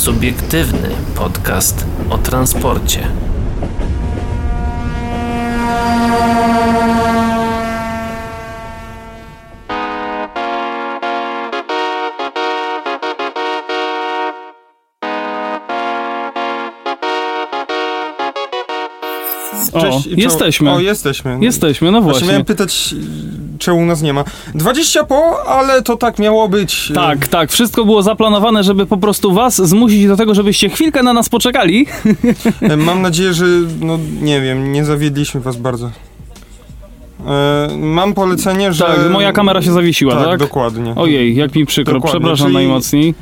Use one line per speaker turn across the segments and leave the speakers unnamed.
Subiektywny podcast o transporcie.
O,
Cześć, i
jesteśmy.
O, jesteśmy.
Jesteśmy, no
Właśnie
właśnie.
miałem pytać, czemu nas nie ma. 20 po, ale to tak miało być.
Tak, tak, wszystko było zaplanowane, żeby po prostu was zmusić do tego, żebyście chwilkę na nas poczekali.
E, Mam nadzieję, że, no nie wiem, nie zawiedliśmy was bardzo. E, mam polecenie, że...
Tak, moja kamera się zawiesiła, tak?
Tak, dokładnie.
Ojej, jak mi przykro,
Dokładnie,
przepraszam
czyli-
najmocniej.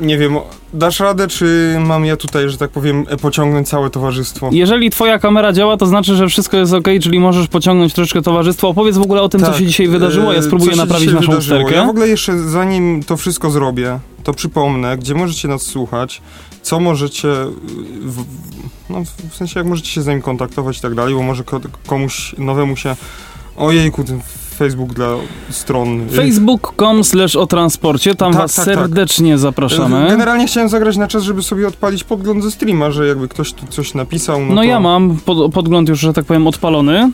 Nie wiem, dasz radę, czy mam ja tutaj, że tak powiem, e, pociągnąć całe towarzystwo?
Jeżeli twoja kamera działa, to znaczy, że wszystko jest ok, czyli możesz pociągnąć troszeczkę towarzystwo. Opowiedz w ogóle o tym, co
Tak,
się dzisiaj wydarzyło. Ja
e,
spróbuję
co
naprawić naszą
wydarzyło?
usterkę.
Ja w ogóle jeszcze zanim to wszystko zrobię, to przypomnę, gdzie możecie nas słuchać, co możecie, y, w, no w sensie jak możecie się z nami kontaktować i tak dalej, bo może ko- komuś nowemu się, ojejku, Facebook dla stron. y,
Facebook.com slash o transporcie, tam
Tak,
was
tak, tak.
serdecznie zapraszamy.
Generalnie chciałem zagrać na czas, żeby sobie odpalić podgląd ze streama, że jakby ktoś tu coś napisał, no,
No
to,
ja mam pod, podgląd już, że tak powiem, odpalony.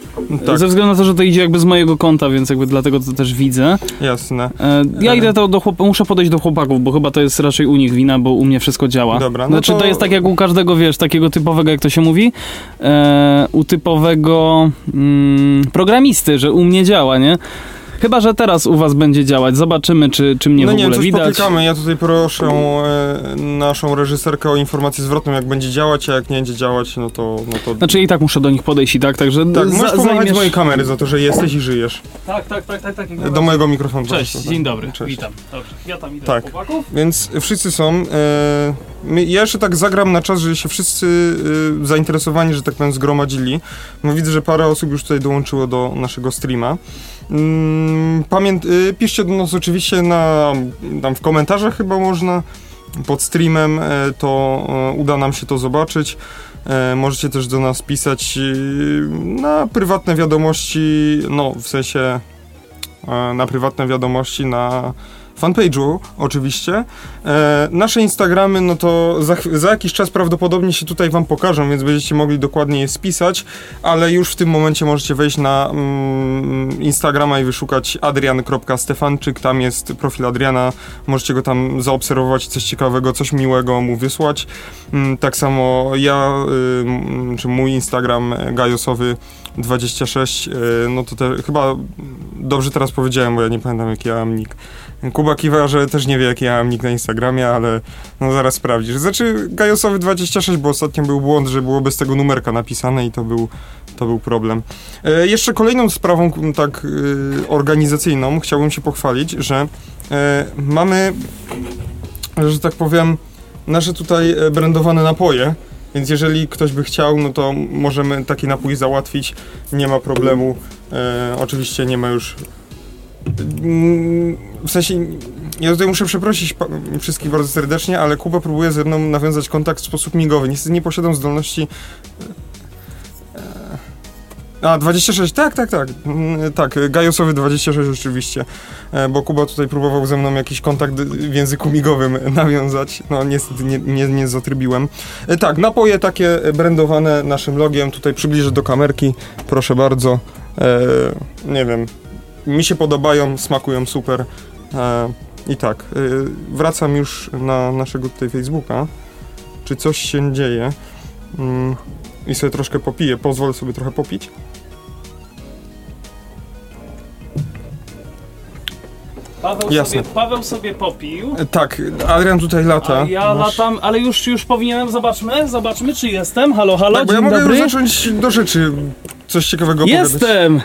Tak,
Ze względu na to, że to idzie jakby z mojego konta, więc jakby dlatego to też widzę.
jasne.
E, ja
E.
idę to do chłop- muszę podejść do chłopaków, bo chyba to jest raczej u nich wina, bo u mnie wszystko działa.
Dobra, no
znaczy to...
to-
jest tak jak u każdego, wiesz, takiego typowego, jak to się mówi, e, u typowego mm, programisty, że u mnie działa, nie? Chyba, że teraz u was będzie działać. Zobaczymy, czy, czy mnie
no
w
nie
ogóle
wiem, coś
widać.
popykamy. Ja tutaj proszę e, naszą reżyserkę o informację zwrotną, jak będzie działać, a jak nie będzie działać, no to... No to...
Znaczy i tak muszę do nich podejść i tak, także
tak,
za-
możesz pomagać
zajmiesz...
mojej kamery za to, że jesteś i żyjesz.
Tak, tak, tak, tak, tak.
Do mojego mikrofonu.
Cześć,
proszę.
dzień dobry,
Cześć.
witam. Dobrze, ja tam idę
Tak.
chłopaków.
Więc wszyscy są. E, ja jeszcze tak zagram na czas, że się wszyscy e, zainteresowani, że tak powiem, zgromadzili. No widzę, że parę osób już tutaj dołączyło do naszego streama. Mm, pamięt, e, piszcie do nas oczywiście na, tam w komentarzach chyba można. Pod streamem e, to e, uda nam się to zobaczyć. E, możecie też do nas pisać e, na prywatne wiadomości, no w sensie na prywatne wiadomości na fanpage'u oczywiście. E, nasze Instagramy, no to za, za jakiś czas prawdopodobnie się tutaj wam pokażą, więc będziecie mogli dokładnie je spisać, ale już w tym momencie możecie wejść na mm, Instagrama i wyszukać adrian.stefanczyk, tam jest profil Adriana, możecie go tam zaobserwować, coś ciekawego, coś miłego mu wysłać. Mm, tak samo ja, y, czy mój Instagram gajosowy 26, y, no to te, chyba dobrze teraz powiedziałem, bo ja nie pamiętam jaki ja mam nick. Kuba kiwa, że też nie wie jaki ja mam nick na Instagramie, ale no zaraz sprawdzisz. Znaczy gajosowy 26, bo ostatnio był błąd, że było bez tego numerka napisane i to był, to był problem. E, jeszcze kolejną sprawą tak y, organizacyjną chciałbym się pochwalić, że e, mamy, że tak powiem, nasze tutaj e, brandowane napoje. Więc jeżeli ktoś by chciał, no to możemy taki napój załatwić. Nie ma problemu. E, oczywiście nie ma już. W sensie, ja tutaj muszę przeprosić wszystkich bardzo serdecznie, ale Kuba próbuje ze mną nawiązać kontakt w sposób migowy. Niestety nie posiadam zdolności. e, A, 26, tak, tak, tak. Mm, Tak, gajosowy 26 rzeczywiście. E, Bo Kuba tutaj próbował ze mną jakiś kontakt w języku migowym nawiązać. No niestety nie, nie, nie zatrybiłem. E, Tak, napoje takie brandowane naszym logiem. Tutaj przybliżę do kamerki. Proszę bardzo. E, nie wiem. Mi się podobają, smakują super. E, I tak, e, wracam już na naszego tutaj Facebooka. Czy coś się dzieje? Mm, I sobie troszkę popiję. Pozwolę sobie trochę popić.
Paweł
Jasne.
sobie, Paweł sobie popił.
E, Tak, Adrian tutaj lata.
A ja
Masz-
latam, ale już, już powinienem, zobaczmy, zobaczmy czy jestem. Halo, halo,
Tak, bo ja mogę
dobry.
już zacząć do rzeczy coś ciekawego.
Jestem!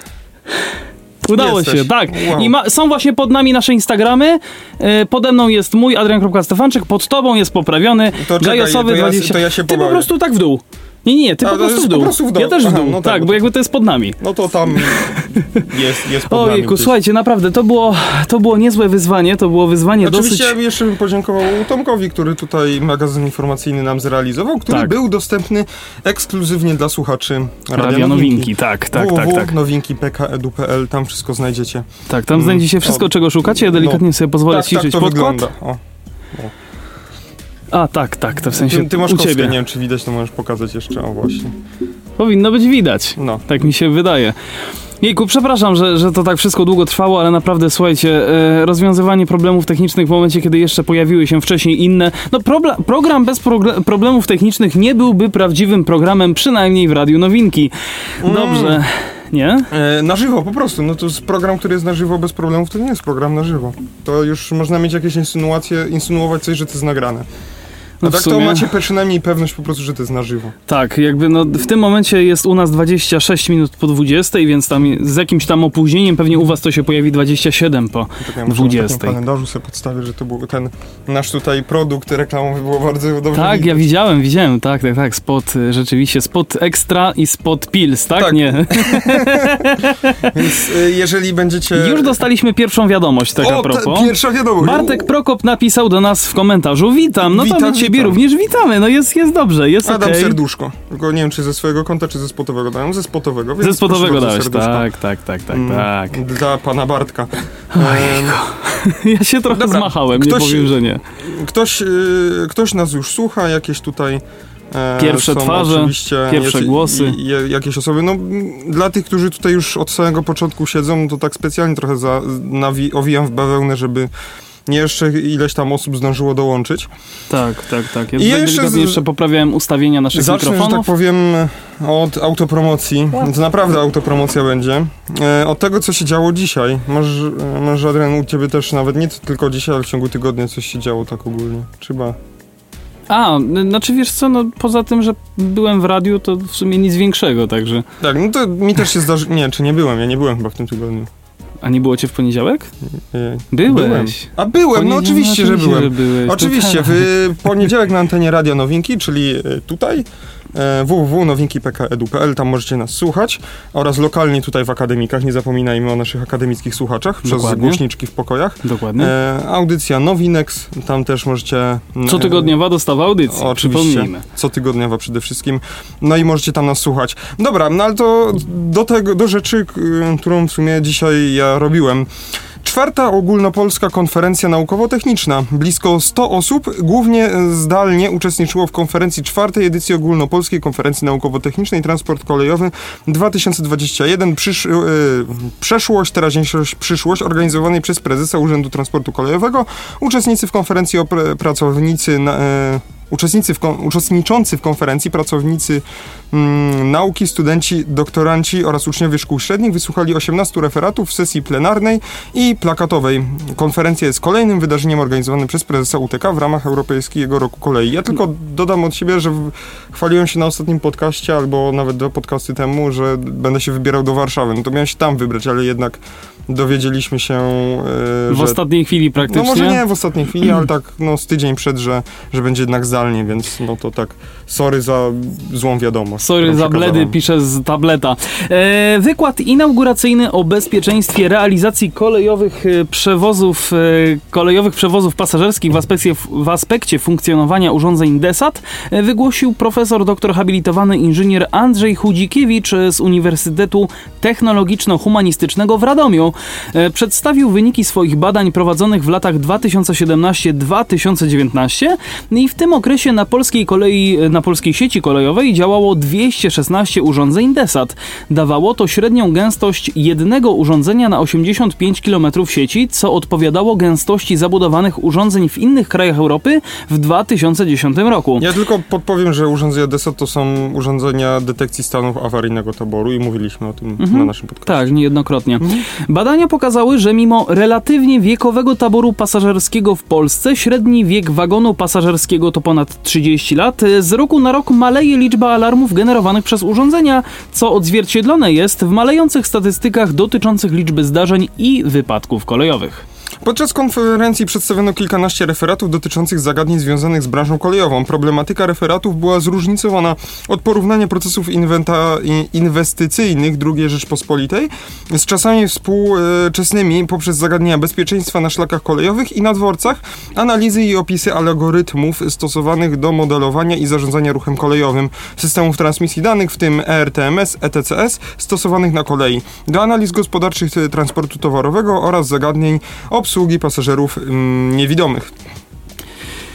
Udało
Jesteś.
się, tak.
Wow.
I ma, są właśnie pod nami nasze Instagramy. E, pode mną jest mój Adrian.Stefanczyk, pod tobą jest poprawiony
To czekaj,
Gajosowy
to ja-
20.
to ja się
Ty po
pobawię.
prostu tak w dół. Nie, nie, ty
A,
po prostu w dół.
po prostu w dół.
Ja też w
Aha,
dół,
no tak,
tak,
bo
bo jakby to jest pod nami.
No to tam jest, jest pod nami
Ojejku,
gdzieś.
słuchajcie, naprawdę, to było, to było niezłe wyzwanie, to było wyzwanie
Oczywiście
dosyć...
jeszcze bym podziękował Tomkowi, który tutaj magazyn informacyjny nam zrealizował, który
Tak.
był dostępny ekskluzywnie dla słuchaczy Radia,
Radia Nowinki, tak, tak, tak, tak.
tam wszystko znajdziecie.
Tak, tam
Mm,
znajdzie się wszystko,
o,
czego szukacie. Ja delikatnie sobie pozwolę
tak, tak
ściszyć
to
podkład.
wygląda. O.
A, tak, tak, to w sensie
Ty, ty masz
u
kostkę,
ciebie.
nie wiem czy widać, to możesz pokazać jeszcze, o właśnie.
Powinno być widać.
No.
Tak mi się wydaje. Jejku, przepraszam, że, że to tak wszystko długo trwało, ale naprawdę słuchajcie, e, rozwiązywanie problemów technicznych w momencie, kiedy jeszcze pojawiły się wcześniej inne. No, proble- program bez progle- problemów technicznych nie byłby prawdziwym programem, przynajmniej w Radiu Nowinki. Dobrze. Nie?
E, na żywo po prostu, no to jest program, który jest na żywo bez problemów, to nie jest program na żywo. To już można mieć jakieś insynuacje, insynuować coś, że to jest nagrane. A
No
tak to
sumie-
macie przynajmniej pewność po prostu, że to jest na żywo.
Tak, jakby no w tym momencie jest u nas 26 minut po 20, więc tam z jakimś tam opóźnieniem pewnie u was to się pojawi 27 po.
Tak ja muszę na
20.
takim kalendarzu sobie podstawię, że to był ten nasz tutaj produkt reklamowy, było bardzo dobrze
Tak,
widać.
ja widziałem, widziałem, tak, tak, tak, spot, y, rzeczywiście, spot ekstra i spot pills, tak?
Tak.
Nie.
Więc y, jeżeli będziecie...
Już dostaliśmy pierwszą wiadomość, tak a
o,
propos.
ta, pierwsza wiadomość.
Bartek Prokop napisał do nas w komentarzu, witam, no to
Witam,
my ciebie również witamy, no jest, jest dobrze, jest
Adam
okej.
serduszko. Tylko nie wiem, czy ze swojego konta, czy ze spotowego dałem. Ze spotowego, więc
Ze spotowego dałeś, tak, tak, tak, tak,
Mm,
tak.
Dla pana Bartka.
Ja się trochę
Dobra,
zmachałem,
ktoś-
nie powiem, że nie.
Ktoś, y, ktoś nas już słucha, jakieś tutaj. E,
Pierwsze twarze, pierwsze głosy.
i- i- jakieś osoby. No, dla tych, którzy tutaj już od samego początku siedzą, to tak specjalnie trochę za, nawi, owijam w bawełnę, żeby jeszcze ileś tam osób zdążyło dołączyć.
Tak, tak, tak. Ja
I jeszcze z-
jeszcze poprawiałem ustawienia naszych
Zacznę, że tak
mikrofonów.
powiem, od autopromocji. To naprawdę autopromocja będzie. E, od tego, co się działo dzisiaj. Może, może Adrian, u ciebie też nawet nie tylko dzisiaj, ale w ciągu tygodnia coś się działo tak ogólnie. Chyba.
A, znaczy wiesz co, no poza tym, że byłem w radiu, to w sumie nic większego, także...
Tak, no to mi też się zdarzy... Nie, czy nie byłem? Ja nie byłem chyba w tym tygodniu.
A nie było cię w poniedziałek?
E,
Byłeś.
Byłem. A byłem, no oczywiście, że byłem.
byłeś. to
Oczywiście,
tak.
w poniedziałek na antenie Radio Nowinki, czyli e, tutaj, www.nowinki.pk.edu.pl, tam możecie nas słuchać oraz lokalnie tutaj w akademikach, nie zapominajmy o naszych akademickich słuchaczach przez
Dokładnie.
głośniczki w pokojach.
Dokładnie.
E, audycja Nowinex, tam też możecie... m,
Cotygodniowa dostawa audycji,
Oczywiście. cotygodniowa przede wszystkim. No i możecie tam nas słuchać. Dobra, no ale to do tego, do rzeczy, którą w sumie dzisiaj ja robiłem. Czwarta ogólnopolska konferencja naukowo-techniczna. Blisko 100 osób, głównie zdalnie, uczestniczyło w konferencji czwartej edycji ogólnopolskiej konferencji naukowo-technicznej Transport Kolejowy 2021. Przysz, e, przeszłość, teraźniejszość, przyszłość organizowanej przez prezesa Urzędu Transportu Kolejowego. Uczestnicy w konferencji pracownicy na, e, Uczestnicy w uczestniczący w konferencji, pracownicy mm, nauki, studenci, doktoranci oraz uczniowie szkół średnich wysłuchali 18 referatów w sesji plenarnej i plakatowej. Konferencja jest kolejnym wydarzeniem organizowanym przez prezesa UTK w ramach Europejskiego Roku Kolei. Ja tylko dodam od siebie, że chwaliłem się na ostatnim podcaście, albo nawet dwa podcasty temu, że będę się wybierał do Warszawy. No to miałem się tam wybrać, ale jednak dowiedzieliśmy się, e,
W
że
ostatniej chwili praktycznie.
no może nie w ostatniej chwili, ale tak no z tydzień przed, że, że będzie jednak zdalnie, więc no to tak sorry za złą wiadomość.
Sorry za bledy, piszę z tableta. E, wykład inauguracyjny o bezpieczeństwie realizacji kolejowych e, przewozów, e, kolejowych przewozów pasażerskich w aspekcie, w aspekcie funkcjonowania urządzeń DESAT wygłosił profesor doktor habilitowany inżynier Andrzej Chudzikiewicz z Uniwersytetu Technologiczno-Humanistycznego w Radomiu. E, przedstawił wyniki swoich badań prowadzonych w latach 2017-2019 i w tym okresie na polskiej kolei, na polskiej sieci kolejowej działało 216 urządzeń DESAT. Dawało to średnią gęstość jednego urządzenia na 85 km sieci, co odpowiadało gęstości zabudowanych urządzeń w innych krajach Europy w 2010 roku.
Ja tylko podpowiem, że urządzenia DESAT to są urządzenia detekcji stanów awaryjnego taboru i mówiliśmy o tym
Mhm.
na naszym podcaście.
Tak, niejednokrotnie.
Mhm.
Badania pokazały, że mimo relatywnie wiekowego taboru pasażerskiego w Polsce, średni wiek wagonu pasażerskiego to ponad 30 lat, z roku na rok maleje liczba alarmów generowanych przez urządzenia, co odzwierciedlone jest w malejących statystykach dotyczących liczby zdarzeń i wypadków kolejowych.
Podczas konferencji przedstawiono kilkanaście referatów dotyczących zagadnień związanych z branżą kolejową. Problematyka referatów była zróżnicowana od porównania procesów inwenta- inwestycyjnych II Rzeczpospolitej z czasami współczesnymi poprzez zagadnienia bezpieczeństwa na szlakach kolejowych i na dworcach, analizy i opisy algorytmów stosowanych do modelowania i zarządzania ruchem kolejowym, systemów transmisji danych, w tym ERTMS, ETCS, stosowanych na kolei, do analiz gospodarczych e, transportu towarowego oraz zagadnień obsługi pasażerów mm, niewidomych.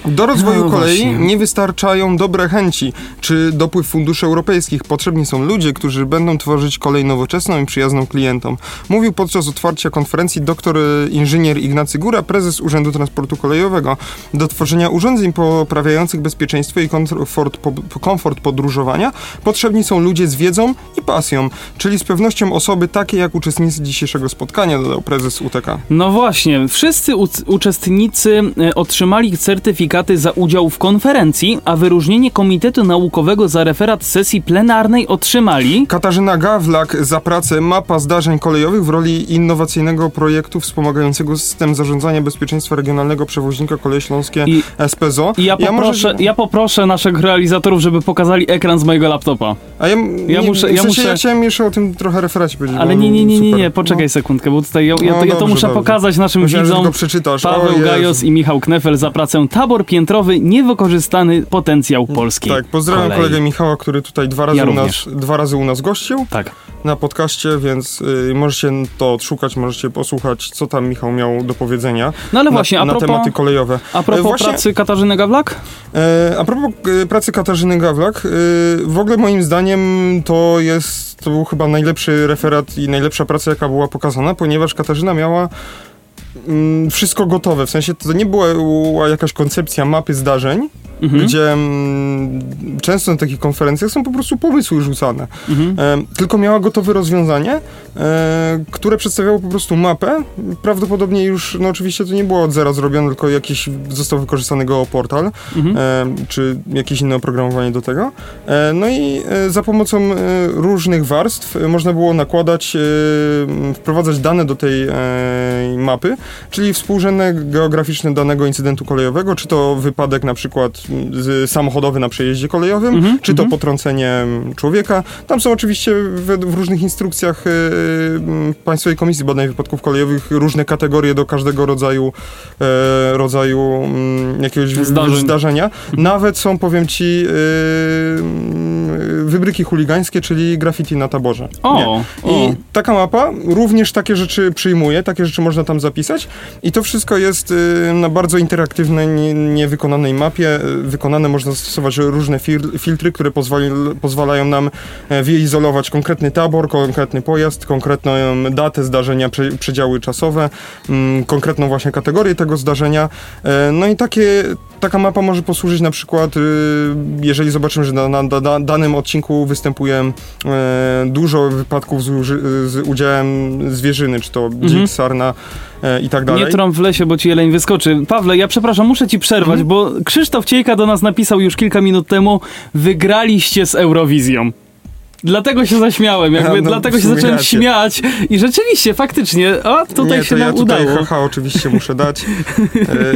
Do rozwoju
No
kolei
właśnie.
nie wystarczają dobre chęci czy dopływ funduszy europejskich. Potrzebni są ludzie, którzy będą tworzyć kolej nowoczesną i przyjazną klientom. Mówił podczas otwarcia konferencji dr inżynier Ignacy Góra, prezes Urzędu Transportu Kolejowego. Do tworzenia urządzeń poprawiających bezpieczeństwo i komfort, po- komfort podróżowania potrzebni są ludzie z wiedzą i pasją, czyli z pewnością osoby takie jak uczestnicy dzisiejszego spotkania, dodał prezes UTK.
No właśnie, wszyscy uczestnicy e, otrzymali certyfikaty za udział w konferencji, a wyróżnienie Komitetu Naukowego za referat sesji plenarnej otrzymali
Katarzyna Gawlak za pracę Mapa Zdarzeń Kolejowych w roli innowacyjnego projektu wspomagającego system zarządzania bezpieczeństwa regionalnego przewoźnika Koleje Śląskie
I-
SPZO.
I ja poproszę,
może-
ja poproszę naszych realizatorów, żeby pokazali ekran z mojego laptopa.
A ja,
ja
nie,
muszę-
w
ja
sensie
muszę-
ja chciałem jeszcze o tym trochę referacie powiedzieć.
Ale nie, nie, nie, nie, nie, poczekaj sekundkę, bo tutaj ja, ja,
No
to, ja to
dobrze,
muszę
dobrze.
pokazać naszym
Myślałem,
widzom. Paweł. Gajos i Michał Knefel za pracę Tabor Piętrowy, niewykorzystany potencjał polskiej
Tak, pozdrawiam
kolei.
kolegę Michała, który tutaj dwa razy,
Ja
u nas, dwa razy u nas gościł
Tak.
na podcaście, więc y, możecie to odszukać, możecie posłuchać, co tam Michał miał do powiedzenia
No ale
na,
właśnie,
na
propos,
tematy kolejowe.
a propos
E, właśnie-
pracy Katarzyny Gawlak?
E, a propos e, pracy Katarzyny Gawlak, e, w ogóle moim zdaniem to jest, to był chyba najlepszy referat i najlepsza praca, jaka była pokazana, ponieważ Katarzyna miała wszystko gotowe, w sensie to nie była, była jakaś koncepcja mapy zdarzeń,
Mhm.
gdzie mm, często na takich konferencjach są po prostu pomysły rzucane.
Mhm.
E, tylko miała gotowe rozwiązanie, e, które przedstawiało po prostu mapę. Prawdopodobnie już, no oczywiście to nie było od zera zrobione, tylko jakiś został wykorzystany geoportal,
Mhm.
e, czy jakieś inne oprogramowanie do tego. E, no i e, za pomocą e, różnych warstw można było nakładać, m, wprowadzać dane do tej mapy, czyli współrzędne geograficzne danego incydentu kolejowego, czy to wypadek na przykład m, samochodowy na przejeździe kolejowym,
Mhm,
czy to
mhm.
potrącenie m, człowieka. Tam są oczywiście w, w różnych instrukcjach e, m, Państwowej Komisji Badań Wypadków Kolejowych różne kategorie do każdego rodzaju, e, rodzaju m, jakiegoś
Zdarzeń.
zdarzenia. Nawet są, powiem ci, e, m, wybryki chuligańskie, czyli graffiti na taborze.
O.
I taka mapa również takie rzeczy przyjmuje, takie rzeczy można tam zapisać i to wszystko jest y, na bardzo interaktywnej, nie- niewykonanej mapie. Wykonane można stosować różne fil- filtry, które pozwoli, pozwalają nam e, wyizolować konkretny tabor, konkretny pojazd, konkretną datę zdarzenia, prze, przedziały czasowe, mm, konkretną właśnie kategorię tego zdarzenia. E, No i takie, taka mapa może posłużyć na przykład, y, jeżeli zobaczymy, że na, na, na danym odcinku występuje e, dużo wypadków z, z udziałem zwierzyny, czy to dzik,
Mhm.
sarna e, i tak
Nie
dalej.
trąb w lesie, bo ci jeleń wyskoczy. Pawle, ja przepraszam, muszę ci przerwać,
Mhm.
bo Krzysztof Ciejka do nas napisał już kilka minut temu, wygraliście z Eurowizją. Dlatego się zaśmiałem, jakby,
Ja, no,
dlatego się zacząłem
racja.
śmiać i rzeczywiście, faktycznie, o, tutaj
nie,
się
to ja
nam
tutaj
udało.
haha oczywiście muszę dać.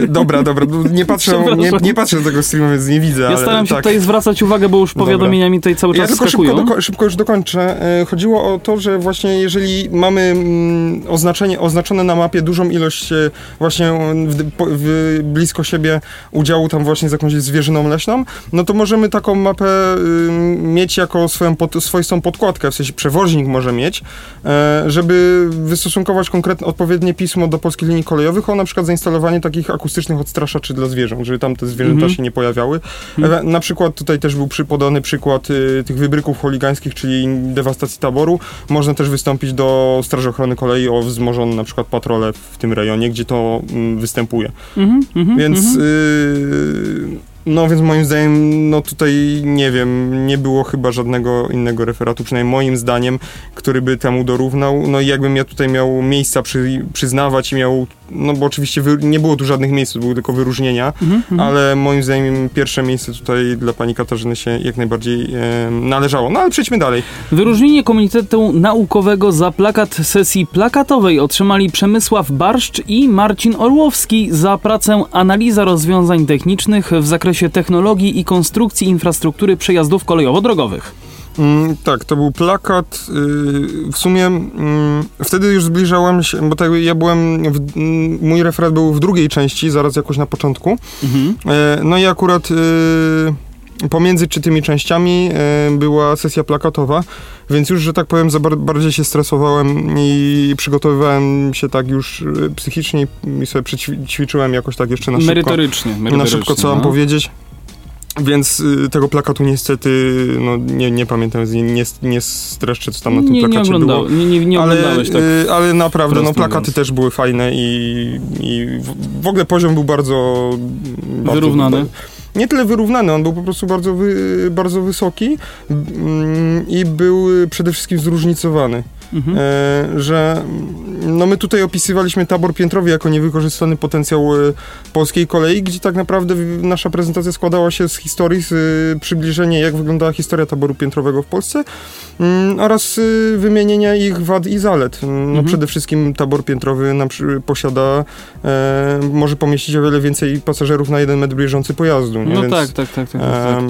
E, dobra, dobra, no, nie patrzę, nie, nie patrzę do tego streama, więc nie widzę,
Ja staram się
tak.
tutaj zwracać uwagę, bo już powiadomienia mi tutaj cały
Ja
czas
tylko szybko, doko- szybko już dokończę. E, Chodziło o to, że właśnie jeżeli mamy mm, oznaczenie, oznaczone na mapie dużą ilość e, właśnie w, w, blisko siebie udziału tam właśnie z jakąś zwierzyną leśną, no to możemy taką mapę y, mieć jako swoją pod, swoistą podkładkę, w sensie przewoźnik może mieć, e, żeby wystosunkować konkretne, odpowiednie pismo do polskich linii kolejowych o na przykład zainstalowanie takich akustycznych odstraszaczy dla zwierząt, żeby tam te zwierzęta
Mhm.
się nie pojawiały. Ewe- Na przykład tutaj też był podany przykład y, tych wybryków chuligańskich, czyli dewastacji taboru. Można też wystąpić do Straży Ochrony Kolei o wzmożone na przykład patrole w tym rejonie, gdzie to mm, występuje.
Mhm, mhm,
Więc
mhm.
y, no więc moim zdaniem no tutaj nie wiem, nie było chyba żadnego innego referatu, przynajmniej moim zdaniem, który by temu dorównał. No i jakbym ja tutaj miał miejsca przy, przyznawać i miał, no bo oczywiście nie było tu żadnych miejsc, to były tylko wyróżnienia,
Mhm, mhm.
ale moim zdaniem pierwsze miejsce tutaj dla pani Katarzyny się jak najbardziej e, należało. No ale przejdźmy dalej.
Wyróżnienie Komitetu Naukowego za plakat sesji plakatowej otrzymali Przemysław Barszcz i Marcin Orłowski za pracę Analiza rozwiązań technicznych w zakresie technologii i konstrukcji infrastruktury przejazdów kolejowo-drogowych.
Mm, tak, to był plakat. y, w sumie mm, wtedy już zbliżałem się, bo tak, ja byłem, w, mm, mój referat był w drugiej części, zaraz jakoś na początku.
Mhm.
E, no i akurat y, pomiędzy czy tymi częściami e, była sesja plakatowa, więc już, że tak powiem, bardziej się stresowałem i przygotowywałem się tak już e, psychicznie i sobie przećwiczyłem jakoś tak jeszcze na szybko.
Merytorycznie, merytorycznie
Na szybko, co mam
no.
powiedzieć. Więc y, tego plakatu niestety, no nie, nie pamiętam, nie, nie, nie streszczę, co tam na tym
nie, nie,
plakacie
oglądał,
było.
nie, nie, nie
ale,
oglądałeś tak.
y, ale naprawdę, no plakaty
mówiąc.
też były fajne i, i w, w ogóle poziom był bardzo... bardzo
Wyrównany.
nie tyle wyrównany, on był po prostu bardzo, wy, bardzo wysoki mm, i był przede wszystkim zróżnicowany.
Mhm.
E, że no my tutaj opisywaliśmy tabor piętrowy jako niewykorzystany potencjał e, polskiej kolei, gdzie tak naprawdę nasza prezentacja składała się z historii, z e, przybliżenia jak wyglądała historia taboru piętrowego w Polsce mm, oraz wymienienia ich wad i zalet. Mm, No
Mhm.
przede wszystkim tabor piętrowy nam posiada, e, może pomieścić o wiele więcej pasażerów na jeden metr bieżący pojazdu. Nie?
No
Więc,
tak, tak, tak. tak, tak, tak.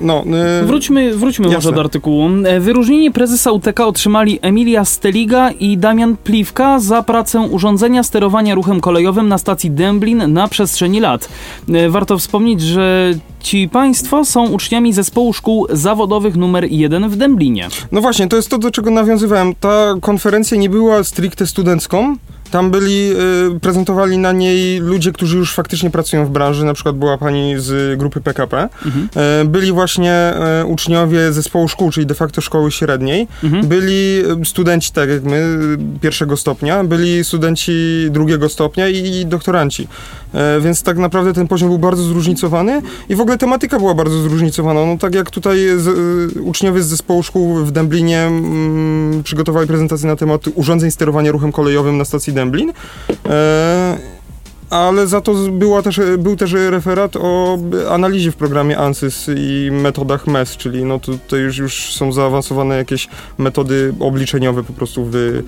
no, e,
Wróćmy, wróćmy może do artykułu. Wyróżnienie prezesa UTK otrzymali Emilia Steliga i Damian Pliwka za pracę urządzenia sterowania ruchem kolejowym na stacji Dęblin na przestrzeni lat. E, Warto wspomnieć, że ci państwo są uczniami zespołu szkół zawodowych numer 1 w Dęblinie.
No właśnie, to jest to, do czego nawiązywałem. Ta konferencja nie była stricte studencką. Tam byli, y, prezentowali na niej ludzie, którzy już faktycznie pracują w branży, na przykład była pani z grupy PKP.
Mhm.
E, Byli właśnie e, uczniowie zespołu szkół, czyli de facto szkoły średniej.
Mhm.
Byli e, studenci, tak jak my, pierwszego stopnia, byli studenci drugiego stopnia i, i doktoranci. E, Więc tak naprawdę ten poziom był bardzo zróżnicowany i w ogóle tematyka była bardzo zróżnicowana. No tak jak tutaj z, e, uczniowie z zespołu szkół w Dęblinie mm, przygotowali prezentację na temat urządzeń sterowania ruchem kolejowym na stacji Dęblin. E, ale za to była też, był też referat o analizie w programie ANSYS i metodach MES, czyli no tutaj już, już są zaawansowane jakieś metody obliczeniowe po prostu w,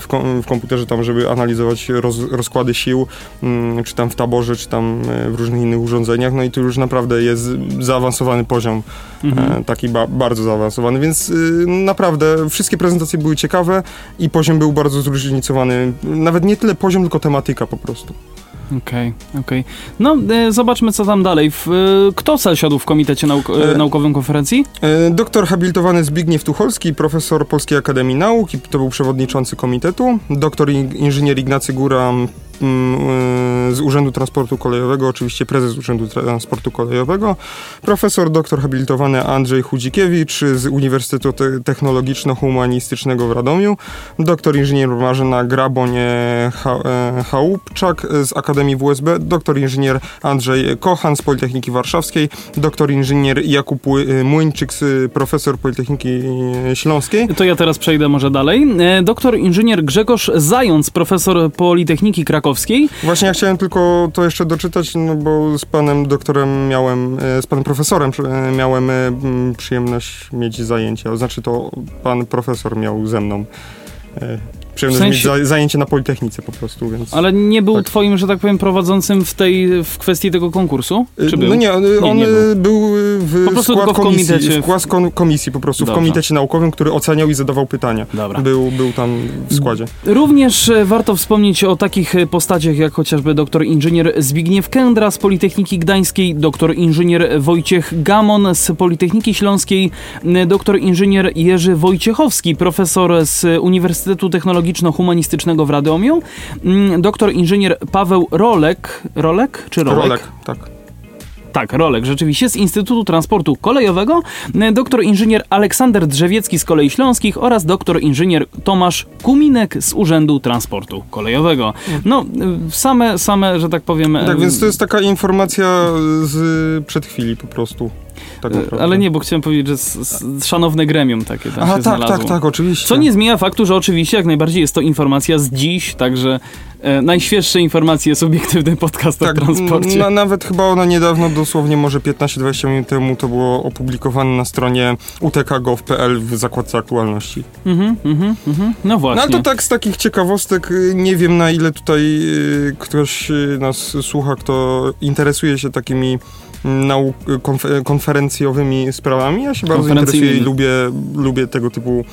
w, kom, w komputerze tam, żeby analizować roz, rozkłady sił, mm, czy tam w taborze, czy tam e, w różnych innych urządzeniach, no i tu już naprawdę jest zaawansowany poziom,
Mhm.
e, taki ba, bardzo zaawansowany, więc y, naprawdę wszystkie prezentacje były ciekawe i poziom był bardzo zróżnicowany, nawet nie tyle poziom, tylko tematyka po prostu.
Okej, okej. No, e, zobaczmy co tam dalej. W, e, kto zasiadł w komitecie nauk e,
E,
naukowym konferencji?
E, Doktor habilitowany Zbigniew Tucholski, profesor Polskiej Akademii Nauk i to był przewodniczący komitetu. Doktor in- inżynier Ignacy Góra z Urzędu Transportu Kolejowego, oczywiście prezes Urzędu Transportu Kolejowego. Profesor doktor habilitowany Andrzej Chudzikiewicz z Uniwersytetu Te- Technologiczno-Humanistycznego w Radomiu. Doktor inżynier Marzena Graboń e, e, z Akademii WSB. Doktor inżynier Andrzej Kochan z Politechniki Warszawskiej. Doktor inżynier Jakub Ły- Młyńczyk, profesor Politechniki e, Śląskiej.
To ja teraz przejdę może dalej. E, Doktor inżynier Grzegorz Zając, profesor Politechniki Krakowskiej.
Właśnie ja chciałem tylko to jeszcze doczytać, no bo z panem doktorem miałem, e, z panem profesorem e, miałem e, przyjemność mieć zajęcia. Znaczy to pan profesor miał ze mną e, przyjemność
W sensie-
mieć za, zajęcie na Politechnice po prostu, więc...
Ale nie był
Tak.
twoim, że tak powiem, prowadzącym w tej, w kwestii tego konkursu?
E,
Czy był?
No nie, on, on
nie
e, był w
Po prostu
skład
w
komisji,
komitecie.
w skład komisji po prostu,
Dobrze.
w komitecie naukowym, który oceniał i zadawał pytania.
Dobra.
Był, był tam w składzie.
Również e, warto wspomnieć o takich e, postaciach jak chociażby doktor inżynier Zbigniew Kędra z Politechniki Gdańskiej, doktor inżynier Wojciech Gamon z Politechniki Śląskiej, doktor inżynier Jerzy Wojciechowski, profesor z Uniwersytetu Technologiczno-Humanistycznego w Radomiu, m, doktor inżynier Paweł Rolek, Rolek czy Rolek?
Rolek, tak.
Tak, Rolek, rzeczywiście, z Instytutu Transportu Kolejowego, m, doktor inżynier Aleksander Drzewiecki z Kolei Śląskich oraz doktor inżynier Tomasz Kuminek z Urzędu Transportu Kolejowego. No, y, same, same, że tak powiem...
Tak, więc to jest taka informacja z przed chwili po prostu. Tak.
Ale nie, bo chciałem powiedzieć, że szanowne gremium takie tam
Aha,
się
tak,
znalazło.
tak, tak, oczywiście.
Co nie zmienia faktu, że oczywiście jak najbardziej jest to informacja z dziś, także e, najświeższe informacje, subiektywny podcast
Tak,
o transporcie.
na, nawet chyba ona niedawno, dosłownie może 15-20 minut temu, to było opublikowane na stronie utk.gov.pl w zakładce aktualności.
Mhm, mhm, mhm. No właśnie.
No ale to tak z takich ciekawostek, y, nie wiem na ile tutaj y, ktoś y, nas słucha, kto interesuje się takimi nauk, konf- konferencjowymi sprawami. Ja się bardzo interesuję i lubię, lubię tego typu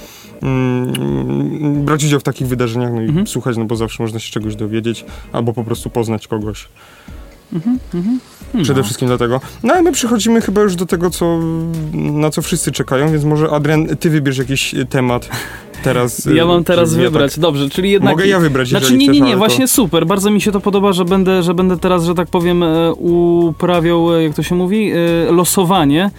mm, brać udział w takich wydarzeniach no i
Mhm.
słuchać, no bo zawsze można się czegoś dowiedzieć albo po prostu poznać kogoś. Przede
No.
wszystkim dlatego. No ale my przychodzimy chyba już do tego, co, na co wszyscy czekają, więc może Adrian, ty wybierz jakiś temat teraz.
Ja
y,
mam teraz
żebym ja
wybrać. Dobrze, czyli jednak...
Mogę ja wybrać,
Znaczy
jeżeli
nie,
chcesz,
nie, nie,
to-
właśnie super. Bardzo mi się to podoba, że będę, że będę teraz, że tak powiem, e, uprawiał, e, jak to się mówi, e, losowanie,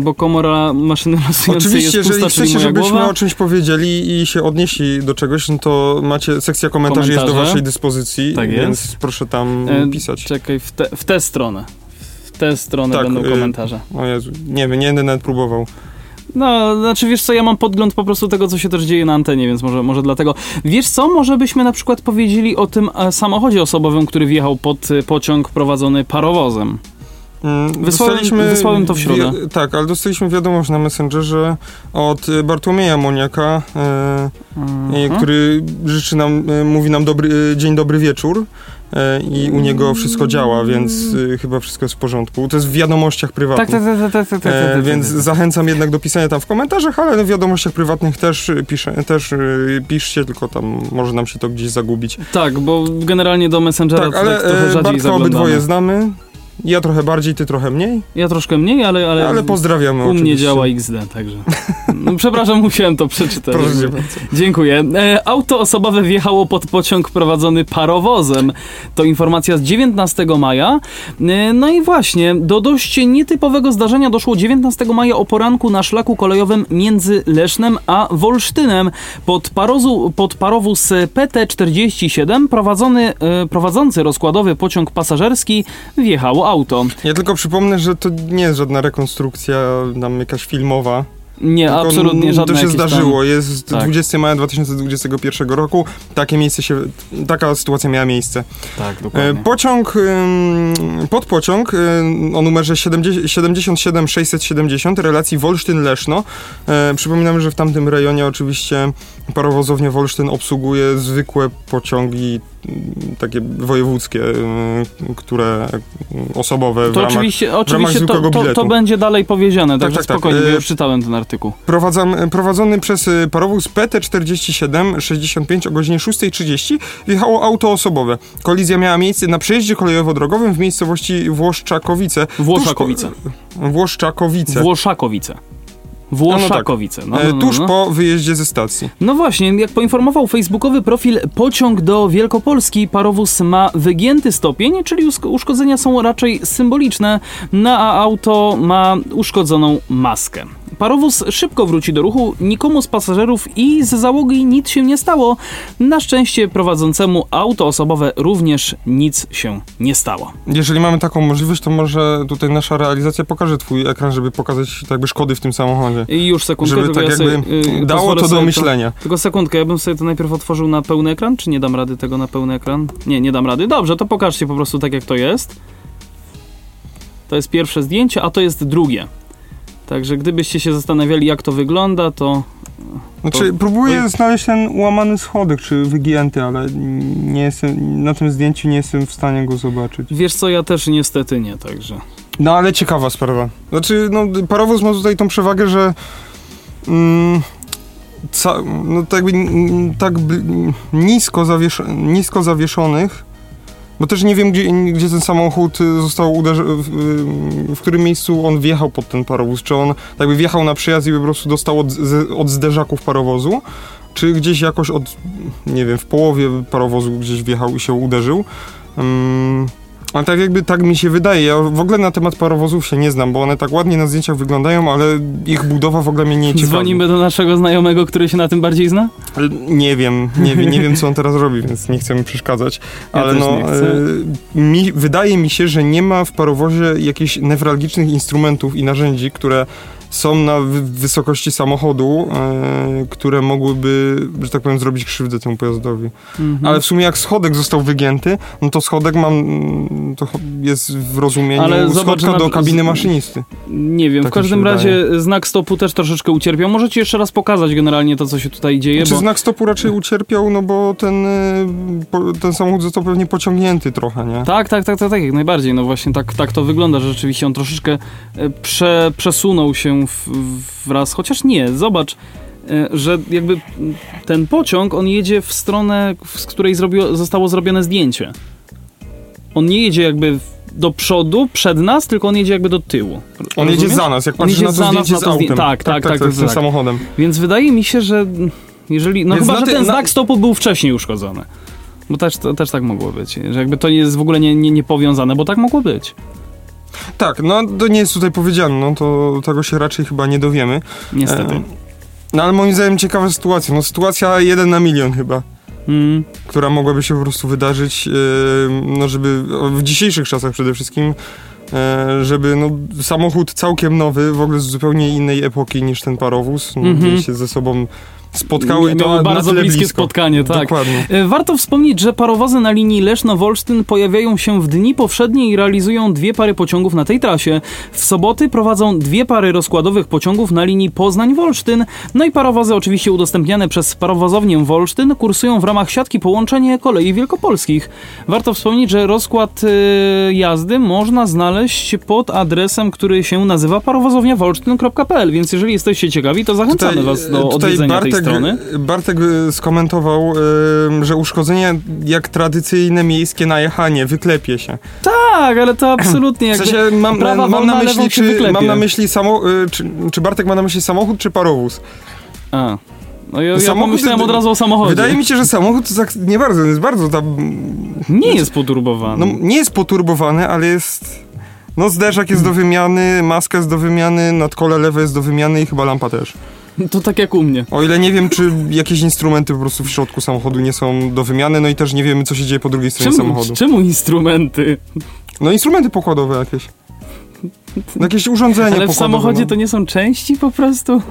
bo komora maszyny losującej
Oczywiście,
jest
jeżeli
pusta, czyli
chcecie, żebyśmy
głowa.
o czymś powiedzieli i się odnieśli do czegoś, no to macie, sekcja komentarzy jest do
Komentarze.
waszej dyspozycji,
Tak
więc
jest.
proszę tam pisać.
Czekaj, w, te, w tę stronę. W tę stronę
Tak,
będą
y-
komentarze.
O Jezu, nie wiem, nie będę nawet próbował.
No, znaczy wiesz co, ja mam podgląd po prostu tego, co się też dzieje na antenie, więc może, może dlatego. Wiesz co, może byśmy na przykład powiedzieli o tym e, samochodzie osobowym, który wjechał pod e, pociąg prowadzony parowozem.
Mm,
Wysłałem- wysłałem to w środę.
Wi- tak, ale dostaliśmy wiadomość na Messengerze od y, Bartłomieja Moniaka, y,
Mhm.
który życzy nam, mówi nam dobry, dzień dobry wieczór. I u niego wszystko działa, więc y, chyba wszystko jest w porządku. To jest w wiadomościach prywatnych.
Tak, tak, tak, tak, tak,
E,
tak,
więc
tak, tak.
zachęcam jednak do pisania tam w komentarzach, ale w wiadomościach prywatnych też, y, pisze, też y, piszcie, tylko tam może nam się to gdzieś zagubić.
Tak, bo generalnie do Messengera
tak, ale
trochę
e,
rzadziej
Bartka obydwoje znamy. Ja trochę bardziej, ty trochę mniej,
Ja troszkę mniej, ale, ale,
ale pozdrawiamy
u mnie
oczywiście.
działa XD, także. No, przepraszam, musiałem to przeczytać.
Proszę bardzo.
Dziękuję. E, auto osobowe wjechało pod pociąg prowadzony parowozem. To informacja z 19 maja. E, no i właśnie, do dość nietypowego zdarzenia doszło 19 maja o poranku na szlaku kolejowym między Lesznem a Wolsztynem. Pod, parozu, pod parowóz PT-47 prowadzony, e, prowadzący rozkładowy pociąg pasażerski wjechało auto.
Ja tylko przypomnę, że to nie jest żadna rekonstrukcja nam jakaś filmowa.
Nie,
tylko
absolutnie żadne
To się
jakieś tam-
zdarzyło. Jest
Tak.
20 maja 2021 roku. Takie miejsce się, taka sytuacja miała miejsce.
Tak,
E,
dokładnie.
Pociąg, podpociąg o numerze 70 77670 relacji Wolsztyn-Leszno. E, Przypominamy, że w tamtym rejonie oczywiście parowozownia Wolsztyn obsługuje zwykłe pociągi takie wojewódzkie, ym, które osobowe w
To
ramach
oczywiście, oczywiście to,
zwykłego
to, to
biletu.
będzie dalej powiedziane, także
tak, tak.
spokojnie, bo
E,
ja już czytałem ten artykuł.
Prowadzam, prowadzony przez y, parowóz PT4765 o godzinie 6.30 wjechało auto osobowe. Kolizja miała miejsce na przejeździe kolejowo-drogowym w miejscowości Włoszczakowice. Tuż po, Włoszczakowice.
Włoszakowice. Włoszakowice. No,
E,
no, no,
tuż
no.
po wyjeździe ze stacji.
no właśnie, jak poinformował facebookowy profil Pociąg do Wielkopolski, parowóz ma wygięty stopień, czyli uszkodzenia są raczej symboliczne, no a auto ma uszkodzoną maskę. Parowóz szybko wróci do ruchu, nikomu z pasażerów i z załogi nic się nie stało. Na szczęście prowadzącemu auto osobowe również nic się nie stało.
Jeżeli mamy taką możliwość, to może tutaj nasza realizacja pokaże twój ekran, żeby pokazać tak jakby szkody w tym samochodzie.
I już sekundkę,
Żeby tak
ja
jakby
y,
dało to do myślenia.
Tylko sekundkę, ja bym sobie to najpierw otworzył na pełny ekran, czy nie dam rady tego na pełny ekran? Nie, nie dam rady. Dobrze, to pokażcie po prostu tak jak to jest. To jest pierwsze zdjęcie, a to jest drugie. Także gdybyście się zastanawiali jak to wygląda, to
Znaczy, próbuję znaleźć ten łamany schodek, czy wygięty, ale nie jestem, na tym zdjęciu nie jestem w stanie go zobaczyć.
wiesz co, ja też niestety nie, także...
No ale ciekawa sprawa. Znaczy, no, parowóz ma tutaj tą przewagę, że mm, ca, no, tak, tak nisko, zawiesz, nisko zawieszonych, bo też nie wiem, gdzie, gdzie ten samochód y, został uderzony, w, y, w którym miejscu on wjechał pod ten parowóz. Czy on jakby wjechał na przejazd i po prostu dostał od, od zderzaków parowozu, czy gdzieś jakoś od, nie wiem, w połowie parowozu gdzieś wjechał i się uderzył. Mm, ale tak jakby tak mi się wydaje. Ja w ogóle na temat parowozów się nie znam, bo one tak ładnie na zdjęciach wyglądają, ale ich budowa w ogóle mnie nie ciekawi.
Dzwonimy do naszego znajomego, który się na tym bardziej zna?
Nie wiem, nie, wiem- nie wiem co on teraz robi, więc nie chcę mu przeszkadzać.
Ja
Ale
też
no, e, mi, wydaje mi się, że nie ma w parowozie jakichś newralgicznych instrumentów i narzędzi, które są na wy- wysokości samochodu, e, które mogłyby, że tak powiem, zrobić krzywdę temu pojazdowi.
Mhm.
Ale w sumie jak schodek został wygięty, no to schodek mam, to jest w rozumieniu
Ale zobacz, na-
do kabiny maszynisty.
Nie wiem, w
Tak mi
każdym razie znak stopu też troszeczkę ucierpiał. Możecie jeszcze raz pokazać generalnie to, co się tutaj dzieje,
Czy
bo...
znak stopu raczej ucierpiał, no bo ten, po, ten samochód został pewnie pociągnięty trochę, nie?
Tak, tak, tak, tak, tak, jak najbardziej. No właśnie tak, tak to wygląda, że rzeczywiście on troszeczkę e, prze, przesunął się w, wraz, chociaż nie, zobacz, e, że jakby ten pociąg, on jedzie w stronę, z której zrobiło, zostało zrobione zdjęcie. On nie jedzie jakby do przodu, przed nas, tylko on jedzie jakby do tyłu.
On jedzie za nas, jak
On
patrzysz
jedzie
na to
za nas, na zdję-
autem.
tak, tak, tak,
tak,
tak, tak.
samochodem.
Więc wydaje mi się, że jeżeli. No
Więc
chyba,
na
że
ty-
ten
na-
znak stopu był wcześniej uszkodzony. Bo też, to, też tak mogło być. Że jakby to jest w ogóle nie, nie, nie powiązane, bo tak mogło być.
Tak, no to nie jest tutaj powiedziane, no to tego się raczej chyba nie dowiemy.
Niestety.
E, No ale moim zdaniem ciekawa sytuacja, no sytuacja jeden na milion chyba.
Mm.
która mogłaby się po prostu wydarzyć, e, no żeby w dzisiejszych czasach przede wszystkim, e, żeby no, samochód całkiem nowy, w ogóle z zupełnie innej epoki niż ten parowóz, no,
Mhm.
gdzie się ze sobą spotkały, to na
bardzo
tyle
bliskie
blisko.
spotkanie, tak.
Dokładnie.
E, Warto wspomnieć, że parowozy na linii Leszno-Wolsztyn pojawiają się w dni powszednie i realizują dwie pary pociągów na tej trasie. W soboty prowadzą dwie pary rozkładowych pociągów na linii Poznań-Wolsztyn, no i parowozy oczywiście udostępniane przez parowozownię Wolsztyn kursują w ramach siatki połączenie kolei wielkopolskich. Warto wspomnieć, że rozkład e, jazdy można znaleźć pod adresem, który się nazywa parowozowniawolsztyn.pl, więc jeżeli jesteście ciekawi, to zachęcamy was do odwiedzenia tej strony.
Bartek y, skomentował, y, że uszkodzenie jak tradycyjne miejskie najechanie, wyklepie się.
Tak, ale to absolutnie
W sensie mam,
prawa
mam na myśli, czy, mam na myśli samo, y, czy, czy Bartek ma na myśli samochód, czy parowóz?
A. No ja, ja
Samochód-
pomyślałem od razu o samochodzie.
Wydaje mi się, że samochód to tak nie bardzo, jest bardzo tam
Nie jest poturbowany.
No, nie jest poturbowany, ale jest. No, zderzak jest do wymiany, maska jest do wymiany, nadkole lewe jest do wymiany i chyba lampa też.
To tak jak u mnie.
O ile nie wiem, czy jakieś instrumenty po prostu w środku samochodu nie są do wymiany, no i też nie wiemy, co się dzieje po drugiej stronie
Czemu,
samochodu.
czemu instrumenty?
No, instrumenty pokładowe jakieś. No, jakieś urządzenia
Ale w
pokładowe.
samochodzie
no.
to nie są części po prostu?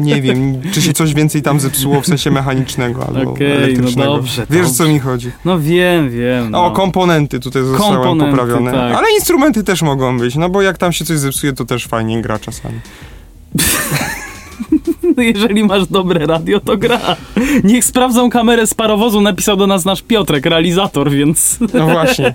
Nie wiem, czy się coś więcej tam zepsuło w sensie mechanicznego albo
Okej, no
elektrycznego.
dobrze,
Wiesz,
dobrze.
co mi chodzi.
No wiem, wiem. No.
O, komponenty tutaj zostały
Komponenty,
poprawione.
tak.
Ale instrumenty też mogą być, no bo jak tam się coś zepsuje, to też fajnie gra czasami.
No Jeżeli masz dobre radio, to gra. Niech sprawdzą kamerę z parowozu, napisał do nas nasz Piotrek, realizator, więc...
No właśnie.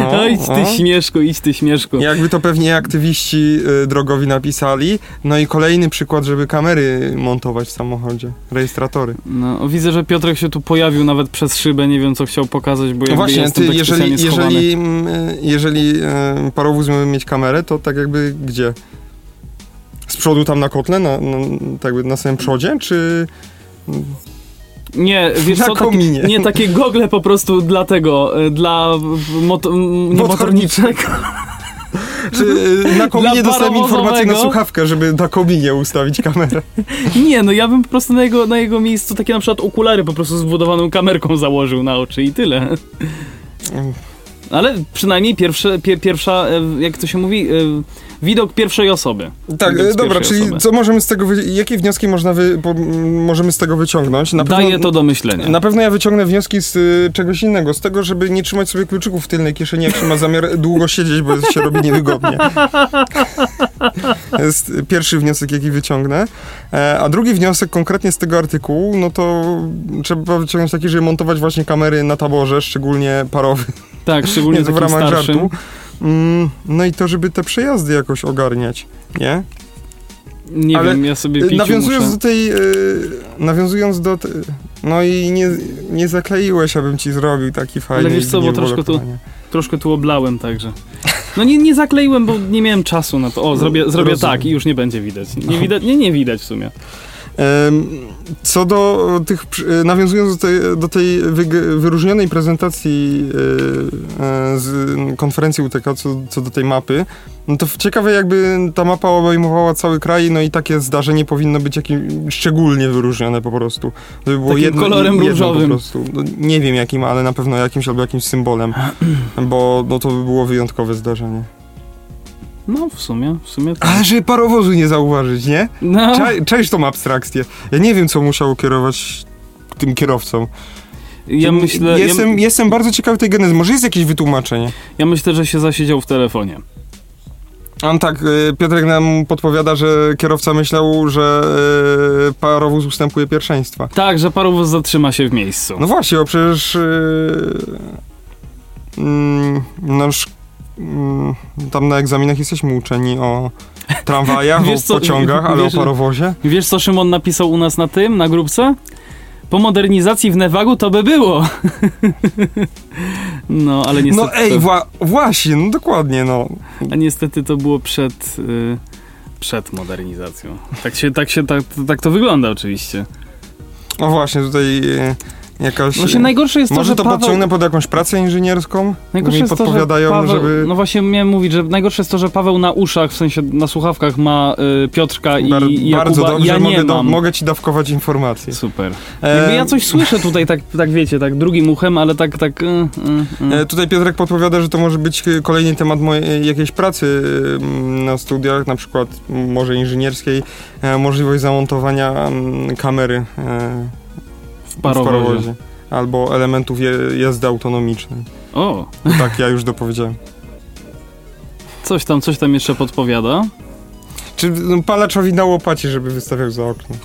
O,
No idź ty
o.
śmieszku, idź ty śmieszku.
Jakby to pewnie aktywiści y, drogowi napisali. No i kolejny przykład, żeby kamery montować w samochodzie. Rejestratory.
No, widzę, że Piotrek się tu pojawił nawet przez szybę, nie wiem co chciał pokazać, bo jakby
No właśnie,
jestem
ty,
tak
jeżeli, jeżeli, mm, y, jeżeli y, parowóz miałby mieć kamerę, to tak jakby gdzie? Z przodu tam na kotle, na, na, tak na samym przodzie, czy...
Nie, wiesz
Na
co,
kominie.
takie, nie, takie gogle po prostu dla tego, y, dla moto, m, nie motorniczego.
czy y, na kominie dostałem informację na słuchawkę, żeby na kominie ustawić kamerę.
Nie, no ja bym po prostu na jego, na jego miejscu takie na przykład okulary po prostu z wbudowaną kamerką założył na oczy i tyle. Ale przynajmniej pierwsze, pie, pierwsza, e, jak to się mówi, e, widok pierwszej osoby.
Tak,
Widok
dobra, czyli
osoby.
co możemy z tego, jakie wnioski można wy... po... możemy z tego wyciągnąć? Na
Daje to do myślenia.
Na pewno ja wyciągnę wnioski z y, czegoś innego, z tego, żeby nie trzymać sobie kluczyków w tylnej kieszeni, jak się ma zamiar długo siedzieć, bo się robi niewygodnie. To jest pierwszy wniosek, jaki wyciągnę. E, a drugi wniosek konkretnie z tego artykułu, no to trzeba wyciągnąć taki, żeby montować właśnie kamery na taborze, szczególnie parowy,
Tak, szczególnie
w ramach
starszym.
żartu. Mm, no i to, żeby te przejazdy jakoś ogarniać, nie?
Nie
Ale,
wiem, ja sobie
Y,
piciu
Nawiązując
muszę.
do tej. y, nawiązując do. Te, no i nie, nie zakleiłeś, abym ci zrobił taki fajny.
wiesz co, bo troszkę tu- Troszkę tu oblałem także. No nie, nie zakleiłem, bo nie miałem czasu na to. O, zrobię, zrobię tak i już nie będzie widać. Nie widać, nie, nie widać w sumie.
Co do tych, nawiązując do tej, do tej wyróżnionej prezentacji e, e, z konferencji UTK, co, co do tej mapy, no to ciekawe jakby ta mapa obejmowała cały kraj, no i takie zdarzenie powinno być jakim, szczególnie wyróżnione po prostu. Żeby było
Takim
jedno,
kolorem
jedno
różowym.
Po prostu. No, nie wiem jakim, ale na pewno jakimś albo jakimś symbolem, bo no, to by było wyjątkowe zdarzenie.
No, w sumie, w sumie tak.
Ale żeby parowozu nie zauważyć, nie?
No,
Cze- Cześć tą abstrakcję. Ja nie wiem, co musiało kierować tym kierowcą.
ja myślę, ja,
jestem, jestem bardzo ciekawy tej genezy. Może jest jakieś wytłumaczenie?
ja myślę, że się zasiedział w telefonie.
On tak, y, Piotrek nam podpowiada, że kierowca myślał, że y, parowóz ustępuje pierwszeństwa.
Tak, że parowóz zatrzyma się w miejscu.
No właśnie, bo przecież y, mm, no, sz- mm, tam na egzaminach jesteśmy uczeni o tramwajach,
Wiesz
o pociągach, ale
wiesz,
o parowozie.
Wiesz, co Szymon napisał u nas na tym, na grupce? Po modernizacji w Newagu to by było. No, ale niestety...
No ej,
to,
wła- właśnie, no dokładnie, no.
A niestety to było przed... Y, przed modernizacją. Tak się, tak się, tak, tak to wygląda oczywiście.
No właśnie, tutaj e, jakaś...
Właśnie najgorsze jest to,
Może
że
to
Paweł...
podciągnę pod jakąś pracę inżynierską?
Najgorsze
Mi
jest to, że
podpowiadają,
Paweł,
żeby...
No właśnie miałem mówić, że najgorsze jest to, że Paweł na uszach, w sensie na słuchawkach ma y, Piotrka i,
Bar-
i Jakuba,
bardzo dobrze,
ja nie
mogę, do, mogę ci dawkować informacje.
Super.
E,
Jakby ja coś słyszę tutaj, tak, tak wiecie, tak drugim uchem, ale tak, tak... Y, y, y.
E, Tutaj Piotrek podpowiada, że to może być e, kolejny temat mojej jakiejś pracy e, na studiach, na przykład może inżynierskiej, e, możliwość zamontowania m, kamery e,
w parowozie.
albo elementów je, jazdy autonomicznej.
O,
Tak, ja już dopowiedziałem.
coś tam, coś tam jeszcze podpowiada.
Czy no, palaczowi na łopacie, żeby wystawiał za okno?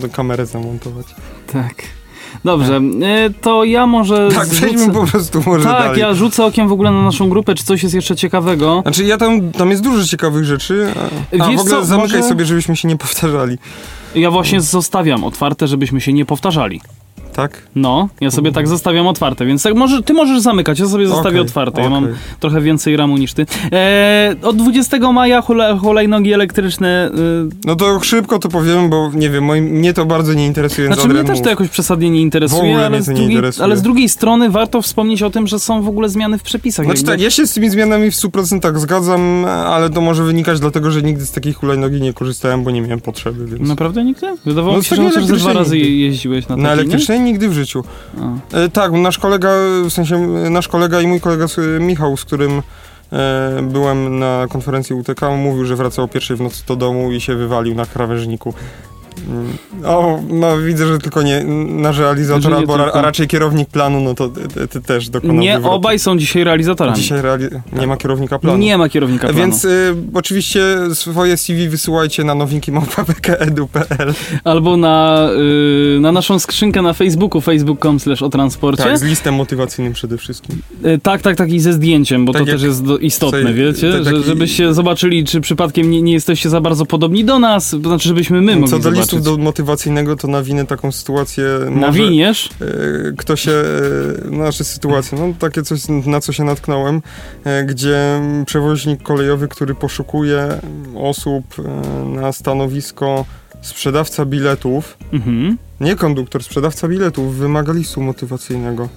Do kamerę zamontować.
Tak. Dobrze, y, to ja może
Tak, przejdźmy
zrzucę...
po prostu może
Tak,
dalej.
ja rzucę okiem w ogóle na naszą grupę, czy coś jest jeszcze ciekawego.
Znaczy ja tam, tam jest dużo ciekawych rzeczy, a, a w ogóle
co,
zamykaj
może-
sobie, żebyśmy się nie powtarzali.
Ja właśnie zostawiam otwarte, żebyśmy się nie powtarzali.
Tak?
No, ja sobie tak zostawiam otwarte, więc tak może, ty możesz zamykać, ja sobie zostawię
Okej,
otwarte. Ja mam trochę więcej ramu niż ty. E, od 20 maja hula, hulajnogi elektryczne. Y,
No to szybko to powiem, bo nie wiem, moim, mnie to bardzo nie interesuje.
znaczy mnie też to jakoś przesadnie nie interesuje, ale z,
nie
drugiej,
interesuje.
ale z drugiej strony warto wspomnieć o tym, że są w ogóle zmiany w przepisach.
Znaczy
jakby.
tak, ja się z tymi zmianami w 100% zgadzam, ale to może wynikać dlatego, że nigdy z takiej hulajnogi nie korzystałem, bo nie miałem potrzeby, więc...
Naprawdę nigdy? Wydawało
No
mi się, że ze dwa
elektrycznej
razy jeździłeś na
Na
nie?
Nigdy w życiu. E, tak, nasz kolega, w sensie e, nasz kolega i mój kolega s- Michał, z którym e, byłem na konferencji UTK, mówił, że wracał o pierwszej w nocy do domu i się wywalił na krawężniku. O, no widzę, że tylko nie nasz realizator,
Że
albo ra, a raczej kierownik planu, no to ty, ty też dokonał
Nie
wywrotu.
obaj są dzisiaj realizatorami.
Dzisiaj reali- nie ma kierownika planu.
Nie ma kierownika planu.
Więc y, oczywiście swoje CV wysyłajcie na nowinki małpa.edu.pl
Albo na, y, na naszą skrzynkę na Facebooku, facebook.com slash o transporcie.
Tak, z listem motywacyjnym przede wszystkim.
Y, tak, tak, tak i ze zdjęciem, bo
Tak
to też jest istotne,
sobie-
wiecie?
tak
że,
taki-
żebyście zobaczyli, czy przypadkiem nie, nie jesteście za bardzo podobni do nas, to znaczy, żebyśmy my mogli zobaczyć.
Listów do motywacyjnego, to nawinę taką sytuację.
Na
może, y, Kto się, y, nasze sytuacje, no takie coś, na co się natknąłem, y, gdzie przewoźnik kolejowy, który poszukuje osób y, na stanowisko sprzedawca biletów,
Mhm.
Nie konduktor, sprzedawca biletów wymaga listu motywacyjnego.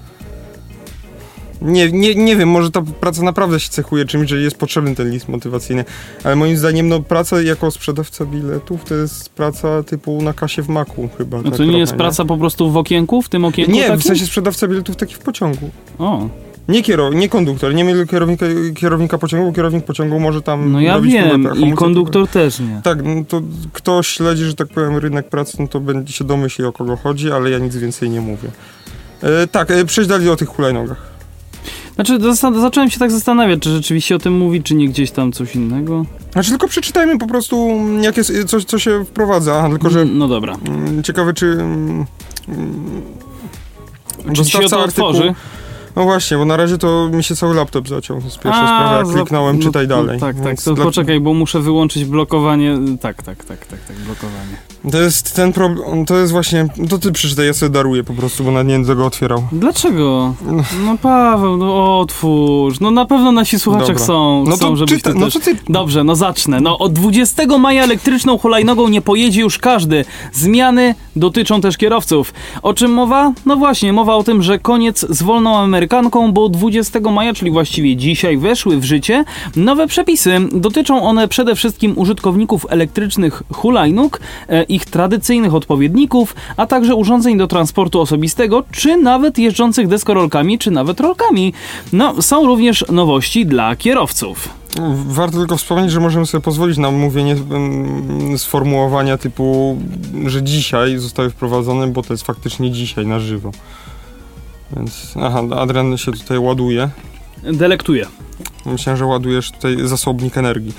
Nie, nie, nie wiem, może ta praca naprawdę się cechuje czymś, że jest potrzebny ten list motywacyjny, ale moim zdaniem no, praca jako sprzedawca biletów to jest praca typu na kasie w maku chyba.
No
tak
to nie
trochę,
jest praca po prostu w okienku, w tym okienku
Nie, w
takim?
sensie sprzedawca biletów taki w pociągu.
O,
Nie, kierow, nie konduktor, nie mieli kierownika, kierownika pociągu, kierownik pociągu może tam
no ja
robić
wiem i konduktor też nie.
Tak, no to kto śledzi, że tak powiem, rynek pracy, no to będzie się domyśli o kogo chodzi, ale ja nic więcej nie mówię. E, tak, e, przejść dalej o tych hulajnogach.
Znaczy, zacząłem się tak zastanawiać, czy rzeczywiście o tym mówi, czy nie gdzieś tam coś innego.
Znaczy tylko przeczytajmy po prostu, mm, jak jest, co, co się wprowadza, tylko że
No dobra.
mm, ciekawe, czy... mm, mm,
Czy się to otworzy?
No właśnie, bo na razie to mi się cały laptop zaciął. To jest pierwsza
A,
sprawa, jak kliknąłem,
no,
czytaj
no,
dalej.
tak, tak,
Więc
to
dla-
poczekaj, bo muszę wyłączyć blokowanie. Tak, tak, tak, tak, tak, blokowanie.
To jest ten problem, to jest właśnie, to ty przeczytaj, ja sobie daruję po prostu, bo nawet nie będę go otwierał.
Dlaczego? No Paweł, no otwórz. No na pewno nasi słuchacze
Dobra.
chcą,
No
chcą
to
żebyś
czytaj,
ty
no
też...
ty...
Dobrze, no zacznę. No od 20 maja elektryczną hulajnogą nie pojedzie już każdy. Zmiany dotyczą też kierowców. O czym mowa? No właśnie, mowa o tym, że koniec z wolną amerykanką, bo 20 maja, czyli właściwie dzisiaj, weszły w życie nowe przepisy. Dotyczą one przede wszystkim użytkowników elektrycznych hulajnóg, e, ich tradycyjnych odpowiedników, a także urządzeń do transportu osobistego, czy nawet jeżdżących deskorolkami, czy nawet rolkami. No, są również nowości dla kierowców.
Warto tylko wspomnieć, że możemy sobie pozwolić na mówienie mm, sformułowania typu, że dzisiaj zostały wprowadzone, bo to jest faktycznie dzisiaj na żywo. Więc, aha, Adrian się tutaj ładuje.
Delektuję.
Myślałem, że ładujesz tutaj zasobnik energii.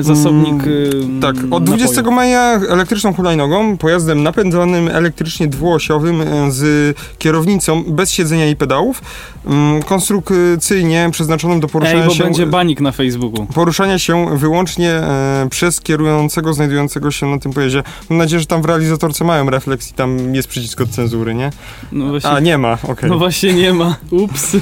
Zasobnik.
Mm,
y,
Tak, od 20
napojów.
maja elektryczną hulajnogą, pojazdem napędzanym elektrycznie dwuosiowym e, z kierownicą bez siedzenia i pedałów, mm, konstrukcyjnie przeznaczonym do poruszania
Ej, bo
się
będzie banik na Facebooku.
poruszania się wyłącznie e, przez kierującego znajdującego się na tym pojeździe. Mam nadzieję, że tam w realizatorce mają refleks i tam jest przycisk od cenzury, nie?
No właśnie,
A, nie ma, okej.
no właśnie nie ma. Ups.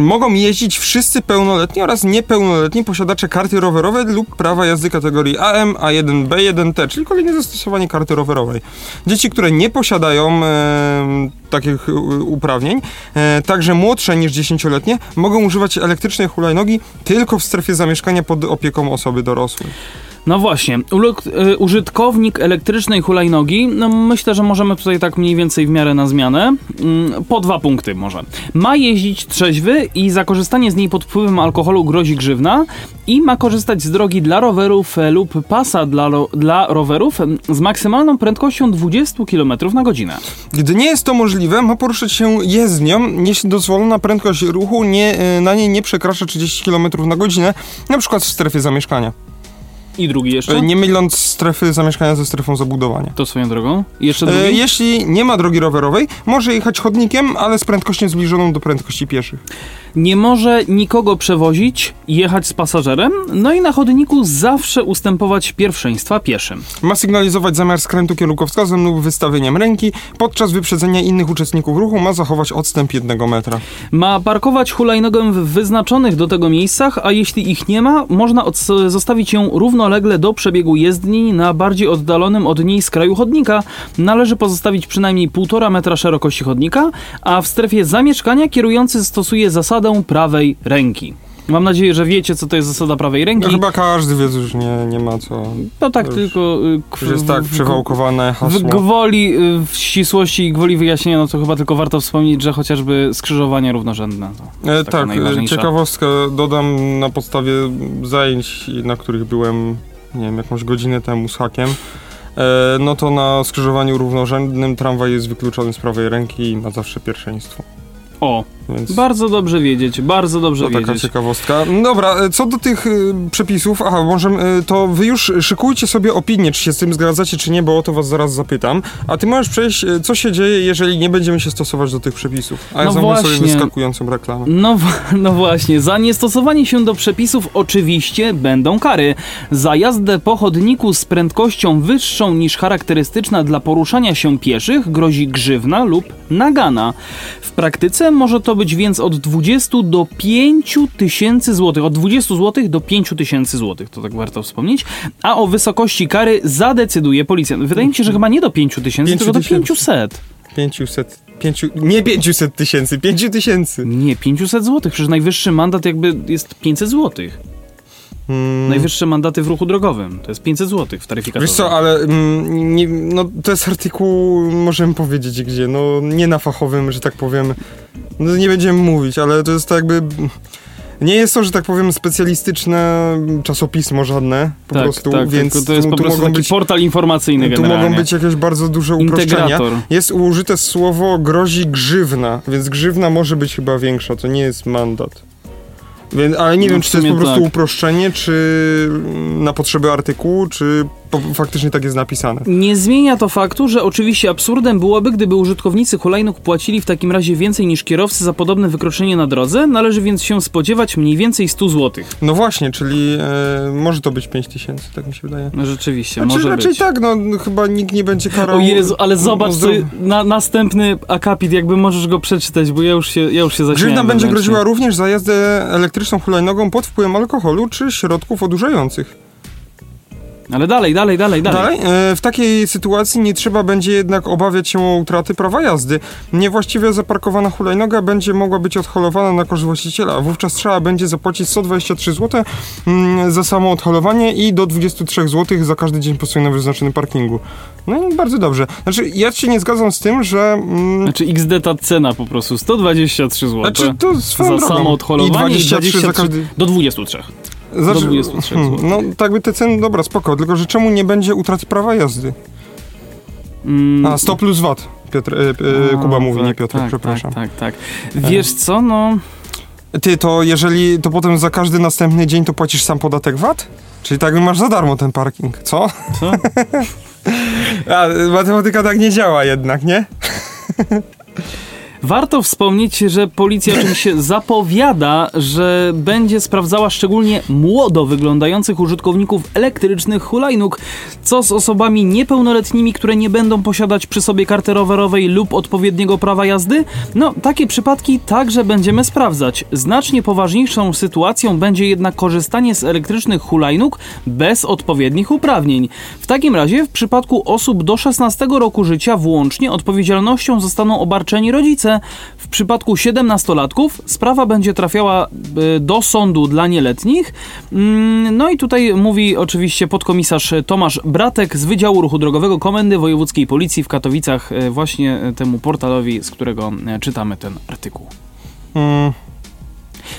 Mogą jeździć wszyscy pełnoletni oraz niepełnoletni posiadacze karty rowerowej lub prawa jazdy kategorii AM, A1, B1T, czyli kolejne zastosowanie karty rowerowej. Dzieci, które nie posiadają em, takich uprawnień, e, także młodsze niż 10-letnie, mogą używać elektrycznej hulajnogi tylko w strefie zamieszkania pod opieką osoby dorosłej.
No właśnie, y, użytkownik elektrycznej hulajnogi, no myślę, że możemy tutaj tak mniej więcej w miarę na zmianę. Mm, Po dwa punkty może. Ma jeździć trzeźwy i za korzystanie z niej pod wpływem alkoholu grozi grzywna i ma korzystać z drogi dla rowerów e, lub pasa dla, dla rowerów z maksymalną prędkością 20 km na godzinę.
Gdy nie jest to możliwe, ma poruszać się jezdnią, jeśli dozwolona prędkość ruchu nie, e, na niej nie przekracza 30 km na godzinę, na przykład w strefie zamieszkania.
I drugi jeszcze?
E, Nie myląc strefy zamieszkania ze strefą zabudowania.
To swoją drogą. I jeszcze
E,
drugi?
Jeśli nie ma drogi rowerowej, może jechać chodnikiem, ale z prędkością zbliżoną do prędkości pieszych.
Nie może nikogo przewozić, jechać z pasażerem, no i na chodniku zawsze ustępować pierwszeństwa pieszym.
Ma sygnalizować zamiar skrętu kierunkowskazem lub wystawieniem ręki. Podczas wyprzedzenia innych uczestników ruchu ma zachować odstęp jednego metra.
Ma parkować hulajnogę w wyznaczonych do tego miejscach, a jeśli ich nie ma, można zostawić ją równolegle do przebiegu jezdni na bardziej oddalonym od niej skraju chodnika. Należy pozostawić przynajmniej 1,5 metra szerokości chodnika, a w strefie zamieszkania kierujący stosuje zasadę prawej ręki. Mam nadzieję, że wiecie, co to jest zasada prawej ręki.
No, chyba każdy wie, już nie, nie ma co.
No tak,
Już-
tylko... y,
Już jest tak
w- w-
przewałkowane
W
hasło.
gwoli, y, w ścisłości i gwoli wyjaśnienia, no to chyba tylko warto wspomnieć, że chociażby skrzyżowanie równorzędne
E, tak, e, ciekawostkę dodam na podstawie zajęć, na których byłem, nie wiem, jakąś godzinę temu z hakiem. E, no to na skrzyżowaniu równorzędnym tramwaj jest wykluczony z prawej ręki i ma zawsze pierwszeństwo.
O,
Więc
bardzo dobrze wiedzieć, bardzo dobrze
to taka
wiedzieć.
ciekawostka. Dobra, e, co do tych y, przepisów, aha, może y, to wy już szykujcie sobie opinię, czy się z tym zgadzacie, czy nie, bo o to was zaraz zapytam. A ty możesz przejść, y, co się dzieje, jeżeli nie będziemy się stosować do tych przepisów. A ja
No
zamówię sobie wyskakującą reklamę.
No, no właśnie, za niestosowanie się do przepisów oczywiście będą kary. Za jazdę po chodniku z prędkością wyższą niż charakterystyczna dla poruszania się pieszych grozi grzywna lub nagana. W praktyce może to być więc od 20 do 5 tysięcy złotych. Od 20 złotych do 5 tysięcy złotych, to tak warto wspomnieć. A o wysokości kary zadecyduje policjant. Wydaje mi się, że chyba nie do 5 tysięcy,
5
tylko do
tysięcy.
500.
500, 5, nie 500 tysięcy, 5 tysięcy.
Nie, 500 złotych. Przecież najwyższy mandat jakby jest 500 złotych.
Mm,
Najwyższe mandaty w ruchu drogowym to jest 500 zł w taryfikatorze.
Wiesz co, ale mm, nie, no, to jest artykuł, możemy powiedzieć gdzie, no nie na fachowym, że tak powiem, no nie będziemy mówić, ale to jest tak jakby, nie jest to, że tak powiem, specjalistyczne czasopismo żadne, po
tak,
prostu,
tak,
więc
to jest
tu,
po
tu
prostu
mogą być,
portal informacyjny
tu
generalnie.
mogą być jakieś bardzo duże uproszczenia.
Integrator.
Jest użyte słowo grozi grzywna, więc grzywna może być chyba większa, to nie jest mandat. Więc, ale nie
No,
wiem, czy to jest po prostu
tak.
uproszczenie, czy na potrzeby artykułu, czy faktycznie tak jest napisane.
Nie zmienia to faktu, że oczywiście absurdem byłoby, gdyby użytkownicy hulajnóg płacili w takim razie więcej niż kierowcy za podobne wykroczenie na drodze, należy więc się spodziewać mniej więcej 100 zł.
No właśnie, czyli e, może to być 5000, tak mi się wydaje.
No rzeczywiście,
Znaczy,
może
raczej
być.
tak, no chyba nikt nie będzie karał.
O Jezu, ale zobacz,
o
co,
zdrow-
na, następny akapit, jakby możesz go przeczytać, bo ja już się, ja już się zaśmiałem.
Grzywna będzie groziła również za jazdę elektryczną hulajnogą pod wpływem alkoholu czy środków odurzających.
Ale dalej, dalej, dalej, dalej.
Dalej, e, w takiej sytuacji nie trzeba będzie jednak obawiać się o utraty prawa jazdy. Niewłaściwie zaparkowana hulajnoga będzie mogła być odholowana na koszt właściciela, a wówczas trzeba będzie zapłacić 123 zł mm, za samo odholowanie i do 23 zł za każdy dzień postój na wyznaczonym parkingu. No i bardzo dobrze. Znaczy, ja się nie zgadzam z tym, że... Mm,
Znaczy XD ta cena po prostu 123 zł.
znaczy, to
za
drogą.
samo odholowanie
I 23 za każdy...
do 23.
Znaczy,
23
hmm,
zł.
No, tak by te ceny, dobra, spoko, tylko że czemu nie będzie utraty prawa jazdy?
Mm,
A, 100 plus VAT, Piotr, e, e, Kuba mówi, nie
tak,
Piotr,
tak,
przepraszam.
Tak, tak, tak. Wiesz co, no...
Ty, to jeżeli, to potem za każdy następny dzień to płacisz sam podatek VAT? Czyli tak masz za darmo ten parking, co?
Co?
A, matematyka tak nie działa jednak, nie?
Warto wspomnieć, że policja oczywiście zapowiada, że będzie sprawdzała szczególnie młodo wyglądających użytkowników elektrycznych hulajnóg. Co z osobami niepełnoletnimi, które nie będą posiadać przy sobie karty rowerowej lub odpowiedniego prawa jazdy? No, takie przypadki także będziemy sprawdzać. Znacznie poważniejszą sytuacją będzie jednak korzystanie z elektrycznych hulajnóg bez odpowiednich uprawnień. W takim razie w przypadku osób do 16 roku życia włącznie odpowiedzialnością zostaną obarczeni rodzice. W przypadku 17-latków sprawa będzie trafiała y, do sądu dla nieletnich. Mm, No i tutaj mówi oczywiście podkomisarz Tomasz Bratek z Wydziału Ruchu Drogowego Komendy Wojewódzkiej Policji w Katowicach, y, właśnie temu portalowi, z którego y, czytamy ten artykuł.
Mm,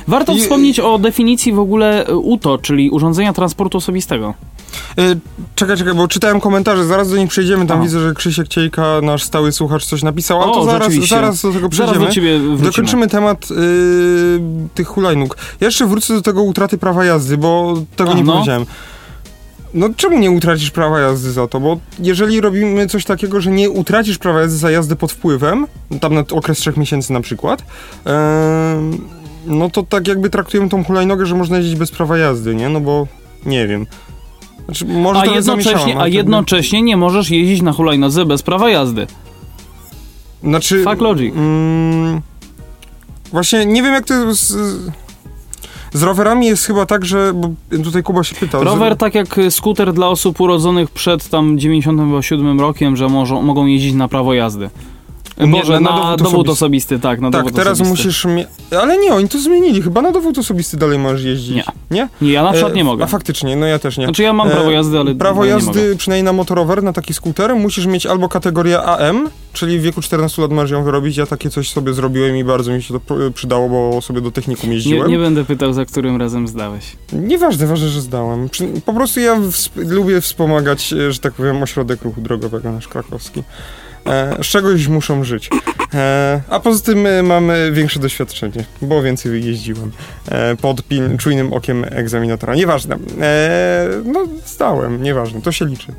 Warto
I-
wspomnieć o definicji w ogóle y, UTO, czyli urządzenia transportu osobistego.
y, czekaj, czekaj, bo czytałem komentarze, zaraz do nich przejdziemy, tam widzę, że Krzysiek Ciejka, nasz stały słuchacz, coś napisał, ale
O,
to zaraz, zaraz do tego
Zaraz
przejdziemy.
do ciebie wrócimy.
Dokończymy temat y, tych hulajnóg. Ja jeszcze wrócę do tego utraty prawa jazdy, bo tego
A,
nie
no.
powiedziałem. No czemu nie utracisz prawa jazdy za to? Bo jeżeli robimy coś takiego, że nie utracisz prawa jazdy za jazdę pod wpływem, tam na okres trzech miesięcy na przykład, em, no to tak jakby traktujemy tą hulajnogę, że można jeździć bez prawa jazdy, nie? No bo nie wiem. Znaczy, może
A jednocześnie, a jednocześnie nie możesz jeździć na hulajnodze bez prawa jazdy.
Znaczy...
Fuck logic.
Mm, właśnie nie wiem jak to z, z rowerami jest chyba tak, że bo tutaj Kuba się pytał.
Rower tak jak skuter dla osób urodzonych przed tam 97 rokiem, że może, mogą jeździć na prawo jazdy.
Nie,
Boże,
na
na,
dowód
dowód,
osobisty.
tak, na
Tak,
dowód
teraz
osobisty.
musisz mie- Ale nie, oni to zmienili. Chyba na dowód osobisty dalej możesz jeździć.
Nie.
Nie?
Nie, ja na przykład
E,
nie mogę.
A faktycznie, no ja też nie.
Znaczy ja mam
E,
prawo jazdy, ale
Prawo
nie
jazdy, przynajmniej na motorower, na taki skuter, musisz mieć albo kategorię AM, czyli w wieku 14 lat możesz ją wyrobić. Ja takie coś sobie zrobiłem i bardzo mi się to pr- przydało, bo sobie do technikum
Nie,
jeździłem.
nie będę pytał, za którym razem zdałeś.
Nieważne, ważne, że zdałem. Po prostu ja wsp- lubię wspomagać, e, że tak powiem, ośrodek ruchu drogowego nasz krakowski. E, z czegoś muszą żyć. E, a poza tym e, mamy większe doświadczenie, bo więcej jeździłem pod pil- czujnym okiem egzaminatora. Nieważne. No, zdałem, nieważne, to się liczy.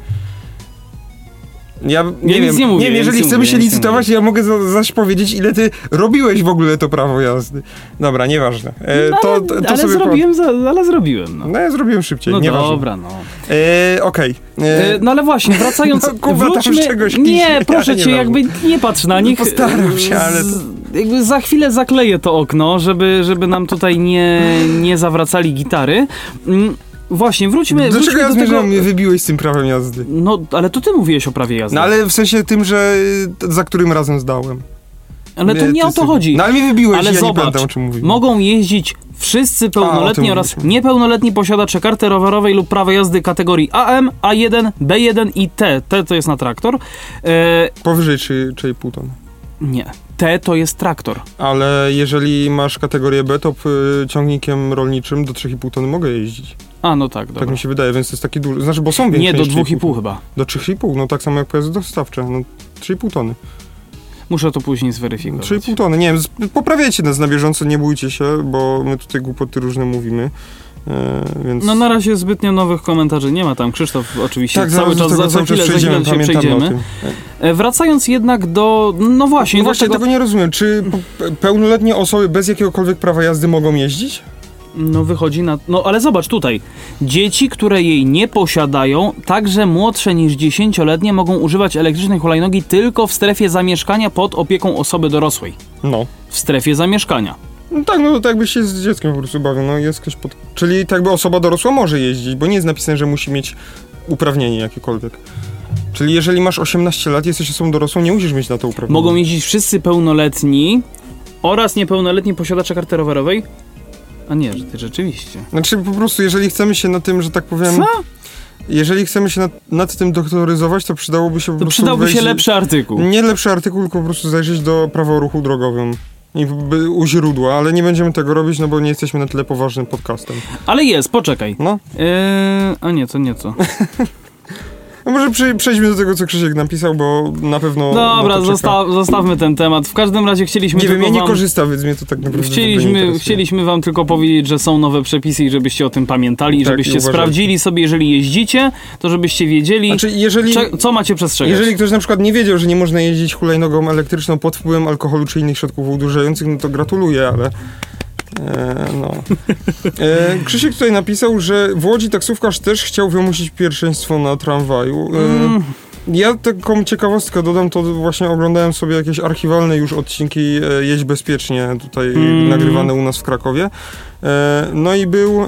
Ja nie
Ja
wiem,
nie mówię,
wiem,
ja
jeżeli
nie
chcemy
mówię,
się
ja nie
licytować, ja mogę za, zaś powiedzieć, ile ty robiłeś w ogóle to prawo jazdy. Dobra, nieważne. E,
No,
to,
ale,
to, to
ale zrobiłem, za, ale zrobiłem. No,
no ja zrobiłem szybciej,
no
nieważne.
dobra, no.
E, Okej.
E,
E,
No ale właśnie, wracając,
No, tam
wróćmy...
czegoś
nie,
pisze,
proszę
ale
cię,
nieważne.
jakby nie patrz na nich.
postaram się, ale
Z- Jakby za chwilę zakleję to okno, żeby, żeby nam tutaj nie, nie zawracali gitary. Właśnie, wróćmy,
do
wróćmy
ja
do tego...
Mnie wybiłeś z tym prawem jazdy.
No, ale to ty mówiłeś o prawie jazdy.
No ale w sensie tym, że y, za którym razem zdałem.
ale to nie o to chodzi.
No ale mnie wybiłeś
Ale
ja
zobacz,
nie pamiętam o czym mówiłem.
Mogą jeździć wszyscy pełnoletni
tym
oraz
mówiliśmy.
niepełnoletni posiadacze karty rowerowej lub prawa jazdy kategorii AM, A1, B1 i T. T to jest na traktor. E,
Powyżej 3,5 ton.
nie. T to jest traktor.
Ale jeżeli masz kategorię B, to y, ciągnikiem rolniczym do 3,5 tony mogę jeździć.
A, no tak,
Tak
dobra.
mi się wydaje, więc to jest taki duży. Znaczy, bo są większe
Nie, do
niż 3,5
2,5 chyba.
Do 3,5, no tak samo jak pojazdy dostawcze. No 3,5 tony.
Muszę to później zweryfikować.
3,5 tony, nie wiem, poprawiajcie nas na bieżąco, nie bójcie się, bo my tutaj głupoty różne mówimy. E, więc...
No na razie zbytnio nowych komentarzy nie ma tam. Krzysztof oczywiście
tak,
cały czas, za, chwilę, za chwilę się przejdziemy. E, Wracając jednak do, no właśnie,
No właśnie,
tego,
tego nie rozumiem. Czy pe- pełnoletnie osoby bez jakiegokolwiek prawa jazdy mogą jeździć?
No wychodzi na. No ale zobacz tutaj. Dzieci, które jej nie posiadają, także młodsze niż 10-letnie, mogą używać elektrycznej hulajnogi tylko w strefie zamieszkania pod opieką osoby dorosłej.
No.
W strefie zamieszkania.
No tak, no to tak jakby się z dzieckiem po prostu bawił, no jest ktoś pod... Czyli tak jakby osoba dorosła może jeździć, bo nie jest napisane, że musi mieć uprawnienie jakiekolwiek. Czyli jeżeli masz 18 lat, jesteś osobą dorosłą, nie musisz mieć na to uprawnienia.
Mogą jeździć wszyscy pełnoletni oraz niepełnoletni posiadacze karty rowerowej. A nie, że ty rzeczywiście.
Znaczy po prostu, jeżeli chcemy się na tym, że tak powiem...
Co?
Jeżeli chcemy się nad, nad tym doktoryzować, to przydałoby się po
To
prostu
przydałby się
wejść-
lepszy artykuł.
Nie lepszy artykuł, tylko po prostu zajrzeć do prawa o ruchu drogowym. I u źródła, ale nie będziemy tego robić, no bo nie jesteśmy na tyle poważnym podcastem.
Ale jest, poczekaj.
No,
Eee, a nie, to nie to.
No może prze, przejdźmy do tego, co Krzysiek napisał, bo na pewno...
Dobra, zosta zostawmy ten temat. W każdym razie chcieliśmy
Nie wiem, ja nie
wam...
korzystam, więc mnie to tak naprawdę
Chcieliśmy, chcieliśmy wam tylko powiedzieć, że są nowe przepisy i żebyście o tym pamiętali,
Tak,
żebyście sprawdzili sobie, jeżeli jeździcie, to żebyście wiedzieli,
Znaczy, jeżeli...
co macie przestrzegać.
Jeżeli ktoś na przykład nie wiedział, że nie można jeździć hulajnogą elektryczną pod wpływem alkoholu czy innych środków odurzających, no to gratuluję, ale... E, no. E, Krzysiek tutaj napisał, że w Łodzi taksówkarz też chciał wymusić pierwszeństwo na tramwaju. E,
Mm,
Ja taką ciekawostkę dodam, to właśnie oglądałem sobie jakieś archiwalne już odcinki e, Jeźdź Bezpiecznie, tutaj
Mm.
nagrywane u nas w Krakowie. E, No i był, e,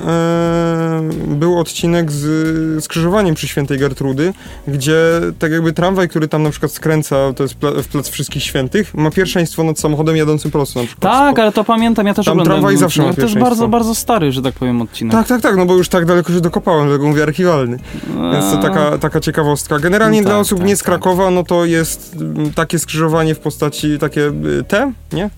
był odcinek z skrzyżowaniem przy Świętej Gertrudy, gdzie tak jakby tramwaj, który tam na przykład skręca, to jest w Plac Wszystkich Świętych, ma pierwszeństwo nad samochodem jadącym prosto na przykład.
tak, ale to pamiętam, ja też
Tam
oglądałem.
tramwaj zawsze ma.
To jest
pierwszeństwo.
bardzo, bardzo stary, że tak powiem, odcinek.
Tak, tak, tak, no bo już tak daleko się dokopałem, dlatego mówię archiwalny. Więc to taka, taka ciekawostka. Generalnie
No
dla
tak,
osób
tak,
nie z
tak.
Krakowa, no to jest mm, takie skrzyżowanie w postaci takie y, T, nie?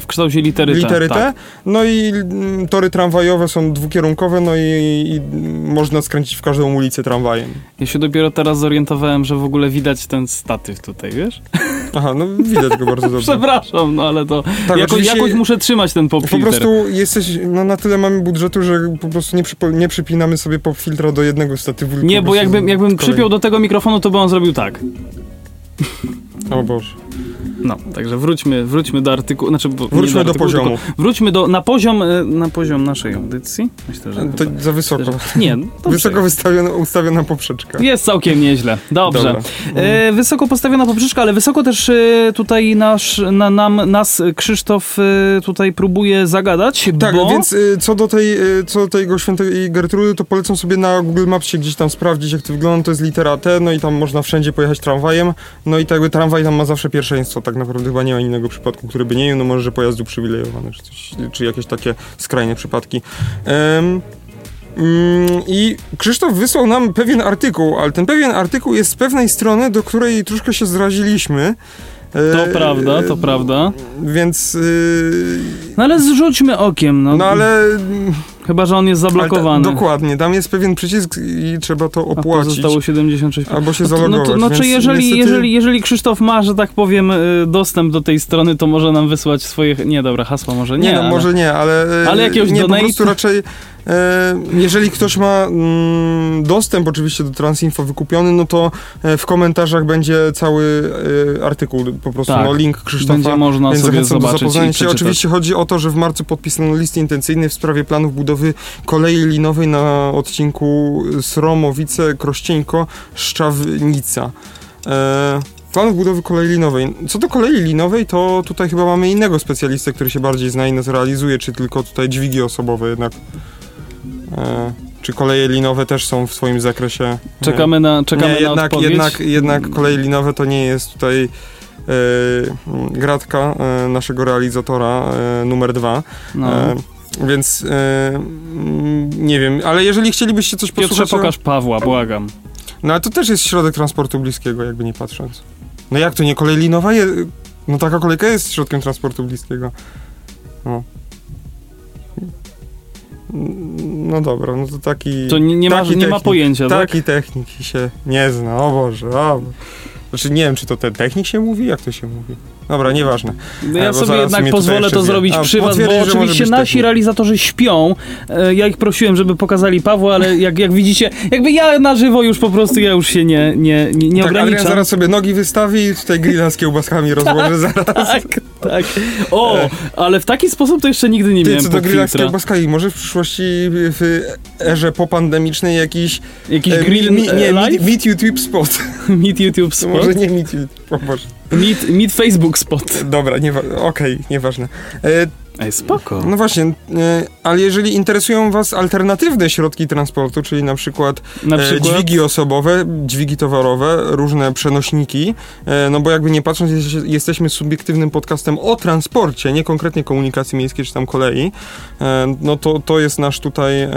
W kształcie litery T.
Litery T.
tak.
No i mm, tory tramwajowe są dwukierunkowe, no i, i można skręcić w każdą ulicę tramwajem.
Ja się dopiero teraz zorientowałem, że w ogóle widać ten statyw tutaj, wiesz?
Aha, no widać go bardzo dobrze.
Przepraszam, no ale to
Tak,
jako, jakoś muszę trzymać ten pop
Po prostu jesteś, no na tyle mamy budżetu, że po prostu nie, przypo, nie przypinamy sobie pop filtra do jednego statywu.
Nie, bo jakbym, jakbym przypiął do tego mikrofonu, to by on zrobił tak.
O Boże.
No, także wróćmy, wróćmy do artykułu, znaczy
Wróćmy do
artykułu,
poziomu.
tylko Wróćmy do, na poziom, e, na poziom naszej audycji. Myślę, że...
To za wysoko.
że nie, dobrze.
Wysoko wystawiona, ustawiona poprzeczka.
Jest całkiem nieźle. Dobrze. E, wysoko postawiona poprzeczka, ale wysoko też e, tutaj nasz, na, nam, nas Krzysztof e, tutaj próbuje zagadać,
Tak,
bo...
więc y, co do tej, y, co do tego świętej Gertrudy, to polecam sobie na Google Maps się gdzieś tam sprawdzić, jak to wygląda. To jest litera T, no i tam można wszędzie pojechać tramwajem. No i tak jakby tramwaj tam ma zawsze pierwszeństwo. Tak naprawdę chyba nie ma innego przypadku, który by nie miał, no może, że pojazd uprzywilejowany, czy, coś, czy jakieś takie skrajne przypadki. Mm, I Krzysztof wysłał nam pewien artykuł, ale ten pewien artykuł jest z pewnej strony, do której troszkę się zraziliśmy.
To
E,
prawda, to prawda.
Więc. y,
No ale zrzućmy okiem, no.
no ale
Chyba, że on jest zablokowany.
ta, dokładnie, tam jest pewien przycisk i trzeba to
A to
opłacić.
zostało 76.
Albo się
No to-
zalogować.
No, to, no czy jeżeli,
niestety-
jeżeli, jeżeli Krzysztof ma, że tak powiem, y, dostęp do tej strony, to może nam wysłać swoje. Nie, dobra, hasła może nie.
Nie, no
ale...
może nie, ale. e,
Ale jakiegoś
Nie,
donate?
po prostu raczej. E, jeżeli ktoś ma mm, dostęp oczywiście do Transinfo wykupiony, no to w komentarzach będzie cały artykuł, po prostu
Tak.
no, link Krzysztofa.
Będzie można
Więc
sobie zobaczyć
się. Oczywiście chodzi o to, że w marcu podpisano list intencyjny w sprawie planów budowy kolei linowej na odcinku Sromowice-Krościeńko-Szczawnica. E, planów budowy kolei linowej. Co do kolei linowej, to tutaj chyba mamy innego specjalistę, który się bardziej zna i nas realizuje, czy tylko tutaj dźwigi osobowe jednak. E, czy koleje linowe też są w swoim zakresie?
Czekamy na, czekamy
nie,
na
jednak,
odpowiedź.
jednak, jednak koleje linowe to nie jest tutaj e, gratka e, naszego realizatora e, numer dwa.
No.
Więc e, mm, nie wiem, ale jeżeli chcielibyście coś
Piotrze,
posłuchać... o-
pokaż Pawła, błagam.
No ale to też jest środek transportu bliskiego, jakby nie patrząc. No jak to nie kolej linowa? Je... No taka kolejka jest środkiem transportu bliskiego. No. No dobra, no to taki...
To nie, nie, ma,
taki
nie ma
technik,
pojęcia, tak?
Taki technik się nie zna, o Boże, o Boże. Znaczy nie wiem, czy to ten technik się mówi, jak to się mówi. Dobra, nieważne.
No
E,
ja
bo
sobie jednak pozwolę to zrobić
A,
przy was, bo oczywiście nasi realizatorzy śpią. E, Ja ich prosiłem, żeby pokazali Pawła, ale jak, jak widzicie, jakby ja na żywo już po prostu, ja już się nie, nie, nie, nie
tak, Adrian
ograniczam.
zaraz sobie nogi wystawi i tutaj grilla z kiełbaskami rozłoży zaraz.
Tak, tak. O, ale w taki sposób to jeszcze nigdy nie
Ty,
miałem
co do grilla z kiełbaskami, może w przyszłości w erze popandemicznej jakiś...
Jakiś
e,
grill
mi, nie,
live?
meet, YouTube spot.
Meet YouTube spot?
może nie meet YouTube, o Boże.
Meet, meet Facebook spot.
Dobra, nie, okej, nieważne. E,
Ej, spoko.
no właśnie, e, ale jeżeli interesują was alternatywne środki transportu, czyli na przykład
Na
E,
przykład...
Dźwigi osobowe, dźwigi towarowe, różne przenośniki, e, no bo jakby nie patrząc, jest, jesteśmy subiektywnym podcastem o transporcie, nie konkretnie komunikacji miejskiej czy tam kolei, e, no to, to jest nasz tutaj e,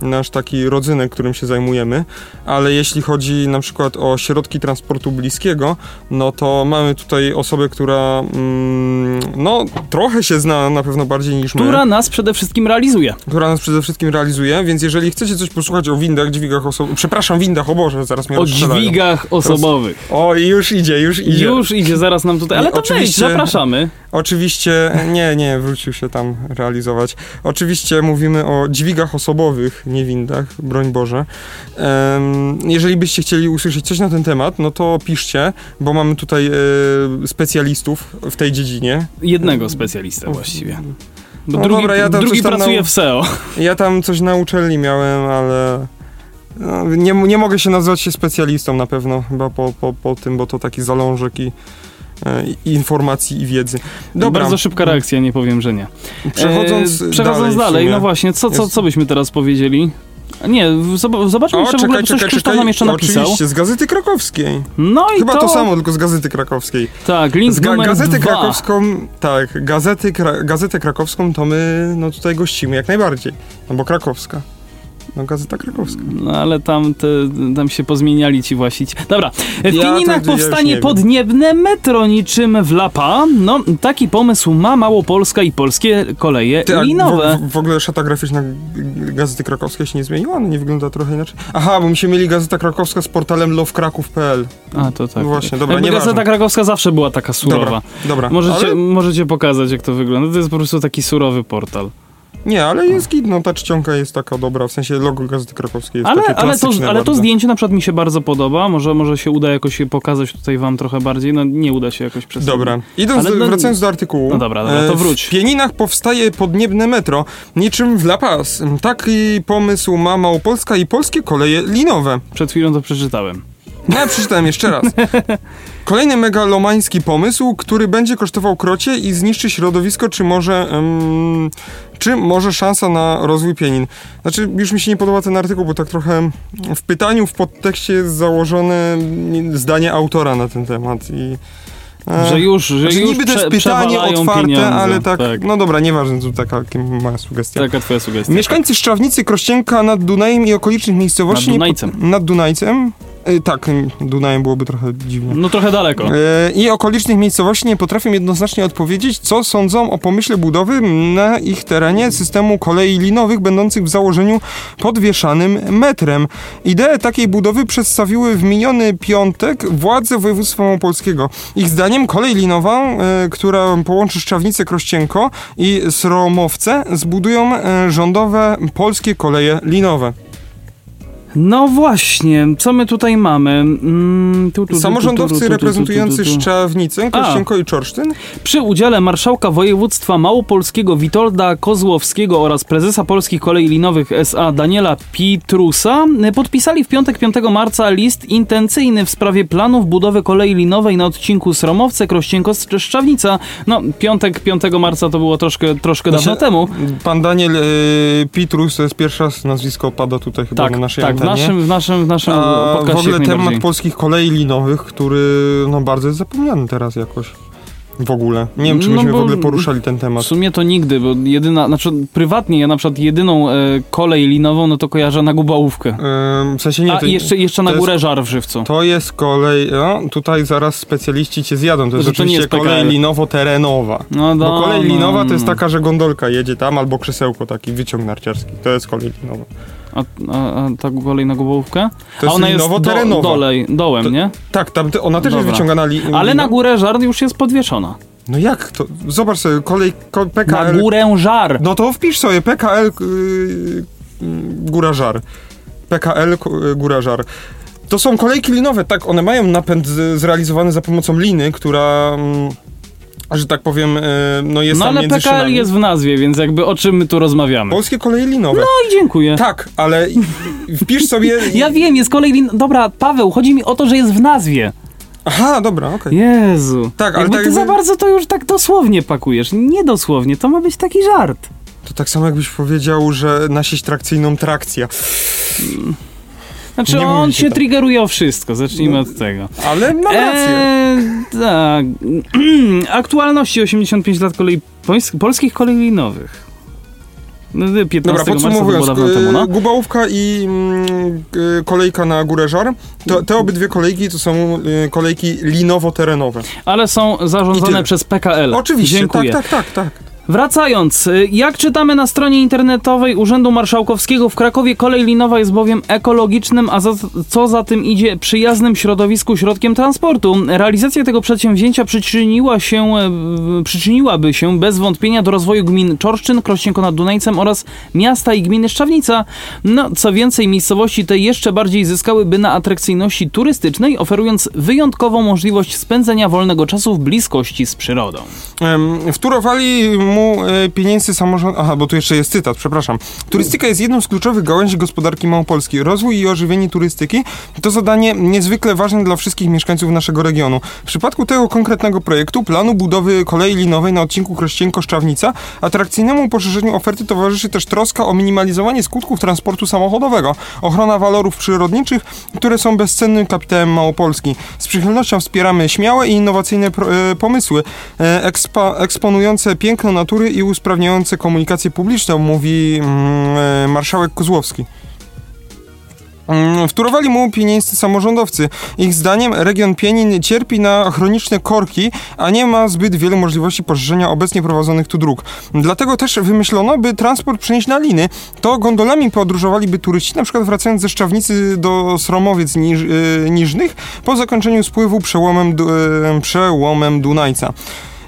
nasz taki rodzynek, którym się zajmujemy, ale jeśli chodzi na przykład o środki transportu bliskiego, no to mamy tutaj osobę, która mm, no trochę się zna na pewno bardziej niż my,
Która nas przede wszystkim realizuje.
która nas przede wszystkim realizuje, więc jeżeli chcecie coś posłuchać o windach, dźwigach osobowych, przepraszam, windach, o Boże, zaraz mnie
O dźwigach osobowych.
O, już idzie, już idzie.
Już idzie zaraz nam tutaj. Ale to
Oczywiście-
wejdź, zapraszamy.
Oczywiście, nie, nie, wrócił się tam realizować. Oczywiście mówimy o dźwigach osobowych, nie windach, broń Boże. Jeżeli byście chcieli usłyszeć coś na ten temat, no to piszcie, bo mamy tutaj e, specjalistów w tej dziedzinie.
Jednego specjalistę właściwie. Bo
No
drugi,
dobra, ja tam
drugi
tam
pracuje
nau-
w SEO.
Ja tam coś na uczelni miałem, ale no, nie, nie mogę się nazwać się specjalistą na pewno, chyba po, po, po tym, bo to taki zalążek i, i informacji i wiedzy. Dobra,
Bardzo szybka reakcja, nie powiem, że nie.
przechodząc,
E, przechodząc
dalej,
dalej, no właśnie, co, co, co byśmy teraz powiedzieli? Nie, zob- zobaczmy jeszcze w ogóle, bo coś Krzysztof nam jeszcze napisał.
Oczywiście, z Gazety Krakowskiej.
No i
Chyba
to,
to, samo, tylko z Gazety Krakowskiej.
Tak, link
Z ga-
numer
Gazetę
dwa.
Krakowską, tak, gazety, kra- Gazetę Krakowską to my no tutaj gościmy jak najbardziej. No bo krakowska. No Gazeta Krakowska.
No ale tam, te, tam się pozmieniali ci właściciele. Dobra, w
Ja
Pieninach
ja już
powstanie
nie wiem.
podniebne metro niczym w Lapa. No, taki pomysł ma Małopolska i polskie koleje
Ty,
linowe.
W, w ogóle szata graficzna Gazety Krakowskiej się nie zmieniła? Ona nie wygląda trochę inaczej? Aha, bo mi się mieli Gazeta Krakowska z portalem lovekraków.pl.
A, to tak.
No właśnie, dobra, nieważne.
Gazeta Krakowska zawsze była taka surowa.
Dobra, dobra.
Możecie,
Ale,
możecie pokazać, jak to wygląda. To jest po prostu taki surowy portal.
Nie, ale jest git, no ta czcionka jest taka dobra, w sensie logo Gazety Krakowskiej jest
Ale,
takie
ale, to, ale to zdjęcie na przykład mi się bardzo podoba. Może, może się uda jakoś pokazać tutaj wam trochę bardziej. No nie uda się jakoś przez
Dobra, idąc,
Ale no-
wracając do artykułu.
No dobra, dobra, to
e,
wróć.
W Pieninach powstaje podniebne metro, niczym w La Paz. Taki pomysł ma Małopolska i polskie koleje linowe.
Przed chwilą to przeczytałem.
No, Ja przeczytałem jeszcze raz. Kolejny megalomański pomysł, który będzie kosztował krocie i zniszczy środowisko, czy może, em, czy może szansa na rozwój pienin. Znaczy, już mi się nie podoba ten artykuł, bo tak trochę w pytaniu, w podtekście jest założone zdanie autora na ten temat i... e,
Że już, że
znaczy,
już
niby to jest pytanie otwarte,
pieniądze.
ale tak,
tak.
no dobra, nieważne, to taka moja sugestia.
Taka twoja sugestia.
Mieszkańcy Szczawnicy, Krościenka nad Dunajem i okolicznych miejscowości...
Nad
nie
Dunajcem.
Nad Dunajcem? E, tak, Dunajem byłoby trochę dziwnie.
No trochę daleko.
E, I okolicznych miejscowości nie potrafią jednoznacznie odpowiedzieć, co sądzą o pomyśle budowy na ich terenie systemu kolei linowych będących w założeniu podwieszanym metrem. Ideę takiej budowy przedstawiły w miniony piątek władze województwa małopolskiego. Ich zdaniem kolej linowa, e, która połączy Szczawnicę Krościenko i Sromowce, zbudują rządowe polskie koleje linowe.
No właśnie, co my tutaj mamy? Mm, tu, tu, tu,
Samorządowcy
tu, tu, tu,
reprezentujący
tu, tu.
Szczawnicę, Krościenko i Czorsztyn
Przy udziale marszałka województwa małopolskiego Witolda Kozłowskiego oraz prezesa Polskich Kolei Linowych SA Daniela Pitrusa podpisali w piątek 5 marca list intencyjny w sprawie planów budowy kolei linowej na odcinku Sromowce, Krościenko, Szczawnica. No, piątek 5 marca to było troszkę, troszkę dawno
Znaczy,
temu.
Pan Daniel y, Pitrus, to jest pierwszy raz nazwisko pada tutaj chyba
Tak,
na naszej
tak,
antenie.
Naszym, w naszym, w naszym
A w ogóle temat polskich kolei linowych, który no bardzo jest zapomniany teraz jakoś. W ogóle. Nie wiem, czy
No
myśmy w
bo-
ogóle poruszali ten
W
temat.
sumie to nigdy, bo jedyna, znaczy prywatnie ja na przykład jedyną e, kolej linową, no to kojarzę na Gubałówkę.
Ym, w sensie nie,
A
to,
jeszcze, jeszcze na
to
górę żar w żywcu.
to jest kolej, no tutaj zaraz specjaliści cię zjadą, to jest
to nie
oczywiście
jest
kolej linowo-terenowa.
No,
Bo kolej
no,
linowa to jest
no.
taka, że gondolka jedzie tam, albo krzesełko, taki wyciąg narciarski. To jest kolej linowa.
A, a, a ta kolej na Gubałówkę?
To
a
jest
ona jest do, dolej, dołem,
To-
nie?
Tak, tam, ona też
Dobra.
jest wyciągana li,
Ale na górę żar już jest podwieszona.
No jak to? Zobacz sobie, kolej ko,
Na
PKL.
górę żar!
No to wpisz sobie PKL yy, yy, Góra Żar. PKL k- Góra Żar. To są kolejki linowe, tak, one mają napęd zrealizowany za pomocą liny, która, mm, że tak powiem, yy, no jest
No
tam
ale PKL
szynami.
jest w nazwie, więc jakby o czym my tu rozmawiamy?
Polskie koleje linowe.
No i dziękuję.
Tak, ale wpisz sobie...
Ja wiem, jest kolej lin... Dobra, Paweł, chodzi mi o to, że jest w nazwie.
Aha, dobra, okej.
Jezu.
Tak, ale
jakby
tak
ty za
jakby-
bardzo to już tak dosłownie pakujesz. Nie dosłownie, to ma być taki żart.
To tak samo jakbyś powiedział, że na sieć trakcyjną trakcja.
Znaczy
Nie
on
się tak.
triggeruje o wszystko, zacznijmy od tego.
Ale mam rację.
Eee, tak. Aktualności 85 lat kolei, pols- polskich kolei linowych. No, 15
Dobra,
marca to
podsumowując,
dawno temu, no.
Gubałówka i mm, e, kolejka na Górę Żar, to, te obydwie kolejki to są e, kolejki linowo-terenowe.
Ale są zarządzane przez PKL.
Oczywiście,
Dziękuję.
tak, tak, tak, tak.
Wracając, y, jak czytamy na stronie internetowej Urzędu Marszałkowskiego w Krakowie, kolej linowa jest bowiem ekologicznym, a za, co za tym idzie przyjaznym środowisku środkiem transportu. Realizacja tego przedsięwzięcia przyczyniła się, e, przyczyniłaby się bez wątpienia do rozwoju gmin Czorszczyn, Krościenko nad Dunajcem oraz miasta i gminy Szczawnica. No, co więcej, miejscowości te jeszcze bardziej zyskałyby na atrakcyjności turystycznej, oferując wyjątkową możliwość spędzenia wolnego czasu w bliskości z przyrodą.
Wtórowali mu e, pieniędzy samorząd... Aha, bo tu jeszcze jest cytat, przepraszam. Turystyka jest jedną z kluczowych gałęzi gospodarki Małopolski. Rozwój i ożywienie turystyki to zadanie niezwykle ważne dla wszystkich mieszkańców naszego regionu. W przypadku tego konkretnego projektu, planu budowy kolei linowej na odcinku Krościenko-Szczawnica, atrakcyjnemu poszerzeniu oferty towarzyszy też troska o minimalizowanie skutków transportu samochodowego, ochrona walorów przyrodniczych, które są bezcennym kapitałem Małopolski. Z przychylnością wspieramy śmiałe i innowacyjne e, pomysły, e, eksponujące piękno natury i usprawniające komunikację publiczną, mówi mm, e, marszałek Kozłowski. Mm, Wtórowali mu pienięscy samorządowcy. Ich zdaniem region Pienin cierpi na chroniczne korki, a nie ma zbyt wielu możliwości poszerzenia obecnie prowadzonych tu dróg. Dlatego też wymyślono, by transport przenieść na liny. To gondolami podróżowaliby turyści, na przykład wracając ze Szczawnicy do Sromowiec Niż, e, Niżnych po zakończeniu spływu przełomem, e, przełomem Dunajca.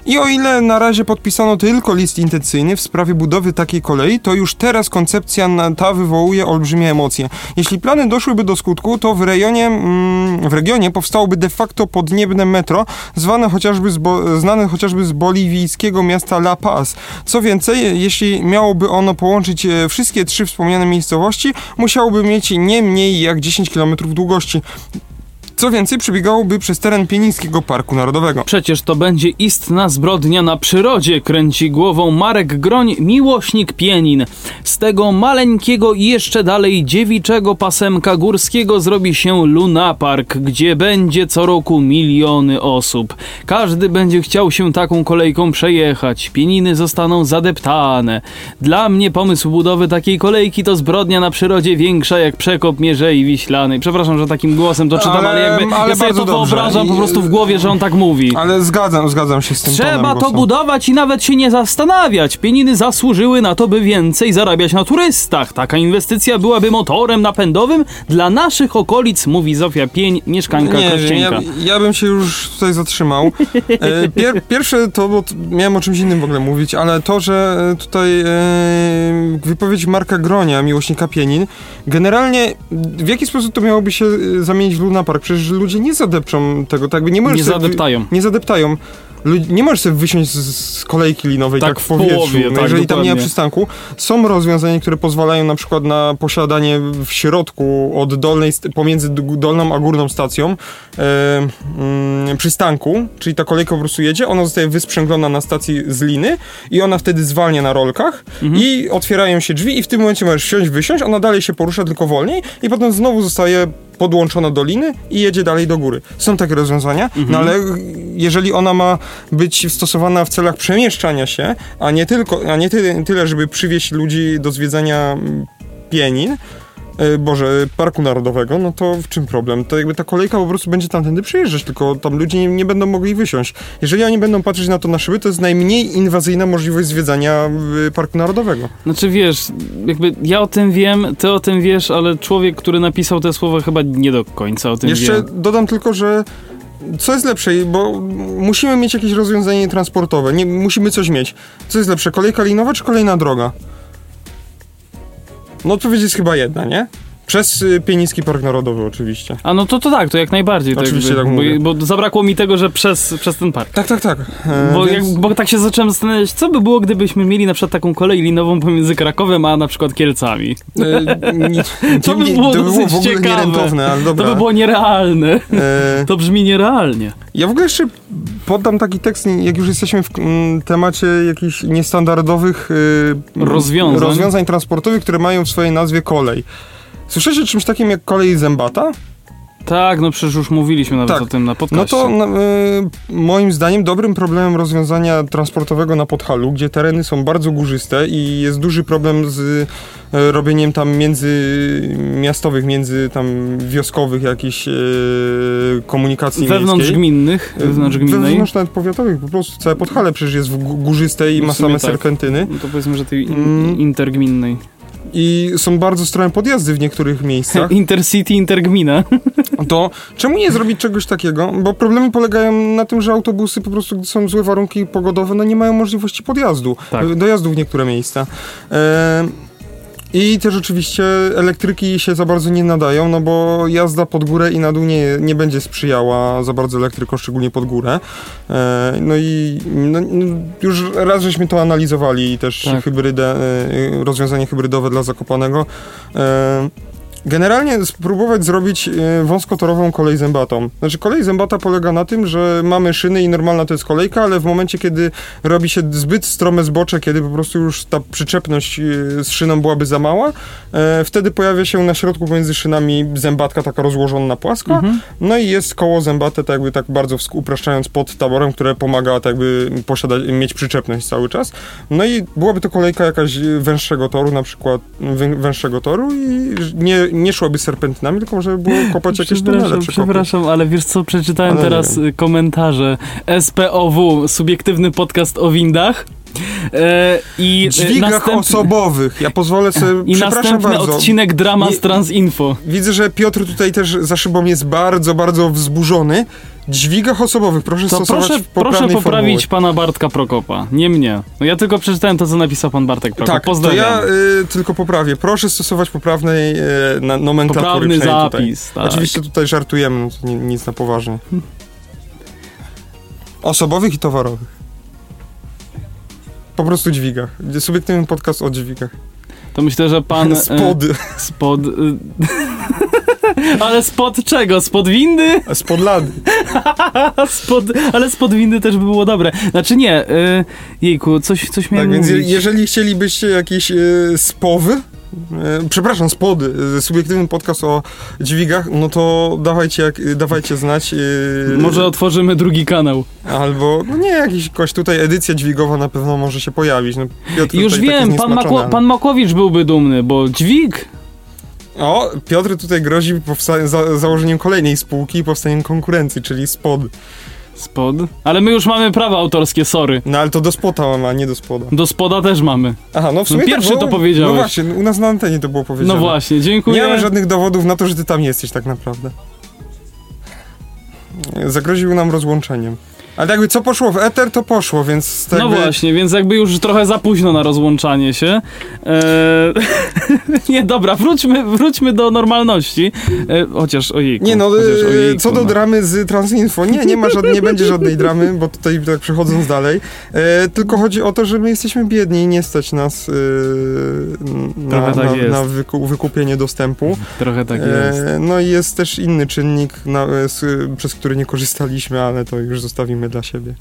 I o ile na razie podpisano tylko list intencyjny w sprawie budowy takiej kolei, to już teraz koncepcja ta wywołuje olbrzymie emocje. Jeśli plany doszłyby do skutku, to w rejonie, mm, w regionie powstałoby de facto podniebne metro, zwane chociażby z bo, znane chociażby z boliwijskiego miasta La Paz. Co więcej, jeśli miałoby ono połączyć e, wszystkie trzy wspomniane miejscowości, musiałoby mieć nie mniej jak 10 km długości. Co więcej, przebiegałoby przez teren Pienińskiego Parku Narodowego.
Przecież to będzie istna zbrodnia na przyrodzie, kręci głową Marek Groń, miłośnik pienin. Z tego maleńkiego i jeszcze dalej dziewiczego pasemka górskiego zrobi się lunapark, gdzie będzie co roku miliony osób. Każdy będzie chciał się taką kolejką przejechać. Pieniny zostaną zadeptane. Dla mnie pomysł budowy takiej kolejki to zbrodnia na przyrodzie większa jak przekop Mierzei Wiślanej. Przepraszam, że takim głosem to czytam, ale,
Ale-
jakby
ale
ja sobie
bardzo
to
dobrze.
wyobrażam po
I-
prostu w głowie, że on tak mówi.
Ale zgadzam, zgadzam się z tym
Trzeba
tonem
to budować i nawet się nie zastanawiać. Pieniny zasłużyły na to, by więcej zarabiać na turystach. Taka inwestycja byłaby motorem napędowym dla naszych okolic, mówi Zofia Pień, mieszkanka
Nie,
Krościenka.
ja, ja bym się już tutaj zatrzymał. E, pier, pierwsze to, bo miałem o czymś innym w ogóle mówić, ale to, że tutaj e, wypowiedź Marka Gronia, miłośnika Pienin, generalnie w jaki sposób to miałoby się e, zamienić w Luna Park? Przecież ludzie nie zadepczą tego, tak by nie możesz
Nie
sobie
zadeptają.
Nie zadeptają. Lud- Nie możesz sobie wysiąść z, z kolejki linowej
Tak,
tak, w powietrzu,
połowie,
no,
tak,
jeżeli tam nie ma
dokładnie.
przystanku. Są rozwiązania, które pozwalają na przykład na posiadanie w środku od dolnej, pomiędzy dolną a górną stacją e, mm, przystanku, czyli ta kolejka po prostu jedzie, ona zostaje wysprzęglona na stacji z liny i ona wtedy zwalnia na rolkach
Mhm.
i otwierają się drzwi i w tym momencie możesz wsiąść, wysiąść, ona dalej się porusza tylko wolniej i potem znowu zostaje podłączona do liny i jedzie dalej do góry. Są takie rozwiązania,
Mhm.
no ale jeżeli ona ma być stosowana w celach przemieszczania się, a nie tylko, a nie tyle, tyle żeby przywieźć ludzi do zwiedzania mm, Pienin, Boże, Parku Narodowego, no to w czym problem? To jakby ta kolejka po prostu będzie tamtędy przyjeżdżać, tylko tam ludzie nie, nie będą mogli wysiąść. Jeżeli oni będą patrzeć na to na szyby, to jest najmniej inwazyjna możliwość zwiedzania y, Parku Narodowego.
Znaczy wiesz, jakby ja o tym wiem, ty o tym wiesz, ale człowiek, który napisał te słowa chyba nie do końca o tym
Jeszcze
wie.
dodam tylko, że co jest lepsze, bo musimy mieć jakieś rozwiązanie transportowe, nie, musimy coś mieć. Co jest lepsze, kolejka linowa czy kolejna droga? No odpowiedź jest chyba jedna, nie? Przez y, Pieniński Park Narodowy oczywiście.
A no to to tak, to jak najbardziej. to
Oczywiście
jakby,
tak mówię.
bo, bo zabrakło mi tego, że przez, przez ten park.
Tak, tak, tak. E,
Bo,
więc-
jak, bo tak się zacząłem zastanawiać, co by było, gdybyśmy mieli na przykład taką kolej linową pomiędzy Krakowem, a na przykład Kielcami.
e, nie,
To by było
to by było w ogóle
ciekawe.
nierentowne, ale dobra.
To by było nierealne.
E,
To brzmi nierealnie.
Ja w ogóle jeszcze poddam taki tekst, jak już jesteśmy w mm, temacie jakichś niestandardowych y,
Rozwiązań.
rozwiązań transportowych, które mają w swojej nazwie kolej. Słyszycie o czymś takim jak kolej zębata?
Tak, no przecież już mówiliśmy nawet
Tak.
o tym na
No
podcaście.
to no, y, moim zdaniem dobrym problemem rozwiązania transportowego na Podhalu, gdzie tereny są bardzo górzyste i jest duży problem z y, robieniem tam międzymiastowych, między tam wioskowych jakichś y, komunikacji
Wewnątrz
miejskiej.
gminnych, wewnątrz gminnej.
Wewnątrz nawet powiatowych, po prostu całe Podhale przecież jest górzyste i
No
ma same
tak.
serpentyny.
No to powiedzmy, że tej in,
Mm.
intergminnej.
I są bardzo strome podjazdy w niektórych miejscach.
Intercity, intergmina.
to czemu nie zrobić czegoś takiego? Bo problemy polegają na tym, że autobusy po prostu, gdy są złe warunki pogodowe, no nie mają możliwości podjazdu,
Tak.
dojazdu w niektóre miejsca. E, I też oczywiście elektryki się za bardzo nie nadają, no bo jazda pod górę i na dół nie, nie będzie sprzyjała za bardzo elektrykom, szczególnie pod górę. E, no i no, no, już raz żeśmy to analizowali i też
Tak.
hybrydę, e, rozwiązanie hybrydowe dla Zakopanego. E, Generalnie spróbować zrobić e, wąskotorową kolej zębatą. Znaczy kolej zębata polega na tym, że mamy szyny i normalna to jest kolejka, ale w momencie, kiedy robi się zbyt strome zbocze, kiedy po prostu już ta przyczepność e, z szyną byłaby za mała, e, wtedy pojawia się na środku pomiędzy szynami zębatka taka rozłożona płasko,
Mhm.
no i jest koło zębate, tak jakby tak bardzo upraszczając pod taborem, które pomaga tak jakby posiadać, mieć przyczepność cały czas. No i byłaby to kolejka jakaś węższego toru, na przykład wę- węższego toru i nie, nie szłaby serpentynami, tylko żeby było kopać jakieś tunele
Przepraszam, ale wiesz co, przeczytałem
Ale
teraz komentarze SPOW, subiektywny podcast o windach. E, I y,
Dźwigach
następny,
osobowych. Ja pozwolę sobie,
I następny
bardzo.
odcinek drama z Transinfo.
Widzę, że Piotr tutaj też za szybą jest bardzo, bardzo wzburzony. Dźwigach osobowych, proszę
To
stosować
proszę, proszę poprawić
formuły.
pana Bartka Prokopa, nie mnie. No ja tylko przeczytałem to, co napisał pan Bartek Prokop.
Tak, to
Pozdrawiam.
ja y, tylko poprawię. Proszę stosować poprawnej y, na, nomenklatury.
Poprawny zapis, tak.
Oczywiście tutaj żartujemy, no to ni- nic na poważnie. Osobowych i towarowych. Po prostu dźwigach. Subiektywny podcast o dźwigach.
To myślę, że pan...
Spod,
Spod... y, ale spod czego? Spod windy?
spod lady.
spod, ale spod windy też by było dobre. Znaczy nie, y, jejku, coś, coś miałem
Tak, więc
mówić.
jeżeli chcielibyście jakieś y, spowy, y, przepraszam, spody, subiektywny podcast o dźwigach, no to dawajcie, jak, dawajcie znać.
Może otworzymy drugi kanał.
Albo, no nie, jakiś tutaj edycja dźwigowa na pewno może się pojawić. No, Piotr
Już wiem, pan, Makło, pan Makłowicz byłby dumny, bo dźwig
O, Piotr tutaj grozi powsta- za- założeniem kolejnej spółki i powstaniem konkurencji, czyli spod.
spod. Ale my już mamy prawa autorskie, sorry.
No ale to do spota mam, a nie do spoda.
Do spoda też mamy.
Aha, no w sumie
No pierwszy
tak, bo,
to powiedziałeś.
No właśnie, u nas na antenie to było powiedziane.
No właśnie, dziękuję.
Nie mamy żadnych dowodów na to, że ty tam jesteś tak naprawdę. Zagroził nam rozłączeniem. Ale jakby co poszło w eter, to poszło, więc tak
No
jakby...
właśnie, więc jakby już trochę za późno na rozłączanie się. Eee, nie, dobra, wróćmy, wróćmy do normalności. E, chociaż ojejku.
Nie no,
chociaż,
y,
ojejku,
co do
no.
dramy z Transinfo, nie, nie ma żadnej, nie będzie żadnej dramy, bo tutaj tak przechodząc dalej, e, tylko chodzi o to, że my jesteśmy biedni i nie stać nas y, na,
Trochę tak
na,
jest.
na wyku, wykupienie dostępu.
Trochę tak jest.
E, no i jest też inny czynnik, na, e, z, przez który nie korzystaliśmy, ale to już zostawimy dla siebie.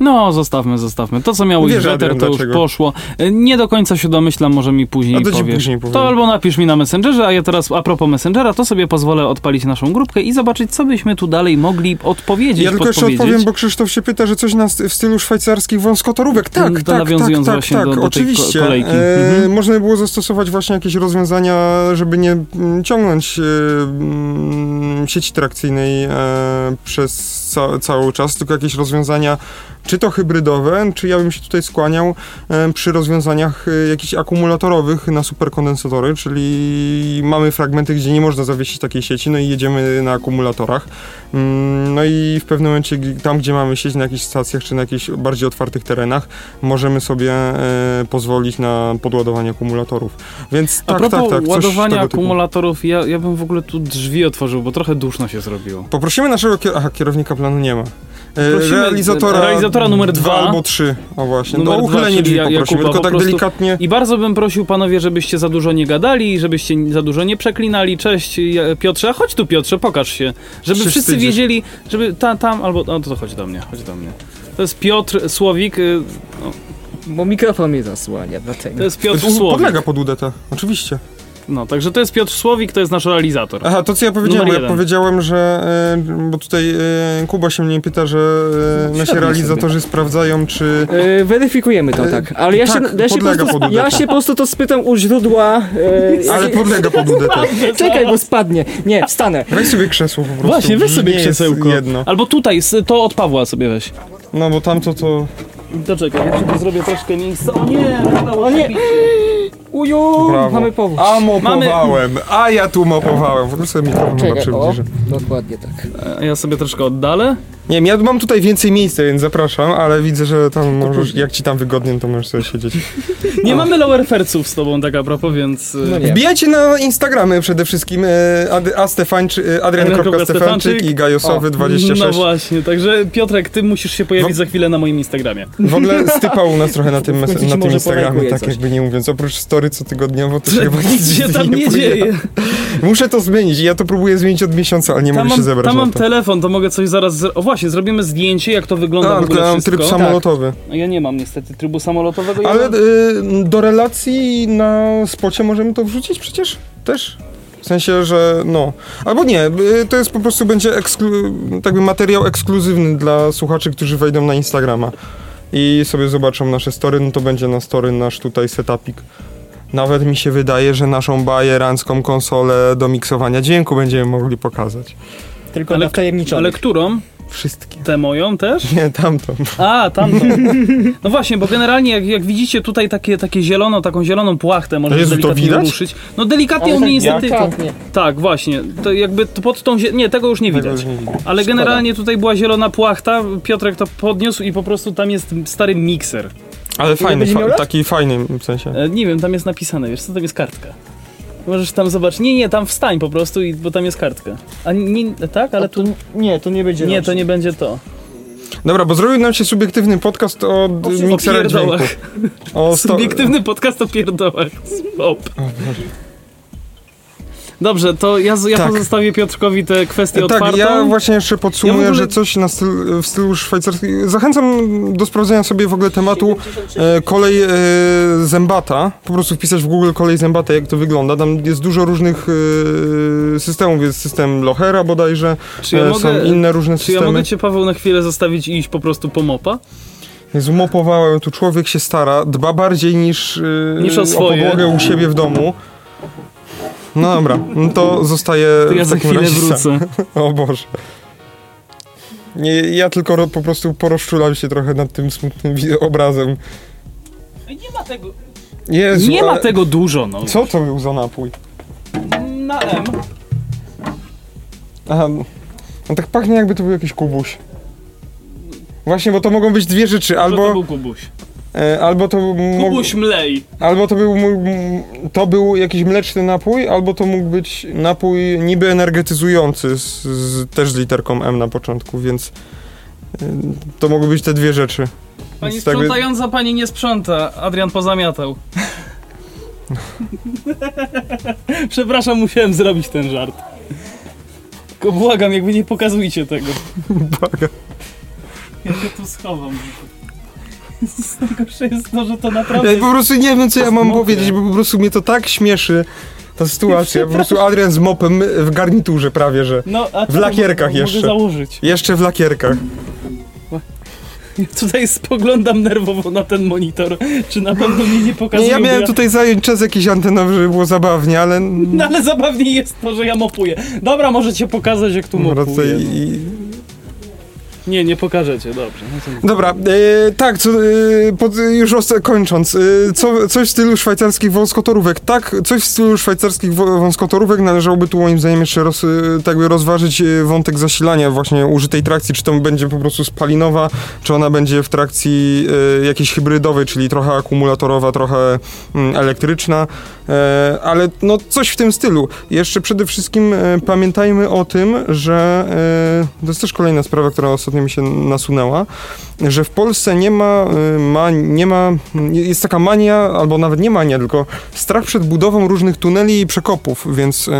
No, zostawmy, zostawmy. To, co miało
Wiesz,
iść w eter,
Adrian,
to już
dlaczego?
poszło. E, Nie do końca się domyślam, może mi później
A to
powiesz.
później powiem.
To albo napisz mi na Messengerze, a ja teraz a propos Messengera, to sobie pozwolę odpalić naszą grupkę i zobaczyć, co byśmy tu dalej mogli odpowiedzieć,
Ja tylko jeszcze odpowiem, bo Krzysztof się pyta, że coś na, w stylu szwajcarskich wąskotorówek.
To-
Tak,
to
tak, tak,
nawiązując
tak,
właśnie
tak,
do- do tej
oczywiście.
ko- kolejki.
E,
Mhm.
Można by było zastosować właśnie jakieś rozwiązania, żeby nie mm, ciągnąć e, mm, sieci trakcyjnej e, przez ca- cały czas, tylko jakieś rozwiązania, czy to hybrydowe, czy ja bym się tutaj skłaniał przy rozwiązaniach e, jakichś akumulatorowych na superkondensatory, czyli mamy fragmenty, gdzie nie można zawiesić takiej sieci, no i jedziemy na akumulatorach. Mm, No i w pewnym momencie, tam gdzie mamy sieć na jakichś stacjach, czy na jakichś bardziej otwartych terenach, możemy sobie e, pozwolić na podładowanie akumulatorów. Więc
A
tak,
propos
tak, tak.
ładowania akumulatorów, ja, ja bym w ogóle tu drzwi otworzył, bo trochę duszno się zrobiło.
Poprosimy naszego kier- Aha, kierownika planu nie ma. E,
Prosimy
realizatora,
realizatora numer dwa.
albo trzy. O właśnie.
Numer
No,
dwa,
uchylenie drzwi
Ja-
poprosimy,
Jakuba
tylko
po
tak delikatnie.
I bardzo bym prosił panowie, żebyście za dużo nie gadali, żebyście za dużo nie przeklinali. Cześć Piotrze, a chodź tu Piotrze, pokaż się. Żeby wszyscy
wstydzisz.
wiedzieli, żeby tam, tam albo... No to chodź do mnie, chodź do mnie. To jest Piotr Słowik, no,
Bo mikrofon mnie zasłania, dlatego.
to jest Piotr Słowik.
Podlega pod UDT, oczywiście.
No, także to jest Piotr Słowik, to jest nasz realizator.
Aha, to co ja powiedziałem, ja powiedziałem, że, e, bo tutaj e, Kuba się mnie pyta, że e, nasi realizatorzy sprawdzają, czy...
E, weryfikujemy to, tak. Ale ja,
tak,
się, ja, się prostu, ja się po prostu to spytam u źródła. E,
Ale podlega pod UDT.
Czekaj, bo spadnie. Nie, wstanę.
Weź sobie krzesło po prostu.
Właśnie, weź sobie
nie
krzesełko.
jedno.
Albo tutaj, to od Pawła sobie weź.
No bo tamto to...
To czekaj, ja ci tu zrobię troszkę miejsca. O nie,
O nie! Uju,
Brawo.
mamy powód.
A mopowałem, a ja tu mopowałem. W ogóle sobie mikrofon chyba
Czekaj, o,
przybliżę.
dokładnie tak.
A Ja sobie troszkę oddalę.
Nie wiem, ja mam tutaj więcej miejsca, więc zapraszam, ale widzę, że tam możesz, jak ci tam wygodnie, to możesz sobie siedzieć.
Nie mamy lower fairców z tobą tak a propos, więc...
No nie.
Wbijajcie na Instagramy przede wszystkim e, Ad, e, Adrian.Stefanczyk
Stefanczyk.
i Gajosowy26.
No właśnie, także Piotrek, ty musisz się pojawić
No.
za chwilę na moim Instagramie.
W ogóle stypał u nas trochę na tym,
W
na tym Instagramie, tak
coś.
jakby nie mówiąc. Oprócz story cotygodniowo, to się chyba
Nic
nic
się tam nie
pojawia.
dzieje.
Muszę to zmienić i ja to próbuję zmienić od miesiąca, ale nie
Tam
mogę się zebrać
tam mam
to.
telefon, to mogę coś zaraz... Z... O właśnie, zrobimy zdjęcie, jak to wygląda
A,
w ogóle
tylko ja mam
wszystko.
tryb samolotowy.
No Ja nie mam niestety trybu samolotowego. Ja
Ale
mam...
y, do relacji na spocie możemy to wrzucić przecież? Też? W sensie, że no. Albo nie, y, to jest po prostu będzie eksklu- tak materiał ekskluzywny dla słuchaczy, którzy wejdą na Instagrama i sobie zobaczą nasze story, no to będzie na story nasz tutaj setupik. Nawet mi się wydaje, że naszą bajerancką konsolę do miksowania dźwięku będziemy mogli pokazać.
Tylko
Ale-. Ale którą?
Wszystkie.
Tę moją też?
Nie, tamtą.
A, tamtą. No właśnie, bo generalnie jak, jak widzicie tutaj takie, takie zielono, taką zieloną płachtę możesz
Jezu, to
delikatnie
widać?
ruszyć. No delikatnie u mnie
tak
niestety...
delikatnie.
Tak, właśnie. To jakby to pod tą... zie- Nie, tego już nie widać.
już nie widać.
Ale
Szkoda.
generalnie tutaj była zielona płachta, Piotrek to podniósł i po prostu tam jest stary mikser.
Ale fajny, fa- taki fajny w sensie.
E, nie wiem, tam jest napisane, wiesz co, tam jest kartka. Możesz tam zobaczyć. Nie, nie, tam wstań po prostu, i, bo tam jest kartka. A nie, tak? Ale tu...
Nie, to nie będzie.
Nie, to nie będzie to.
Dobra, bo zrobił nam się subiektywny podcast o d-
O
miksera dźwięku.
pierdołach.
O sto-
Subiektywny podcast o pierdołach. Stop. Dobrze, to ja, ja
Tak.
pozostawię Piotrkowi tę kwestię
Tak,
otwartą.
ja właśnie jeszcze podsumuję,
Ja ogóle-
że coś na styl, w stylu szwajcarskim. Zachęcam do sprawdzenia sobie w ogóle tematu e, kolej e, zębata. Po prostu wpisać w Google kolej zębata, jak to wygląda. Tam jest dużo różnych e, systemów. Jest system Lohera bodajże,
Czy ja
e,
mogę,
są inne różne
czy ja
systemy.
mogę cię, Paweł, na chwilę zostawić i iść po prostu po mopa?
Zumopowałem, tu człowiek się stara, dba bardziej niż, e,
Niż o swoje.
podłogę u siebie w domu. No dobra, no to zostaje
To ja
w
za
takim
chwilę
razie sam.
wrócę.
O Boże. Nie, ja tylko ro, po prostu porozczulam się trochę nad tym smutnym obrazem.
Nie ma tego,
Jezu,
nie ma tego dużo, no.
Co to był za napój?
Na M.
Aha, no tak pachnie jakby to był jakiś kubuś. Właśnie, bo to mogą być dwie rzeczy,
Albo... To był Kubuś.
E, albo to mógł,
Kubuś mlej.
albo to był, to był jakiś mleczny napój, albo to mógł być napój niby energetyzujący, z, z, też z literką M na początku, więc e, to mogły być te dwie rzeczy.
Pani
Więc tak by-
sprzątająca pani nie sprząta. Adrian pozamiatał. Przepraszam, musiałem zrobić ten żart. Tylko błagam, jakby nie pokazujcie tego.
Błagam.
Ja się tu schowam. Najgorsze jest to, że to naprawdę...
Ja po prostu nie wiem, co ja mam
mokre.
powiedzieć, bo po prostu mnie to tak śmieszy, ta sytuacja. Po prostu Adrian z mopem w garniturze prawie, że.
No, a
W lakierkach
mogę
jeszcze.
założyć.
Jeszcze w lakierkach.
Ja tutaj spoglądam nerwowo na ten monitor. Czy na pewno mnie nie
Nie,
pokazują?
ja miałem tutaj zająć czas jakiś antenowy, żeby było zabawnie, ale...
No ale zabawniej jest to, że ja mopuję. Dobra, możecie pokazać, jak tu mopuję.
I...
Nie, nie pokażecie, dobrze. No.
Dobra, e, tak, co, e, pod, już kończąc, e, co, coś w stylu szwajcarskich wąskotorówek. Tak, coś w stylu szwajcarskich wąskotorówek należałoby tu moim zdaniem jeszcze roz, e, tak by rozważyć e, wątek zasilania właśnie użytej trakcji, czy to będzie po prostu spalinowa, czy ona będzie w trakcji e, jakiejś hybrydowej, czyli trochę akumulatorowa, trochę mm, elektryczna, ale no coś w tym stylu. Jeszcze przede wszystkim pamiętajmy o tym, że to jest też kolejna sprawa, która ostatnio mi się nasunęła, że w Polsce nie ma, e, ma, nie ma, jest taka mania, albo nawet nie mania, tylko strach przed budową różnych tuneli i przekopów, więc e,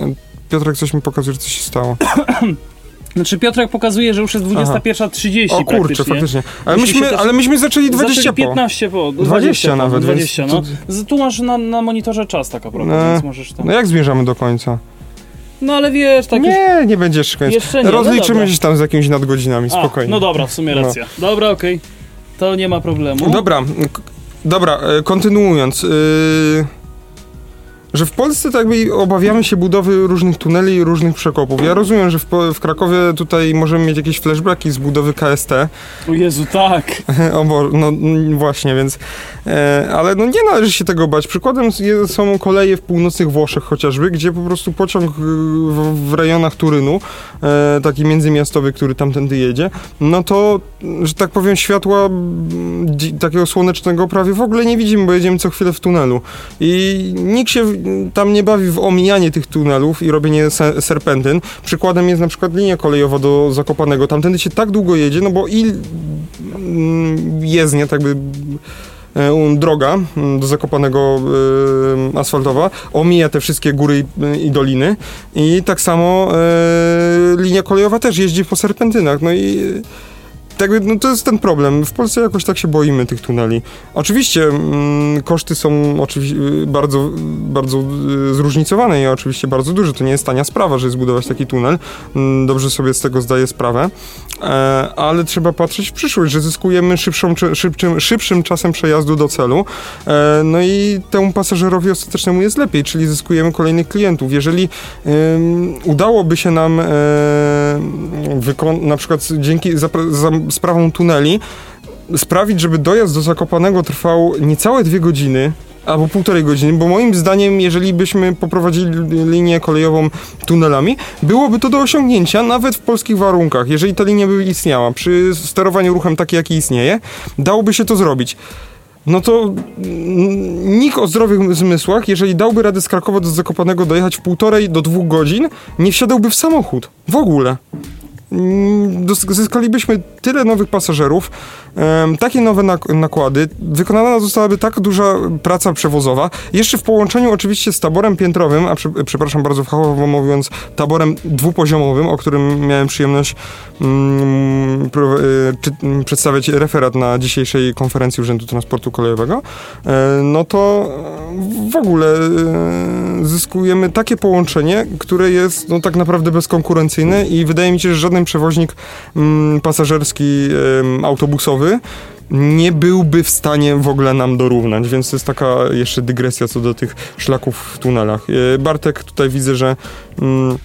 e, Piotrek coś mi pokazuje, że coś się stało.
Znaczy Piotrek pokazuje, że już jest 21.30
O kurczę, faktycznie. Ale myśmy,
też-
ale myśmy zaczęli 20
Zaczęli
po.
15 po.
20
po,
nawet,
20,
więc
no. Tu masz na, na monitorze czas tak naprawdę,
No.
więc możesz tam...
No jak zmierzamy do końca?
No ale wiesz, tak już...
nie, nie będzie jeszcze koniec.
Jeszcze nie, no
Rozliczymy
dobra.
się tam z jakimiś nadgodzinami,
A,
spokojnie.
no dobra, w sumie
No.
racja. Dobra, okej. To nie ma problemu.
Dobra, k- dobra, e, kontynuując. Yy, że w Polsce tak jakby obawiamy się budowy różnych tuneli i różnych przekopów. Ja rozumiem, że w, w Krakowie tutaj możemy mieć jakieś flashbacki z budowy KST.
O Jezu, tak.
o Bo, no właśnie, więc... E, ale no nie należy się tego bać. Przykładem są koleje w północnych Włoszech chociażby, gdzie po prostu pociąg y, w, w rejonach Turynu, e, taki międzymiastowy, który tamtędy jedzie, no to, że tak powiem, światła takiego słonecznego prawie w ogóle nie widzimy, bo jedziemy co chwilę w tunelu. I nikt się tam nie bawi w omijanie tych tunelów i robienie se, serpentyn. Przykładem jest na przykład linia kolejowa do Zakopanego. Tamtędy się tak długo jedzie, no bo il mm, jezdnia, tak by e, droga mm, do Zakopanego e, asfaltowa omija te wszystkie góry i, i doliny i tak samo e, linia kolejowa też jeździ po serpentynach, no i tak, no to jest ten problem. W Polsce jakoś tak się boimy tych tuneli. Oczywiście mm, koszty są oczywiście bardzo, bardzo y, zróżnicowane i oczywiście bardzo duże. To nie jest tania sprawa, żeby zbudować taki tunel. Mm, Dobrze sobie z tego zdaję sprawę. E, ale trzeba patrzeć w przyszłość, że zyskujemy szybszą, szybczym, szybszym czasem przejazdu do celu. E, no i temu pasażerowi ostatecznemu jest lepiej, czyli zyskujemy kolejnych klientów. Jeżeli udałoby się nam e, wykon- na przykład dzięki zapra- za sprawą tuneli sprawić, żeby dojazd do Zakopanego trwał niecałe dwie godziny, albo półtorej godziny, bo moim zdaniem, jeżeli byśmy poprowadzili linię kolejową tunelami, byłoby to do osiągnięcia nawet w polskich warunkach. Jeżeli ta linia by istniała, przy sterowaniu ruchem taki, jaki istnieje, dałoby się to zrobić. No to nikt o zdrowych zmysłach, jeżeli dałby radę z Krakowa do Zakopanego dojechać w półtorej do dwóch godzin, nie wsiadałby w samochód. W ogóle. Mm, Zyskalibyśmy tyle nowych pasażerów, takie nowe nak- nakłady, wykonana zostałaby tak duża praca przewozowa, jeszcze w połączeniu oczywiście z taborem piętrowym, a prze- przepraszam bardzo fachowo mówiąc, taborem dwupoziomowym, o którym miałem przyjemność mm, pro- e, czy, m, przedstawiać referat na dzisiejszej konferencji Urzędu Transportu Kolejowego, e, no to w ogóle e, zyskujemy takie połączenie, które jest no, tak naprawdę bezkonkurencyjne i wydaje mi się, że żaden przewoźnik mm, pasażerski, em, autobusowy nie byłby w stanie w ogóle nam dorównać, więc to jest taka jeszcze dygresja co do tych szlaków w tunelach. E, Bartek, tutaj widzę, że mm,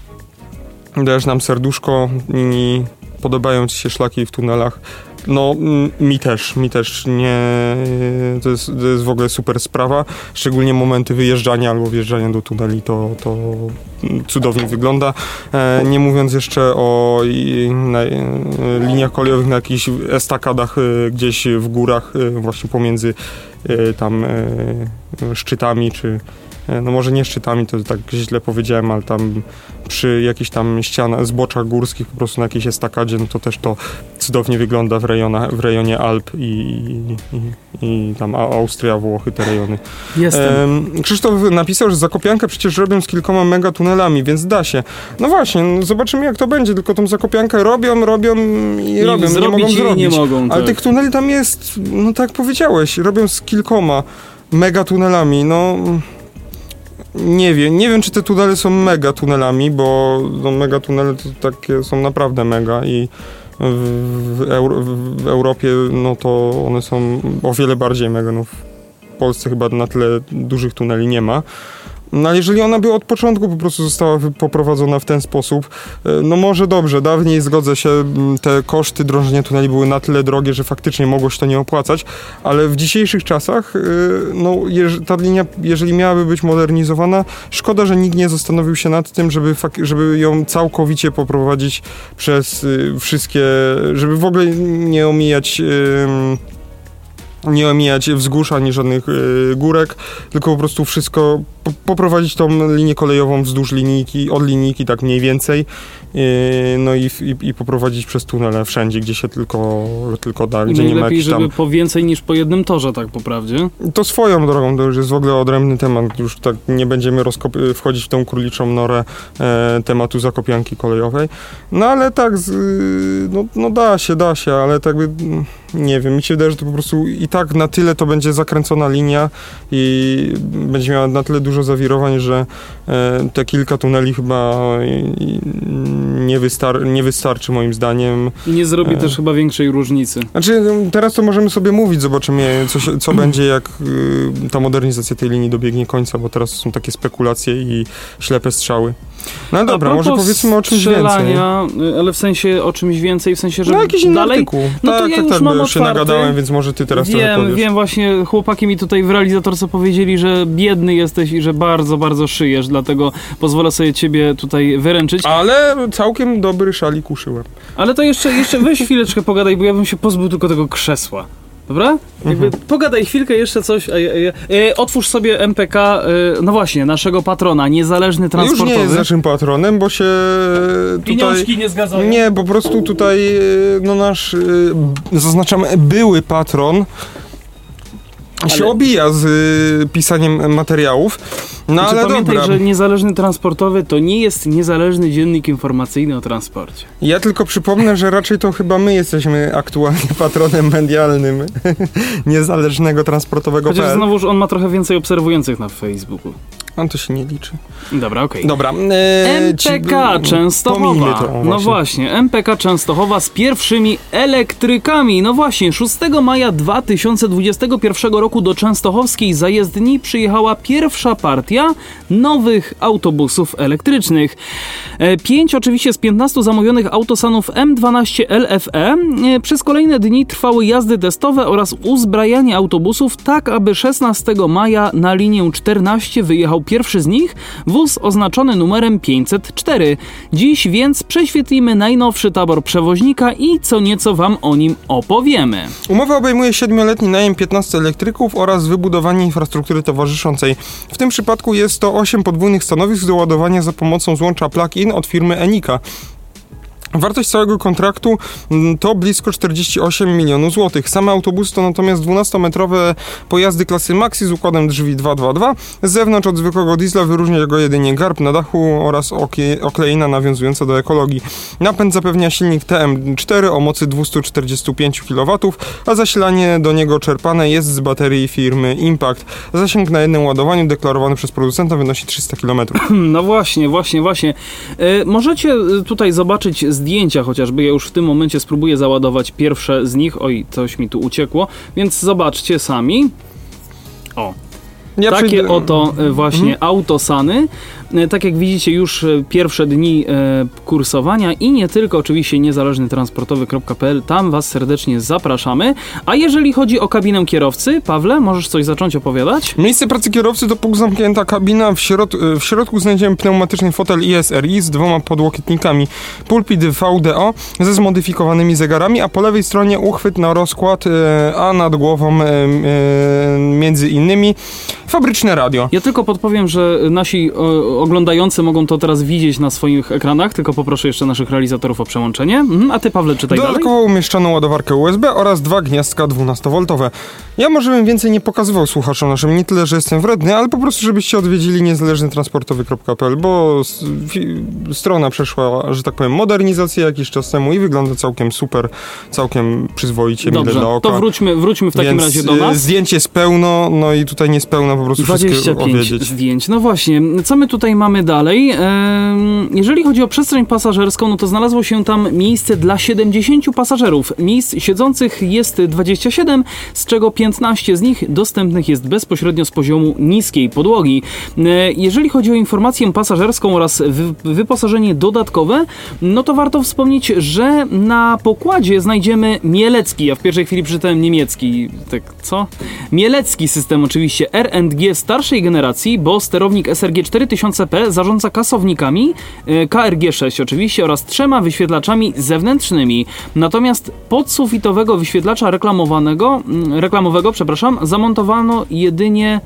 dajesz nam serduszko i podobają ci się szlaki w tunelach. No, mi też, mi też nie. To jest, to jest w ogóle super sprawa. Szczególnie momenty wyjeżdżania albo wjeżdżania do tuneli, to, to cudownie wygląda. E, nie mówiąc jeszcze o e, liniach kolejowych na jakichś estakadach e, gdzieś w górach, właśnie pomiędzy tam szczytami, czy no może nie szczytami, to tak źle powiedziałem, ale tam przy jakichś tam ścianach, zboczach górskich, po prostu na jakiejś estakadzie, no to też to cudownie wygląda w, rejonach, w rejonie Alp i, i, i, i tam Austria, Włochy, te rejony.
Jestem.
Em, Krzysztof napisał, że Zakopiankę przecież robią z kilkoma megatunelami, więc da się. No właśnie, no zobaczymy jak to będzie, tylko tą Zakopiankę robią, robią i robią, nie mogą
i
zrobić.
nie mogą.
Ale
tak.
tych tuneli tam jest, no tak jak powiedziałeś, robią z kilkoma megatunelami, no... Nie wiem, nie wiem czy te tunele są mega tunelami, bo no, mega tunele to takie są naprawdę mega i w, Euro, w Europie no to one są o wiele bardziej mega. No, w Polsce chyba na tyle dużych tuneli nie ma. No jeżeli ona by od początku po prostu została poprowadzona w ten sposób, e, no może dobrze, dawniej zgodzę się, te koszty drążenia tuneli były na tyle drogie, że faktycznie mogło się to nie opłacać, ale w dzisiejszych czasach, e, no ta linia, jeżeli miałaby być modernizowana, szkoda, że nikt nie zastanowił się nad tym, żeby, żeby ją całkowicie poprowadzić przez y, wszystkie, żeby w ogóle nie omijać nie omijać wzgórz ani żadnych y, górek, tylko po prostu wszystko, po, poprowadzić tą linię kolejową wzdłuż linijki, od linijki tak mniej więcej, y, no i, i, i poprowadzić przez tunele wszędzie, gdzie się tylko, tylko da,
I
gdzie nie ma jakichś
żeby
tam...
po więcej niż po jednym torze, tak po prawdzie.
To swoją drogą, to już jest w ogóle odrębny temat, już tak nie będziemy rozkop- wchodzić w tą króliczą norę e, tematu zakopianki kolejowej, no ale tak, z, no, no da się, da się, ale tak by, nie wiem, mi się wydaje, że to po prostu i tak na tyle to będzie zakręcona linia i będzie miała na tyle dużo zawirowań, że e, te kilka tuneli chyba nie, wystar- nie wystarczy moim zdaniem.
I nie zrobi
E.
też chyba większej różnicy.
Znaczy, teraz to możemy sobie mówić, zobaczymy, co, się, co będzie, jak y, ta modernizacja tej linii dobiegnie końca, bo teraz są takie spekulacje i ślepe strzały. No dobra,
A
może powiedzmy o czymś więcej.
ale w sensie o czymś więcej, w sensie, że
No jakiś inny
dalej...
artykuł.
No to
tak,
ja
tak,
już
tak,
mam
bo się nagadałem, więc może ty teraz trochę
Wiem,
powiesz.
wiem, właśnie chłopaki mi tutaj w realizatorce powiedzieli, że biedny jesteś i że bardzo, bardzo szyjesz, dlatego pozwolę sobie ciebie tutaj wyręczyć.
Ale całkiem dobry szalik uszyłem.
Ale to jeszcze, jeszcze weź chwileczkę pogadaj, bo ja bym się pozbył tylko tego krzesła. Dobra? Jakby
Mhm.
pogadaj chwilkę jeszcze coś. E, e, e, otwórz sobie MPK, e, no właśnie, naszego patrona, niezależny
Już
transportowy.
nie jest naszym patronem, bo się tutaj...
Pieniążki nie zgadzają.
Nie, po prostu tutaj y, no nasz, b- zaznaczam, były patron się
Ale-
obija z y, pisaniem materiałów. No
Znaczy,
ale
pamiętaj,
dobra.
że niezależny transportowy to nie jest niezależny dziennik informacyjny o transporcie.
Ja tylko przypomnę, że raczej to chyba my jesteśmy aktualnie patronem medialnym niezależnego transportowego
Chociaż znowuż on ma trochę więcej obserwujących na Facebooku.
On to się nie liczy.
Dobra, okej.
Dobra. E, ci-
MPK
Pomińmy
Częstochowa.
to, o,
no właśnie, MPK Częstochowa z pierwszymi elektrykami. No właśnie, 6 maja 2021 roku do częstochowskiej zajezdni przyjechała pierwsza partia nowych autobusów elektrycznych. E, Pięć oczywiście z 15 zamówionych autosanów M12 LFE. E, Przez kolejne dni trwały jazdy testowe oraz uzbrajanie autobusów tak, aby 16 maja na linię 14 wyjechał pierwszy z nich, wóz oznaczony numerem 504. Dziś więc prześwietlimy najnowszy tabor przewoźnika i co nieco wam o nim opowiemy.
Umowa obejmuje 7-letni najem 15 elektryków oraz wybudowanie infrastruktury towarzyszącej. W tym przypadku jest to 8 podwójnych stanowisk do ładowania za pomocą złącza plug-in od firmy Enika. Wartość całego kontraktu mm, to blisko 48 milionów złotych. Same autobusy to natomiast 12-metrowe pojazdy klasy Maxi z układem drzwi 222. Z zewnątrz od zwykłego diesla wyróżnia go jedynie garb na dachu oraz okleina nawiązująca do ekologii. Napęd zapewnia silnik TM4 o mocy 245 kW, a zasilanie do niego czerpane jest z baterii firmy Impact. Zasięg na jednym ładowaniu deklarowany przez producenta wynosi 300 km.
No właśnie, właśnie, właśnie. E, możecie e, tutaj zobaczyć zdjęcia chociażby. Ja już w tym momencie spróbuję załadować pierwsze z nich. Oj, coś mi tu uciekło, więc zobaczcie sami. O,
Ja
Takie
przyjdę-
oto e, właśnie autosany. E, Tak jak widzicie, już e, pierwsze dni e, kursowania i nie tylko, oczywiście niezależny transportowy.pl, tam Was serdecznie zapraszamy. A jeżeli chodzi o kabinę kierowcy, Pawle, możesz coś zacząć opowiadać?
Miejsce pracy kierowcy to pół zamknięta kabina. W, środ w środku znajdziemy pneumatyczny fotel ISRI z dwoma podłokietnikami, pulpit VDO ze zmodyfikowanymi zegarami, a po lewej stronie uchwyt na rozkład, a nad głową między innymi fabryczne radio.
Ja tylko podpowiem, że nasi oglądający mogą to teraz widzieć na swoich ekranach, tylko poproszę jeszcze naszych realizatorów o przełączenie. Mhm, a Ty, Pawle, czytaj dalej.
Dodatkowo umieszczono ładowarkę USB oraz dwa gniazdka 12V. Ja może bym więcej nie pokazywał słuchaczom naszym, nie tyle, że jestem wredny, ale po prostu, żebyście odwiedzili niezależnytransportowy.pl, bo strona przeszła, że tak powiem, modernizację jakiś czas temu i wygląda całkiem super, całkiem przyzwoicie, mile
Dobrze,
dla oka.
to wróćmy, wróćmy w takim
Więc,
razie do
y,
nas.
Zdjęć jest pełno, no i tutaj nie jest pełno, po prostu wszystko
25
powiedzieć.
zdjęć. No właśnie, co my tutaj mamy dalej? Jeżeli chodzi o przestrzeń pasażerską, no to znalazło się tam miejsce dla 70 pasażerów. Miejsc siedzących jest 27, z czego 15 z nich dostępnych jest bezpośrednio z poziomu niskiej podłogi. E, jeżeli chodzi o informację pasażerską oraz wy, wyposażenie dodatkowe, no to warto wspomnieć, że na pokładzie znajdziemy mielecki, ja w pierwszej chwili przeczytałem niemiecki, tak co? Mielecki system oczywiście R&G starszej generacji, bo sterownik SRG CP zarządza kasownikami, e, KRG-6 oczywiście oraz trzema wyświetlaczami zewnętrznymi. Natomiast podsufitowego wyświetlacza reklamowanego, mm, reklamowego, przepraszam, zamontowano jedynie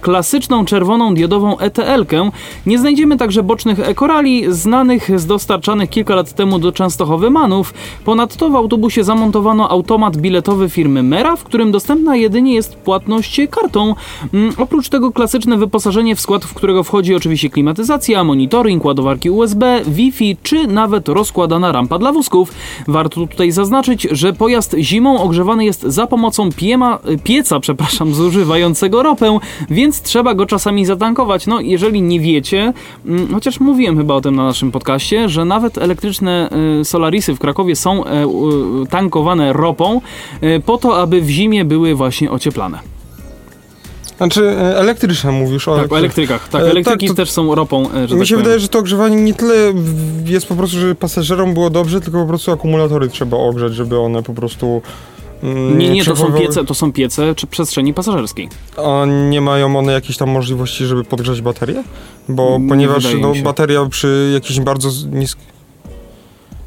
klasyczną czerwoną diodową ETL-kę. Nie znajdziemy także bocznych ekorali, znanych z dostarczanych kilka lat temu do Częstochowy Manów. Ponadto w autobusie zamontowano automat biletowy firmy Mera, w którym dostępna jedynie jest płatność kartą. Mm, Oprócz tego klasyczne wyposażenie, w skład w którego wchodzi oczywiście klimatyzacja, monitoring, ładowarki USB, Wi-Fi czy nawet rozkładana rampa dla wózków. Warto tutaj zaznaczyć, że pojazd zimą ogrzewany jest za pomocą piema, pieca, przepraszam, zużywającego ropę, więc trzeba go czasami zatankować. No, jeżeli nie wiecie, mm, chociaż mówiłem chyba o tym na naszym podcaście, że nawet elektryczne y, Solarisy w Krakowie są e, tankowane ropą e, po to, aby w zimie były właśnie ocieplane.
Znaczy, e, elektryczne mówisz o
Tak, o elektrykach. Tak, elektryki
tak,
też są ropą,
Mi
tak
się
powiem.
wydaje, że to ogrzewanie nie tyle jest po prostu, żeby pasażerom było dobrze, tylko po prostu akumulatory trzeba ogrzać, żeby one po prostu. Mm,
Nie, nie, to są piece, to są piece czy przestrzeni pasażerskiej.
A nie mają one jakiejś tam możliwości, żeby podgrzać baterię? Bo
Nie
ponieważ
wydaje
no, bateria przy jakiejś bardzo niskim.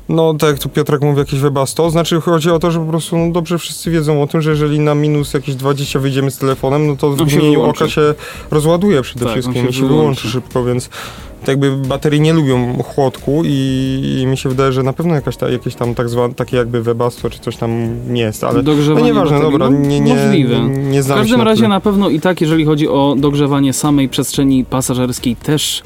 No, tak jak tu Piotrek mówi, jakieś webasto. Znaczy, chodzi o to, że po prostu no, dobrze wszyscy wiedzą o tym, że jeżeli na minus jakieś 20 wyjdziemy z telefonem, no to w
się
mgnieniu oka się rozładuje przede
Tak, on
wszystkim i się
wyłączy
szybko, więc jakby baterie nie lubią chłodku i, i mi się wydaje, że na pewno jakaś ta, jakieś tam tak zwane, takie jakby webasto czy coś tam jest, ale no nieważne,
baterii,
dobra,
no,
nie, nie,
możliwe.
nie
W każdym
na
razie na pewno i tak, jeżeli chodzi o dogrzewanie samej przestrzeni pasażerskiej, też,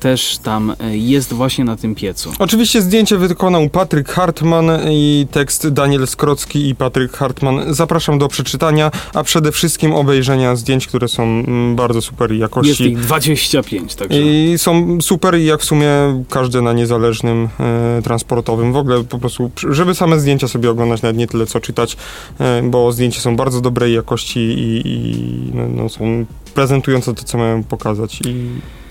też tam e, jest właśnie na tym piecu.
Oczywiście zdjęcie wykonał Patryk Hartman i tekst Daniel Skrocki i Patryk Hartman. Zapraszam do przeczytania, a przede wszystkim obejrzenia zdjęć, które są mm, bardzo super
Jest
jakości.
ich 25, także.
I są super i jak w sumie każde na niezależnym e, transportowym. W ogóle po prostu, żeby same zdjęcia sobie oglądać, nawet nie tyle co czytać, e, bo zdjęcia są bardzo dobrej jakości i, i no, no, są prezentujące to, co mają pokazać. I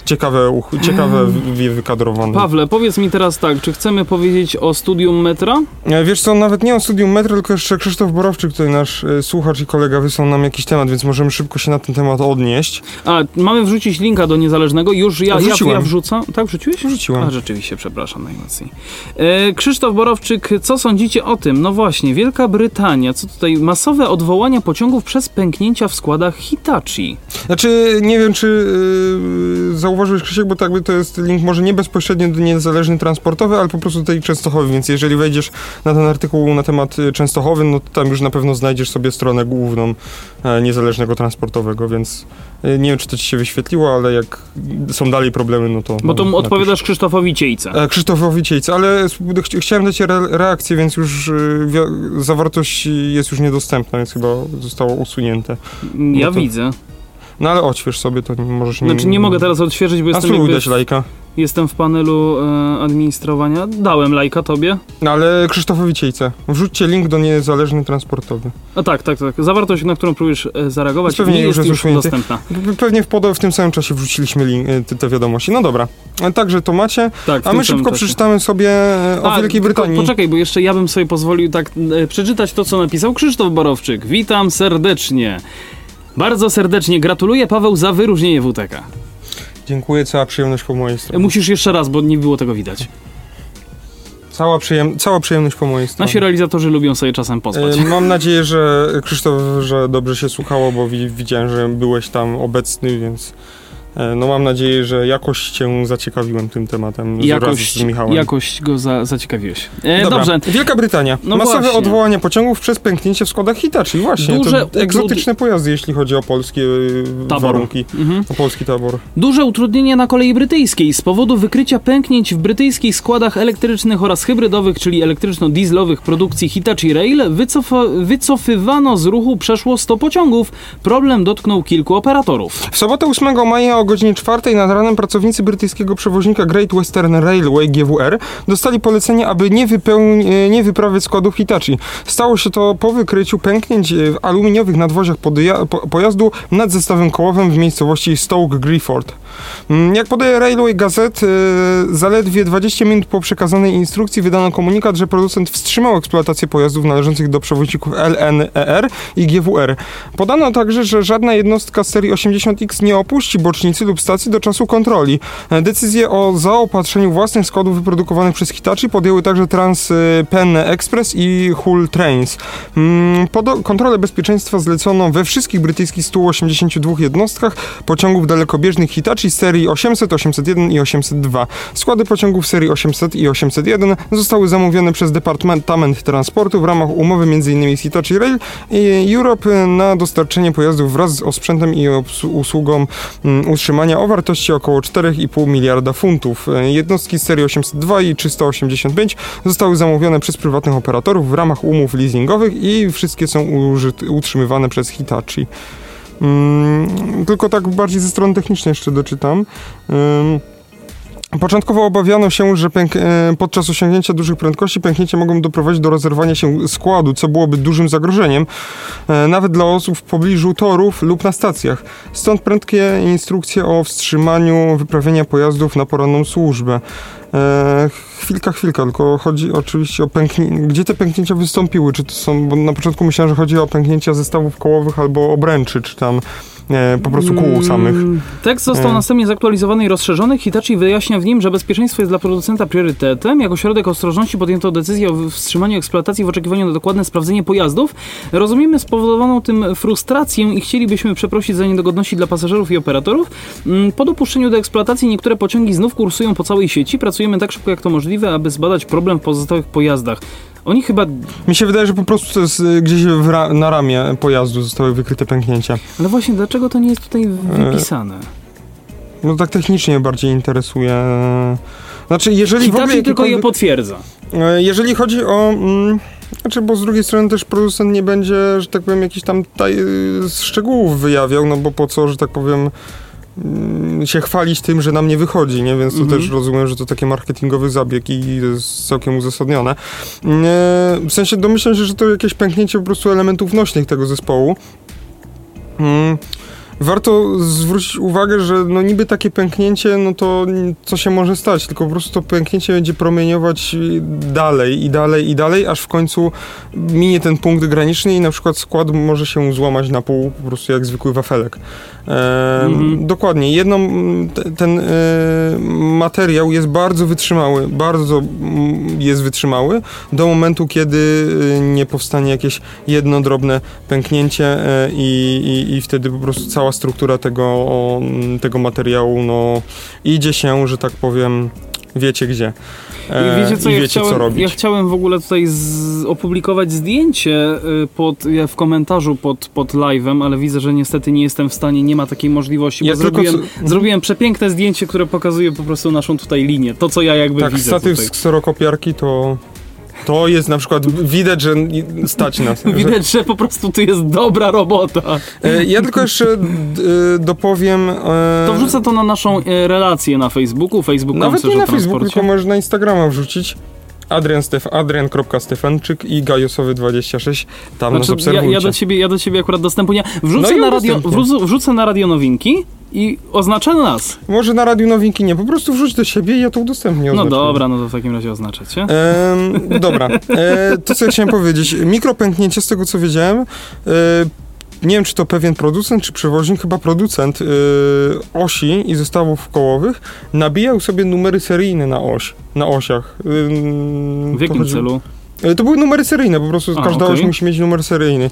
ciekawe, ciekawe wy- wykadrowane.
Pawle, powiedz mi teraz tak, czy chcemy powiedzieć o studium metra?
E, Wiesz co, nawet nie o studium metro, tylko jeszcze Krzysztof Borowczyk, tutaj nasz e, słuchacz i kolega wysłał nam jakiś temat, więc możemy szybko się na ten temat odnieść.
A, mamy wrzucić linka do niezależnego. Już ja, ja, ja wrzucam. Tak, wrzuciłeś?
Wrzuciłem.
A, rzeczywiście, przepraszam najmocniej. E, Krzysztof Borowczyk, co sądzicie o tym? No właśnie, Wielka Brytania, co tutaj? Masowe odwołania pociągów przez pęknięcia w składach Hitachi.
Znaczy, nie wiem, czy yy, zauważyłeś, Krzysiek, bo tak jakby to jest link może nie bezpośrednio do niezależny transportowy, ale po prostu do tej Częstochowy, więc jeżeli wejdziesz na ten artykuł na temat y, Częstochowy, no to tam już na pewno znajdziesz sobie stronę główną e, niezależnego transportowego, więc e, nie wiem, czy to ci się wyświetliło, ale jak są dalej problemy, no to...
Bo to
no,
odpowiadasz Krzysztofowi Ciejce.
E, Krzysztofowi Ciejce, ale ch- chciałem dać re reakcję, więc już y, zawartość jest już niedostępna, więc chyba zostało usunięte.
Ja
to-
widzę.
No ale odśwież sobie, to nie możesz...
Znaczy nie mogę teraz odświeżyć, bo
A
jestem,
spróbuj
jakby
dać lajka.
jestem w panelu e, administrowania. Dałem lajka tobie.
No ale Krzysztofowi Ciejce. Wrzućcie link do niezależny transportowy.
A tak, tak, tak. Zawartość, na którą próbujesz e, zareagować,
Pewnie
nie
już
jest już dostępna.
Pewnie w, pod- w tym samym czasie wrzuciliśmy link, y, te, te wiadomości. No dobra. E, Także to macie.
Tak,
A my szybko
czasie.
przeczytamy sobie e, o
A,
Wielkiej Brytanii.
Poczekaj, bo jeszcze ja bym sobie pozwolił tak e, przeczytać to, co napisał Krzysztof Borowczyk. Witam serdecznie. Bardzo serdecznie gratuluję Paweł za wyróżnienie WTK.
Dziękuję, cała przyjemność po mojej stronie.
Musisz jeszcze raz, bo nie było tego widać.
Cała, przyjem cała przyjemność po mojej stronie.
Nasi realizatorzy lubią sobie czasem pospać.
E, Mam nadzieję, że Krzysztof, że dobrze się słuchało, bo wi- widziałem, że byłeś tam obecny, więc no mam nadzieję, że jakoś cię zaciekawiłem tym tematem
Jakość,
z Michałem.
jakość go za, zaciekawiłeś. E, dobrze.
Wielka Brytania.
No
Masowe
właśnie.
odwołania pociągów przez pęknięcie w składach Hitachi. Właśnie,
Duże
to egzotyczne pojazdy, jeśli chodzi o polskie e,
Tabor.
warunki.
Mhm.
O polski tabor.
Duże utrudnienie na kolei brytyjskiej z powodu wykrycia pęknięć w brytyjskich składach elektrycznych oraz hybrydowych, czyli elektryczno-dieslowych produkcji Hitachi Rail, wycofa- wycofywano z ruchu przeszło 100 pociągów. Problem dotknął kilku operatorów.
W sobotę 8 maja o godzinie 4 nad ranem pracownicy brytyjskiego przewoźnika Great Western Railway GWR dostali polecenie, aby nie, wypełni, nie wyprawiać składów Hitachi. Stało się to po wykryciu pęknięć e, w aluminiowych nadwoziach po, pojazdu nad zestawem kołowym w miejscowości Stoke Grifford. Mm, Jak podaje Railway Gazette, zaledwie 20 minut po przekazanej instrukcji wydano komunikat, że producent wstrzymał eksploatację pojazdów należących do przewoźników LNER i GWR. Podano także, że żadna jednostka z serii 80X nie opuści bocznicy dzielnicy lub stacji do czasu kontroli. E, Decyzję o zaopatrzeniu własnych składów wyprodukowanych przez Hitachi podjęły także TransPen Express i Hull Trains. Mm, kontrolę bezpieczeństwa zlecono we wszystkich brytyjskich 182 jednostkach pociągów dalekobieżnych Hitachi serii 800, 801 i 802. Składy pociągów serii 800 i 801 zostały zamówione przez Departament Transportu w ramach umowy m.in. z Hitachi Rail i Europe na dostarczenie pojazdów wraz z osprzętem i obs- usługą mm, utrzymania o wartości około 4,5 miliarda funtów. E, Jednostki z serii 802 i 385 zostały zamówione przez prywatnych operatorów w ramach umów leasingowych i wszystkie są utrzymywane przez Hitachi. Mm, tylko tak bardziej ze strony technicznej jeszcze doczytam. Ym, Początkowo obawiano się, że e, podczas osiągnięcia dużych prędkości pęknięcia mogą doprowadzić do rozerwania się składu, co byłoby dużym zagrożeniem, e, nawet dla osób w pobliżu torów lub na stacjach. Stąd prędkie instrukcje o wstrzymaniu wyprawienia pojazdów na poranną służbę. E, chwilka, chwilka, tylko chodzi oczywiście o pęknięcia. Gdzie te pęknięcia wystąpiły? Czy to są, bo na początku myślałem, że chodzi o pęknięcia zestawów kołowych albo obręczy, czy tam po prostu kół samych.
Mm, Tekst został
E.
następnie zaktualizowany i rozszerzony. Hitachi wyjaśnia w nim, że bezpieczeństwo jest dla producenta priorytetem. Jako środek ostrożności podjęto decyzję o wstrzymaniu eksploatacji w oczekiwaniu na dokładne sprawdzenie pojazdów. Rozumiemy spowodowaną tym frustrację i chcielibyśmy przeprosić za niedogodności dla pasażerów i operatorów. Mm, Po dopuszczeniu do eksploatacji niektóre pociągi znów kursują po całej sieci. Pracujemy tak szybko jak to możliwe, aby zbadać problem w pozostałych pojazdach. Oni chyba...
Mi się wydaje, że po prostu to jest y, gdzieś ra- na ramię pojazdu zostały wykryte pęknięcia.
Ale właśnie, dlaczego to nie jest tutaj wypisane?
No tak technicznie bardziej interesuje. Znaczy, jeżeli w ogóle
Hitachi tylko je potwierdza.
E, Jeżeli chodzi o. Mm, znaczy, bo z drugiej strony też producent nie będzie, że tak powiem, jakichś tam taj, szczegółów wyjawiał, no bo po co, że tak powiem, mm, się chwalić tym, że nam nie wychodzi, nie? Więc to
Mhm.
też rozumiem, że to taki marketingowy zabieg i jest całkiem uzasadnione. E, W sensie domyślam się, że to jakieś pęknięcie po prostu elementów nośnych tego zespołu. Warto zwrócić uwagę, że no niby takie pęknięcie, no to co się może stać, tylko po prostu to pęknięcie będzie promieniować dalej i dalej i dalej, aż w końcu minie ten punkt graniczny i na przykład skład może się złamać na pół, po prostu jak zwykły wafelek. E,
Mhm.
Dokładnie. Jedną, te- ten e, materiał jest bardzo wytrzymały, bardzo jest wytrzymały do momentu, kiedy y, nie powstanie jakieś jedno drobne pęknięcie e, i, i, i wtedy po prostu cała struktura tego, tego materiału no, idzie się, że tak powiem, wiecie gdzie. E,
I wiecie co,
i
ja,
wiecie,
chciałem,
co robić.
ja chciałem w ogóle tutaj z, opublikować zdjęcie y, pod, w komentarzu pod, pod live'em, ale widzę, że niestety nie jestem w stanie, nie ma takiej możliwości,
Ja
zrobiłem,
co-
zrobiłem przepiękne zdjęcie, które pokazuje po prostu naszą tutaj linię, to co ja jakby
tak,
widzę
statyw
tutaj.
z kserokopiarki to... To jest na przykład, widać, że stać nas. że-
Widać, że po prostu tu jest dobra robota.
E, Ja tylko jeszcze e, dopowiem. e,
To wrzucę to na naszą relację na Facebooku, facebook
Nawet nie na Facebooku, tylko możesz na Instagrama wrzucić. Adrian Stef, adrian.stefanczyk i gajosowy26. Tam nas
Znaczy, ja,
obserwujcie.
ja, do ciebie, ja do ciebie akurat dostępu nie. Wrzucę,
No
na radio, wrzucę, na radio nowinki i oznaczę nas.
Może na Radiu Nowinki nie, po prostu wrzuć do siebie i ja to udostępnię.
No dobra, no to w takim razie oznaczę cię.
Em, dobra, e, to co ja chciałem powiedzieć. Mikropęknięcie, z tego co wiedziałem, e, nie wiem czy to pewien producent, czy przewoźnik, chyba producent e, osi i zestawów kołowych nabijał sobie numery seryjne na oś, na osiach. Ym,
W jakim
chodzi-
celu?
E, To były numery seryjne, po prostu
A,
każda
okej.
oś musi mieć numer seryjny.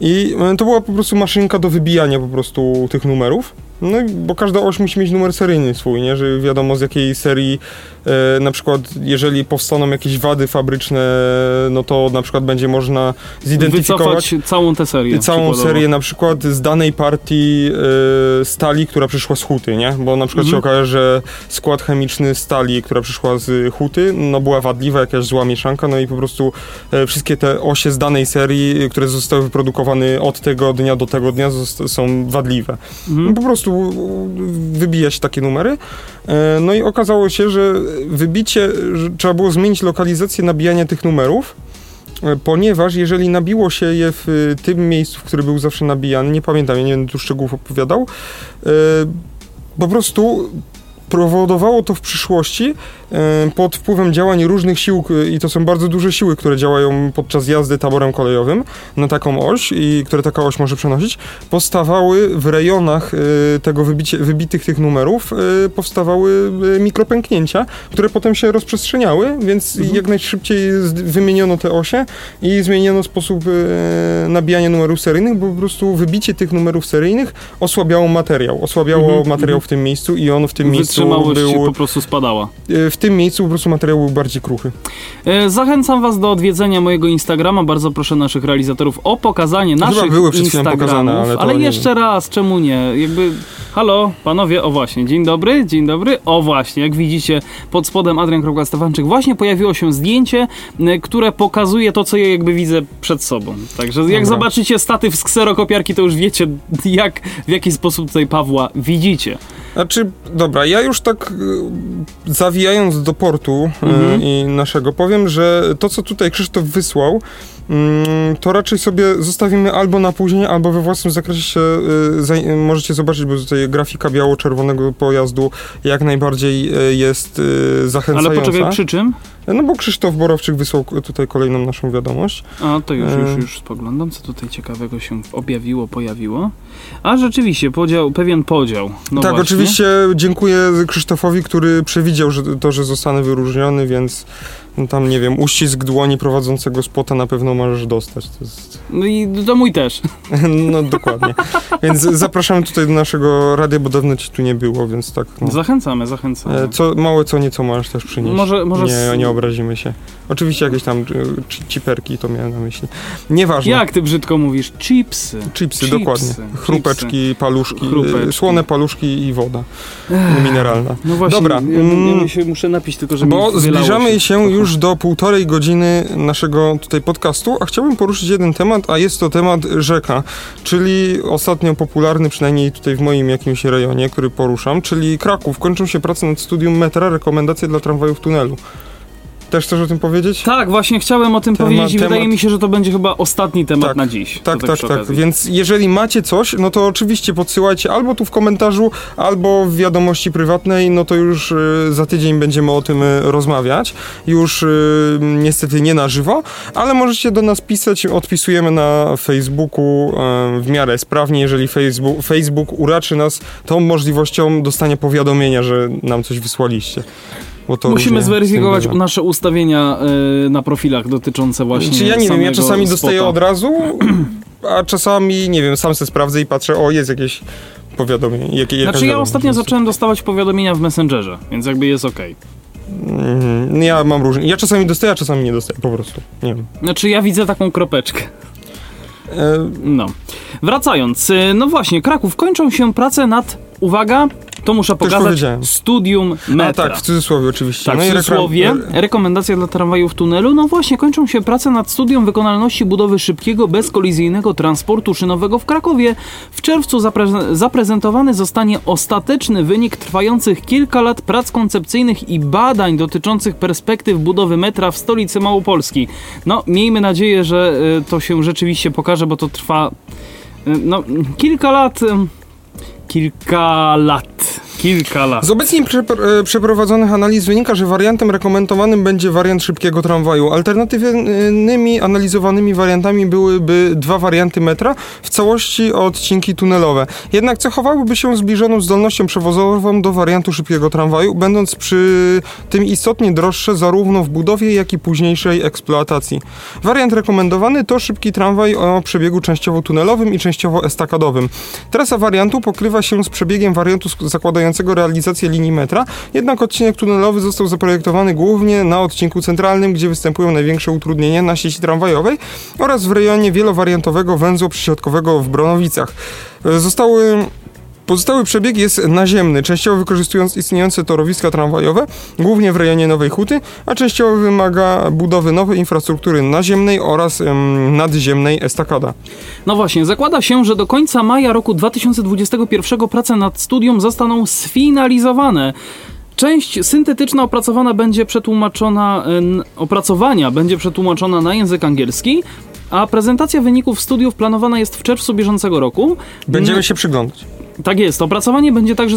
I e, to była po prostu maszynka do wybijania po prostu tych numerów. No bo każda oś musi mieć numer seryjny swój, nie? Że wiadomo z jakiej serii e, na przykład jeżeli powstaną jakieś wady fabryczne, no to na przykład będzie można zidentyfikować
Wycofać całą tę serię.
całą serię na przykład z danej partii e, stali, która przyszła z huty, nie? Bo na przykład się
Mhm.
okaże, że skład chemiczny stali, która przyszła z huty, no była wadliwa, jakaś zła mieszanka, no i po prostu e, wszystkie te osie z danej serii, które zostały wyprodukowane od tego dnia do tego dnia są wadliwe. No,
Mhm.
po prostu u- wybija się takie numery. E, No i okazało się, że wybicie, że trzeba było zmienić lokalizację nabijania tych numerów, e, ponieważ jeżeli nabiło się je w tym miejscu, w którym był zawsze nabijany, nie pamiętam, ja nie będę tu szczegółów opowiadał, e, po prostu Powodowało to w przyszłości e, pod wpływem działań różnych sił, i to są bardzo duże siły, które działają podczas jazdy taborem kolejowym na taką oś i które taka oś może przenosić, powstawały w rejonach e, tego wybicie, wybitych tych numerów, e, powstawały mikropęknięcia, które potem się rozprzestrzeniały, więc jak najszybciej wymieniono te osie i zmieniono sposób nabijania numerów seryjnych, bo po prostu wybicie tych numerów seryjnych osłabiało materiał, osłabiało
Mhm,
materiał w tym miejscu i on w tym miejscu
Wytrzymałość
był,
po prostu spadała.
e, w tym miejscu po prostu materiał był bardziej kruchy.
E, Zachęcam was do odwiedzenia mojego Instagrama. Bardzo proszę naszych realizatorów o pokazanie
Chyba
naszych
były przed
Instagramów.
pokazane, ale nie
jeszcze raz, czemu nie? Jakby, halo, panowie, o właśnie, dzień dobry, dzień dobry. O właśnie, jak widzicie pod spodem Adrian.Stefanczyk właśnie pojawiło się zdjęcie, m, które pokazuje to, co ja jakby widzę przed sobą. Także jak
Dobra.
zobaczycie statyw z kserokopiarki, to już wiecie, jak, w jaki sposób tutaj Pawła widzicie.
Znaczy, dobra, ja już tak e, zawijając do portu e,
Mhm.
i naszego, powiem, że to, co tutaj Krzysztof wysłał, to raczej sobie zostawimy albo na później, albo we własnym zakresie się, e, możecie zobaczyć, bo tutaj grafika biało-czerwonego pojazdu jak najbardziej e, jest e, zachęcająca.
Ale poczekaj, przy czym?
No bo Krzysztof Borowczyk wysłał tutaj kolejną naszą wiadomość.
A, to już, już, już spoglądam, co tutaj ciekawego się objawiło, pojawiło. A rzeczywiście, podział, pewien podział. No
tak,
właśnie.
oczywiście dziękuję Krzysztofowi, który przewidział że to, że zostanę wyróżniony, więc no tam, nie wiem, uścisk dłoni prowadzącego spota na pewno możesz dostać. To jest...
No i to mój też.
No dokładnie. Więc zapraszamy tutaj do naszego radia, bo dawno ci tu nie było, więc tak. No.
Zachęcamy, zachęcamy.
E, Co, małe co nieco możesz też przynieść.
Może, może
nie, nie obrazimy się. Oczywiście jakieś tam e, ci- ciperki, to miałem na myśli. Nieważne.
Jak ty brzydko mówisz? Chipsy.
Chipsy,
Chipsy,
dokładnie.
chipsy.
Chrupeczki, paluszki,
Chrupeczki.
e, słone paluszki i woda
Ech,
mineralna.
No właśnie,
Dobra,
Ja,
mm,
ja się muszę napić tylko, żeby
Bo zbliżamy się
trochę.
już do półtorej godziny naszego tutaj podcastu, a chciałbym poruszyć jeden temat, a jest to temat rzeka, czyli ostatnio popularny, przynajmniej tutaj w moim jakimś rejonie, który poruszam, czyli Kraków. Kończą się prace nad studium metra, rekomendacje dla tramwaju w tunelu. Też chcesz o tym powiedzieć?
Tak, właśnie chciałem o tym
Temat-
powiedzieć i
temat-
wydaje mi się, że to będzie chyba ostatni temat
Tak,
na dziś.
Tak, tak, tak.
okazji.
Więc jeżeli macie coś, no to oczywiście podsyłajcie albo tu w komentarzu, albo w wiadomości prywatnej, no to już y, za tydzień będziemy o tym y, rozmawiać. Już y, niestety nie na żywo, ale możecie do nas pisać, odpisujemy na Facebooku y, w miarę sprawnie, jeżeli Facebook, Facebook uraczy nas tą możliwością dostania powiadomienia, że nam coś wysłaliście.
Musimy
różnie
zweryfikować nasze ustawienia y, na profilach dotyczące właśnie
Czy ja nie wiem, ja czasami dostaję
spota.
od razu, a czasami, nie wiem, sam se sprawdzę i patrzę, o, jest jakieś powiadomienie. Jakaś
Znaczy ja ostatnio zacząłem dostawać powiadomienia w Messengerze, więc jakby jest okej.
Mhm, Ja mam różnie. Ja czasami dostaję, a czasami nie dostaję, po prostu. Nie wiem.
Znaczy ja widzę taką kropeczkę.
E,
No. Wracając, y, no właśnie, Kraków, kończą się prace nad, uwaga, to muszę pokazać, studium
a
metra.
tak, w cudzysłowie oczywiście.
Tak,
no
w cudzysłowie, rekomendacja dla tramwajów tunelu. No właśnie, kończą się prace nad studium wykonalności budowy szybkiego, bezkolizyjnego transportu szynowego w Krakowie. W czerwcu zapre- zaprezentowany zostanie ostateczny wynik trwających kilka lat prac koncepcyjnych i badań dotyczących perspektyw budowy metra w stolicy Małopolski. No, miejmy nadzieję, że y, to się rzeczywiście pokaże, bo to trwa y, no, kilka lat. Y, Kilka lat.
Z obecnie e, przeprowadzonych analiz wynika, że wariantem rekomendowanym będzie wariant szybkiego tramwaju. Alternatywnymi analizowanymi wariantami byłyby dwa warianty metra, w całości odcinki tunelowe. Jednak cechowałyby się zbliżoną zdolnością przewozową do wariantu szybkiego tramwaju, będąc przy tym istotnie droższe zarówno w budowie, jak i późniejszej eksploatacji. Wariant rekomendowany to szybki tramwaj o przebiegu częściowo tunelowym i częściowo estakadowym. Trasa wariantu pokrywa się z przebiegiem wariantu sk- zakładającego realizację linii metra, jednak odcinek tunelowy został zaprojektowany głównie na odcinku centralnym, gdzie występują największe utrudnienia na sieci tramwajowej oraz w rejonie wielowariantowego węzła przysiadkowego w Bronowicach. E, Zostały Pozostały przebieg jest naziemny, częściowo wykorzystując istniejące torowiska tramwajowe, głównie w rejonie Nowej Huty, a częściowo wymaga budowy nowej infrastruktury naziemnej oraz em, nadziemnej estakada.
No właśnie, zakłada się, że do końca maja roku 2021 prace nad studium zostaną sfinalizowane. Część syntetyczna opracowana będzie przetłumaczona, opracowania będzie przetłumaczona na język angielski, a prezentacja wyników studiów planowana jest w czerwcu bieżącego roku.
Będziemy się przyglądać.
Tak jest, opracowanie będzie także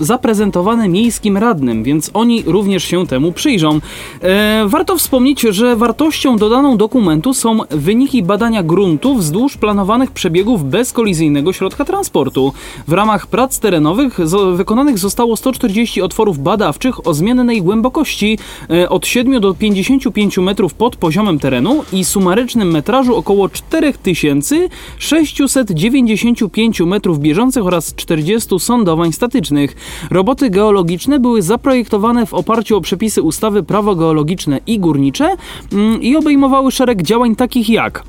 zaprezentowane miejskim radnym, więc oni również się temu przyjrzą. E, warto wspomnieć, że wartością dodaną dokumentu są wyniki badania gruntów wzdłuż planowanych przebiegów bezkolizyjnego środka transportu. W ramach prac terenowych wykonanych zostało 140 otworów badawczych o zmiennej głębokości e, od 7 do 55 metrów pod poziomem terenu i sumarycznym metrażu około 4695 metrów bieżących oraz 40 sądowań statycznych. Roboty geologiczne były zaprojektowane w oparciu o przepisy ustawy Prawo geologiczne i górnicze mm, i obejmowały szereg działań takich jak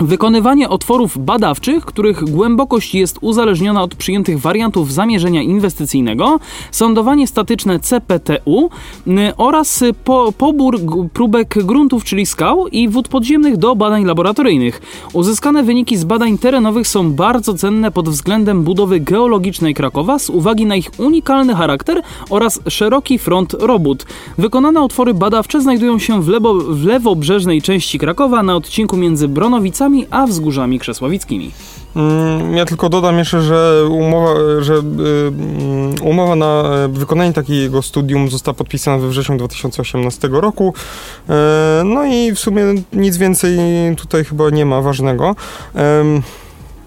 Wykonywanie otworów badawczych, których głębokość jest uzależniona od przyjętych wariantów zamierzenia inwestycyjnego, sądowanie statyczne CPTU oraz po, pobór próbek gruntów, czyli skał i wód podziemnych do badań laboratoryjnych. Uzyskane wyniki z badań terenowych są bardzo cenne pod względem budowy geologicznej Krakowa z uwagi na ich unikalny charakter oraz szeroki front robót. Wykonane otwory badawcze znajdują się w, lewo, w lewobrzeżnej części Krakowa na odcinku między Bronowicami a Wzgórzami Krzesławickimi.
Mm, Ja tylko dodam jeszcze, że umowa, że y, umowa na e, wykonanie takiego studium została podpisana we wrześniu 2018 roku. E, No i w sumie nic więcej tutaj chyba nie ma ważnego.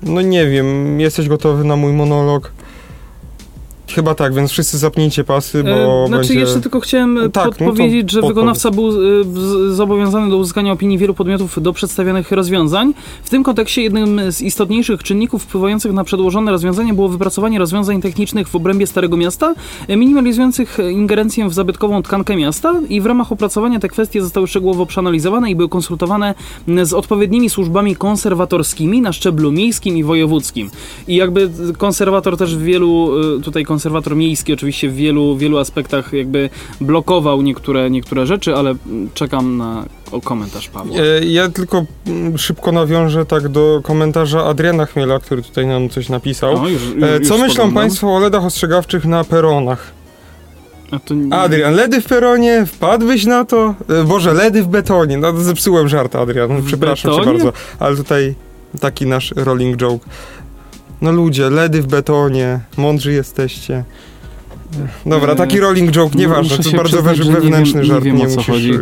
No nie wiem, jesteś gotowy na mój monolog? Chyba tak, więc wszyscy zapnijcie pasy, bo
E, znaczy,
będzie...
jeszcze tylko chciałem
Tak, no
podpowiedzieć, że
podpowiedz.
wykonawca był e, zobowiązany do uzyskania opinii wielu podmiotów do przedstawionych rozwiązań. W tym kontekście jednym z istotniejszych czynników wpływających na przedłożone rozwiązanie było wypracowanie rozwiązań technicznych w obrębie Starego Miasta, e, minimalizujących ingerencję w zabytkową tkankę miasta i w ramach opracowania te kwestie zostały szczegółowo przeanalizowane i były konsultowane z odpowiednimi służbami konserwatorskimi na szczeblu miejskim i wojewódzkim. I jakby konserwator też w wielu, tutaj konserwator miejski oczywiście w wielu, wielu aspektach jakby blokował niektóre, niektóre rzeczy, ale czekam na o komentarz Pawła.
E, Ja tylko mm, szybko nawiążę tak do komentarza Adriana Chmiela, który tutaj nam coś napisał.
O, już, już,
E,
już
Co myślą
spoglądam.
Państwo o LEDach ostrzegawczych na peronach?
A nie-
Adrian, LEDy w peronie, wpadłbyś na to? E, Boże, LEDy w betonie. No zepsułem żart, Adrian. Przepraszam cię bardzo. Ale tutaj taki nasz rolling joke. No ludzie, LEDy w betonie, mądrzy jesteście. Dobra, taki rolling joke, nieważne, to jest bardzo
przyznać, że nie
wewnętrzny
wiem- nie
żart,
wiem,
nie
o co
musisz...
chodzi.
e,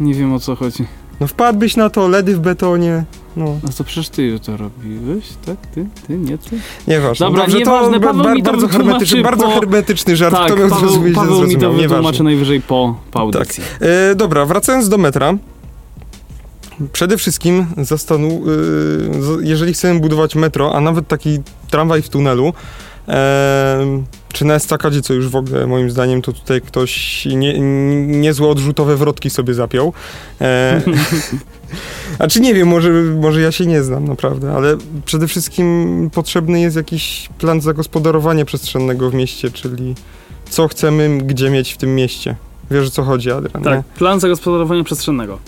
Nie wiem o co chodzi.
No wpadłbyś na to, LEDy w betonie, no,
A to przecież ty to robiłeś, tak? Ty? Ty? Nie ty?
nieważne.
Dobra,
Dobrze,
nieważne,
to
Paweł mi to
bardzo, hermetyczny, bardzo
po-
hermetyczny żart,
tak,
kto miał
Paweł,
zrozumieć,
Paweł mi to wytłumaczy najwyżej po, po audycji.
E, dobra, wracając do metra. Przede wszystkim zastanu, e, z- jeżeli chcemy budować metro, a nawet taki tramwaj w tunelu, e, czy na estakadzie, co już w ogóle moim zdaniem to tutaj ktoś nie, niezłe odrzutowe wrotki sobie zapiął. E, a czy nie wiem, może, może ja się nie znam naprawdę, ale przede wszystkim potrzebny jest jakiś plan zagospodarowania przestrzennego w mieście, czyli co chcemy gdzie mieć w tym mieście. Wiesz o co chodzi, Adrian? nie?
Tak, plan zagospodarowania przestrzennego.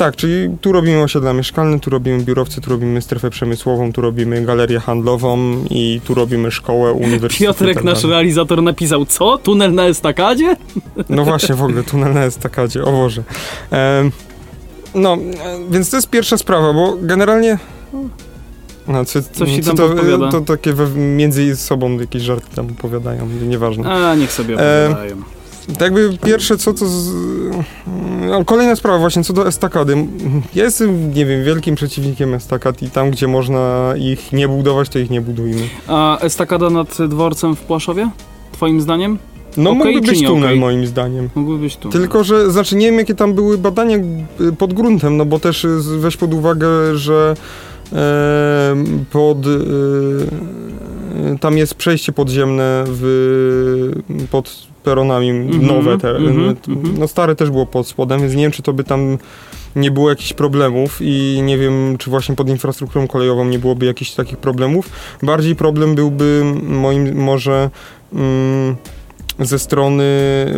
Tak, czyli tu robimy osiedla mieszkalne, tu robimy biurowce, tu robimy strefę przemysłową, tu robimy galerię handlową i tu robimy szkołę, uniwersytet. i
Piotrek,
tak
nasz realizator, napisał co? Tunel na estakadzie?
No właśnie, w ogóle tunel na estakadzie, o Boże. No, więc to jest pierwsza sprawa, bo generalnie... No, co,
Coś ci tam
to, to takie między sobą jakieś żarty tam opowiadają, nieważne.
A, niech sobie opowiadają.
Tak jakby pierwsze co to... Z... No, kolejna sprawa właśnie, co do estakady. Ja jestem, nie wiem, wielkim przeciwnikiem estakad i tam, gdzie można ich nie budować, to ich nie budujmy.
A estakada nad dworcem w Płaszowie? Twoim zdaniem?
No
Okej
mógłby być tunel,
okej?
moim zdaniem.
Mógłby być tu.
Tylko, że, znaczy nie wiem, jakie tam były badania y, pod gruntem, no bo też y, weź pod uwagę, że e, pod... y, tam jest przejście podziemne w, pod peronami
Mhm,
nowe. Te,
mhm,
y,
mhm.
No stare też było pod spodem, więc nie wiem, czy to by tam nie było jakichś problemów i nie wiem, czy właśnie pod infrastrukturą kolejową nie byłoby jakichś takich problemów. Bardziej problem byłby moim może mm, ze strony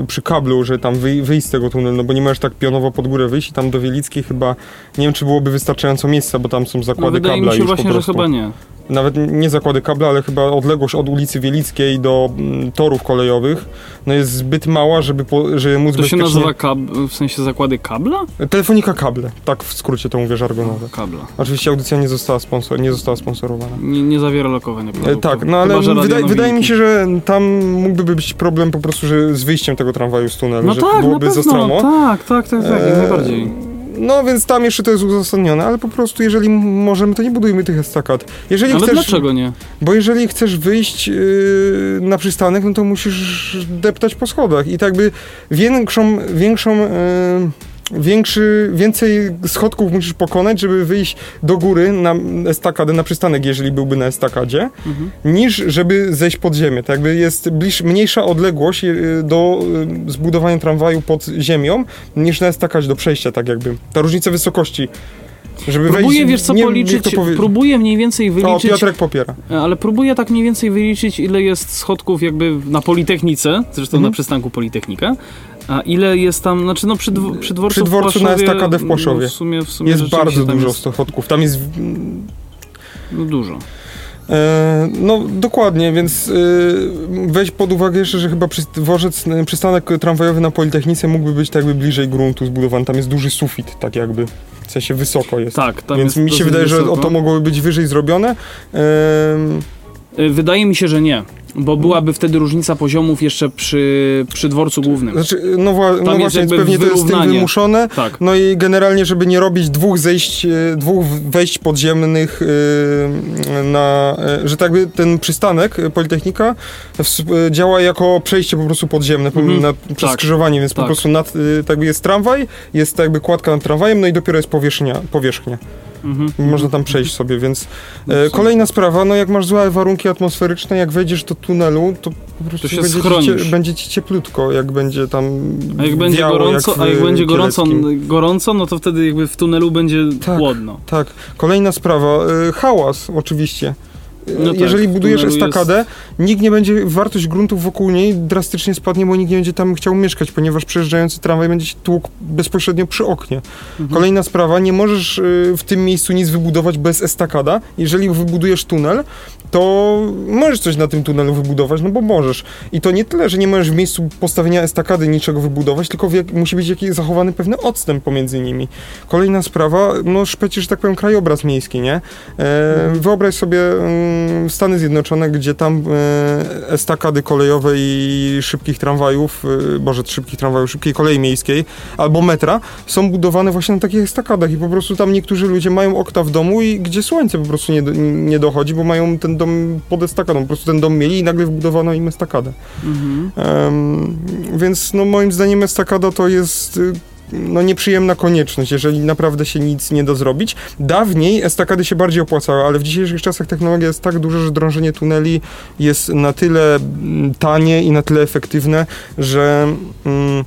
przy kablu, że tam wyj- wyjść z tego tunelu, no bo nie możesz tak pionowo pod górę wyjść i tam do Wielickiej chyba, nie wiem, czy byłoby wystarczająco miejsca, bo tam są
no,
zakłady
wydaje
kabla
mi się właśnie, że chyba nie.
Nawet nie zakłady kabla, ale chyba odległość od ulicy Wielickiej do mm, torów kolejowych no jest zbyt mała, żeby, po, żeby móc
To się
bezpiecznie...
nazywa kab... w sensie zakłady kabla?
Telefonika kable, tak w skrócie to mówię żargonowe.
Kabla.
Oczywiście audycja nie została, sponsor, nie została sponsorowana.
Nie, nie zawiera lokowania
E,
produktów.
Tak, no ale
Chyba,
wydaje, wydaje mi się, że tam mógłby być problem po prostu że z wyjściem tego tramwaju z tunelu,
No
że
tak,
byłoby za stromo.
Tak, tak, tak, tak, jak
E,
najbardziej.
No więc tam jeszcze to jest uzasadnione, ale po prostu jeżeli możemy, to nie budujmy tych estakad. Jeżeli
Ale
chcesz,
dlaczego nie?
Bo jeżeli chcesz wyjść yy, na przystanek, no to musisz deptać po schodach i tak by większą, większą yy, większy, więcej schodków musisz pokonać, żeby wyjść do góry na estakadę, na przystanek, jeżeli byłby na estakadzie,
Mhm.
niż żeby zejść pod ziemię. Tak jakby jest bliż, mniejsza odległość yy, do yy, zbudowania tramwaju pod ziemią, niż na estakadzie, do przejścia, tak jakby. Ta różnica wysokości. Żeby
Próbuję,
wejść,
wiesz co,
nie-
policzyć,
powie...
próbuję mniej więcej
O,
wyliczyć,
Piotrek popiera.
ale próbuję tak mniej więcej wyliczyć, ile jest schodków jakby na Politechnice, zresztą
Mhm.
na przystanku Politechnika, a ile jest tam, znaczy no przy, dw- przy dworcu,
Przy dworcu
w
na estakadę w Płaszowie.
W sumie, w sumie
Jest bardzo dużo
jest,
schodków. Tam jest
No dużo.
E, no dokładnie, więc e, weź pod uwagę jeszcze, że chyba przy, dworzec, e, przystanek tramwajowy na Politechnice mógłby być tak jakby bliżej gruntu zbudowany. Tam jest duży sufit, tak jakby. W sensie wysoko jest.
Tak, tam
więc
jest
mi się wydaje, że
wysoko.
o to mogłoby być wyżej zrobione.
Y, Wydaje mi się, że nie, bo byłaby wtedy różnica poziomów jeszcze przy, przy dworcu głównym.
znaczy, no, wła, no
jest
właśnie, więc
jakby
pewnie to jest z tym wymuszone.
Tak.
No i generalnie, żeby nie robić dwóch zejść, e, dwóch wejść podziemnych e, na, e, że tak by ten przystanek e, Politechnika w- działa jako przejście po prostu podziemne po-
Mhm.
na, przez
Tak.
skrzyżowanie, więc po
Tak.
prostu nad, e, tak jest tramwaj, jest tak jakby kładka nad tramwajem, no i dopiero jest powierzchnia, powierzchnia.
Mhm.
Można tam przejść sobie, więc
No
e, kolejna sprawa, no jak masz złe warunki atmosferyczne, jak wejdziesz do tunelu, to po prostu
się
będzie, ci, będzie ci cieplutko, jak będzie tam
A jak będzie
wiało,
gorąco,
jak
a jak będzie gorąco, gorąco, no to wtedy jakby w tunelu będzie
Tak.
chłodno.
Tak, kolejna sprawa. y, hałas, oczywiście.
No tak,
Jeżeli
w
budujesz estakadę, nikt nie będzie, wartość gruntów wokół niej drastycznie spadnie, bo nikt nie będzie tam chciał mieszkać, ponieważ przejeżdżający tramwaj będzie się tłukł bezpośrednio przy oknie.
Mhm.
Kolejna sprawa, nie możesz y, w tym miejscu nic wybudować bez estakada. Jeżeli wybudujesz tunel, to możesz coś na tym tunelu wybudować, no bo możesz. I to nie tyle, że nie możesz w miejscu postawienia estakady niczego wybudować, tylko jak, musi być jakiś zachowany pewny odstęp pomiędzy nimi. Kolejna sprawa, no szpeci, że tak powiem, krajobraz miejski, nie? E, wyobraź sobie mm, Stany Zjednoczone, gdzie tam e, estakady kolejowe i szybkich tramwajów, e, boże, szybkich tramwajów, szybkiej kolei miejskiej albo metra są budowane właśnie na takich estakadach i po prostu tam niektórzy ludzie mają okna w domu i gdzie słońce po prostu nie, nie dochodzi, bo mają ten dom pod estakadą, po prostu ten dom mieli i nagle wbudowano im estakadę.
Mhm.
Em, więc no moim zdaniem estakada to jest y, no nieprzyjemna konieczność, jeżeli naprawdę się nic nie da zrobić. Dawniej estakady się bardziej opłacały, ale w dzisiejszych czasach technologia jest tak duża, że drążenie tuneli jest na tyle mm, tanie i na tyle efektywne, że mm,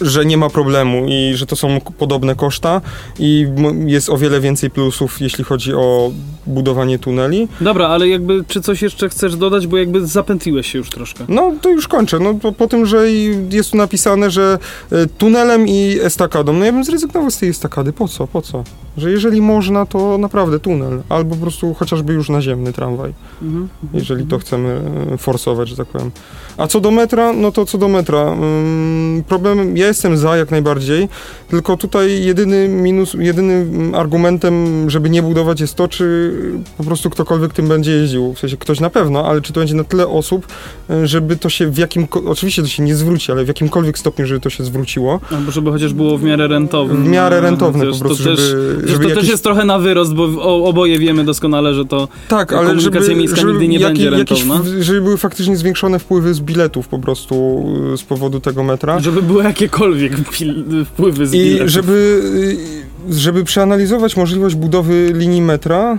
że nie ma problemu i że to są podobne koszta i jest o wiele więcej plusów, jeśli chodzi o budowanie tuneli.
Dobra, ale jakby czy coś jeszcze chcesz dodać, bo jakby zapętliłeś się już troszkę.
No to już kończę. No po, po tym, że jest tu napisane, że e, tunelem i estakadą, no ja bym zrezygnował z tej estakady. Po co? Po co? Że jeżeli można, to naprawdę tunel. Albo po prostu chociażby już naziemny tramwaj,
Mhm.
jeżeli to chcemy e, forsować, że tak powiem. A co do metra, no to co do metra. Mm, problem, ja jestem za jak najbardziej, tylko tutaj jedyny minus, jedynym argumentem, żeby nie budować jest to, czy po prostu ktokolwiek tym będzie jeździł. W sensie ktoś na pewno, ale czy to będzie na tyle osób, żeby to się w jakim, oczywiście to się nie zwróci, ale w jakimkolwiek stopniu, żeby to się zwróciło.
Albo żeby chociaż było w miarę rentowne.
W miarę rentowne po prostu,
to też,
żeby, żeby
to
jakiś...
też jest trochę na wyrost, bo oboje wiemy doskonale, że to
Tak, ale
komunikacja
żeby,
miejska
żeby
nigdy nie będzie
jakieś,
rentowna.
żeby były faktycznie zwiększone wpływy z biletów po prostu y, z powodu tego metra.
żeby były jakiekolwiek pil- wpływy z
I żeby, y, żeby przeanalizować możliwość budowy linii metra,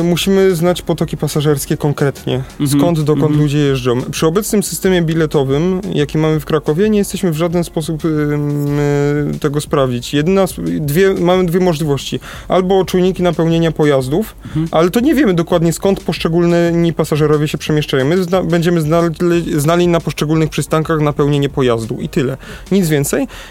y, musimy znać potoki pasażerskie konkretnie.
Mhm,
Skąd, dokąd
mhm.
ludzie jeżdżą. Przy obecnym systemie biletowym, jaki mamy w Krakowie, nie jesteśmy w żaden sposób y, y, tego sprawdzić. Jedyna, sp- dwie, mamy dwie możliwości. Albo czujniki napełnienia pojazdów,
Mhm.
ale to nie wiemy dokładnie skąd poszczególni pasażerowie się przemieszczają. My zna, będziemy znali, znali na poszczególnych przystankach napełnienie pojazdu i tyle. Nic więcej.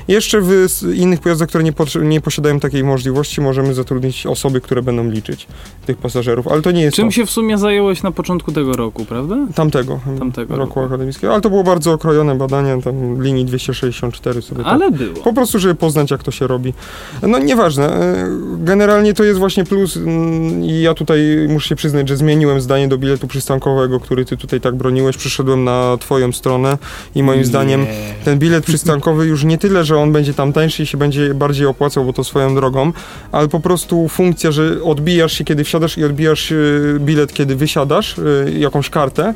Jeszcze w innych pojazdach, które nie, nie posiadają takiej możliwości, możemy zatrudnić osoby, które będą liczyć tych pasażerów, ale to nie jest
Czym
to.
się w sumie zająłeś na początku tego roku, prawda?
Tamtego,
Tamtego
roku
roku.
akademickiego, ale to było bardzo okrojone badanie tam linii 264 sobie tak.
Ale było.
Po prostu, żeby poznać, jak to się robi. No nieważne. e, Generalnie to jest właśnie plus mm, i ja tutaj muszę się przyznać, że zmieniłem zdanie do biletu przystankowego, który ty tutaj tak broniłeś. Przyszedłem na twoją stronę i moim zdaniem ten bilet przystankowy już nie tyle, że on będzie tam tańszy i się będzie bardziej opłacał, bo to swoją drogą, ale po prostu funkcja, że odbijasz się, kiedy wsiadasz i odbijasz e, bilet, kiedy wysiadasz, e, jakąś kartę,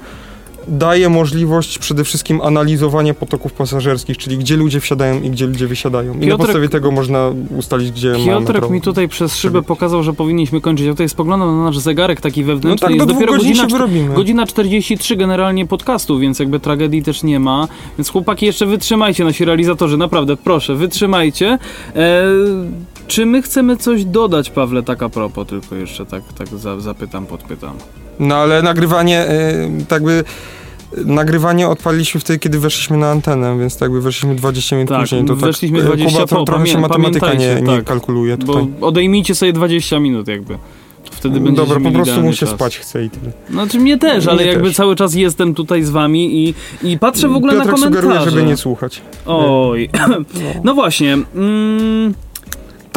daje możliwość przede wszystkim analizowania potoków pasażerskich, czyli gdzie ludzie wsiadają i gdzie ludzie wysiadają. I na
Piotrek-
podstawie tego można ustalić, gdzie mamy
Piotrek
prawo.
mi tutaj przez szybę pokazał, że powinniśmy kończyć. Ja tutaj spoglądam na nasz zegarek taki
No
wewnętrzny.
tak, do
dopiero
godzin
godzina,
się wyrobimy.
godzina 43 generalnie podcastu, więc jakby tragedii też nie ma. Więc chłopaki, jeszcze wytrzymajcie, nasi realizatorzy, naprawdę, proszę, wytrzymajcie. E, czy my chcemy coś dodać, Pawle, tak a propos, tylko jeszcze tak, tak za, zapytam, podpytam.
No ale nagrywanie, y, tak by nagrywanie odpaliliśmy wtedy, kiedy weszliśmy na antenę, więc tak by weszliśmy 20 minut
Tak,
później. To
weszliśmy
tak, y,
20
Kuba, to,
po,
trochę się matematyka nie, nie
tak.
kalkuluje
Bo
tutaj.
odejmijcie sobie 20 minut jakby. Wtedy będziecie
Dobra, po prostu mu się
czas.
spać chce i tyle.
Znaczy mnie też, ale
Mnie
jakby
też.
cały czas jestem tutaj z wami i, i patrzę w ogóle
Piotrek
na komentarze.
sugeruje, żeby nie słuchać.
Oj. No właśnie. Mm,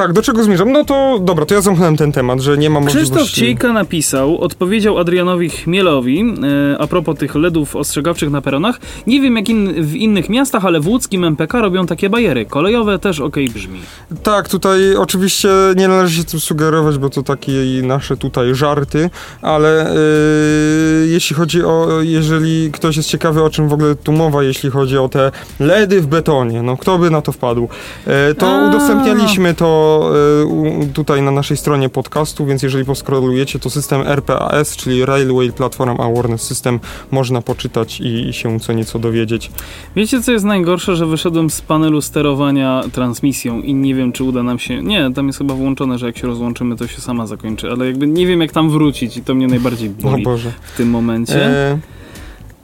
Tak, do czego zmierzam? No to dobra, to ja zamknąłem ten temat, że nie ma
Krzysztof
możliwości...
Ciejka napisał, odpowiedział Adrianowi Chmielowi e, a propos tych LEDów ostrzegawczych na peronach. Nie wiem jak in, w innych miastach, ale w łódzkim MPK robią takie bajery. Kolejowe też okej brzmi.
Tak, tutaj oczywiście nie należy się tym sugerować, bo to takie nasze tutaj żarty, ale yy, jeśli chodzi o, jeżeli ktoś jest ciekawy o czym w ogóle tu mowa, jeśli chodzi o te LEDy w betonie, no kto by na to wpadł, yy, to
A.
udostępnialiśmy to u- tutaj na naszej stronie podcastu, więc jeżeli poskrolujecie, to system RPAS, czyli Railway Platform Awareness System, można poczytać i, się co nieco dowiedzieć.
Wiecie co jest najgorsze, że wyszedłem z panelu sterowania transmisją i nie wiem czy uda nam się... Nie, tam jest chyba włączone, że jak się rozłączymy to się sama zakończy, ale jakby nie wiem jak tam wrócić i to mnie najbardziej boli w tym momencie.
E,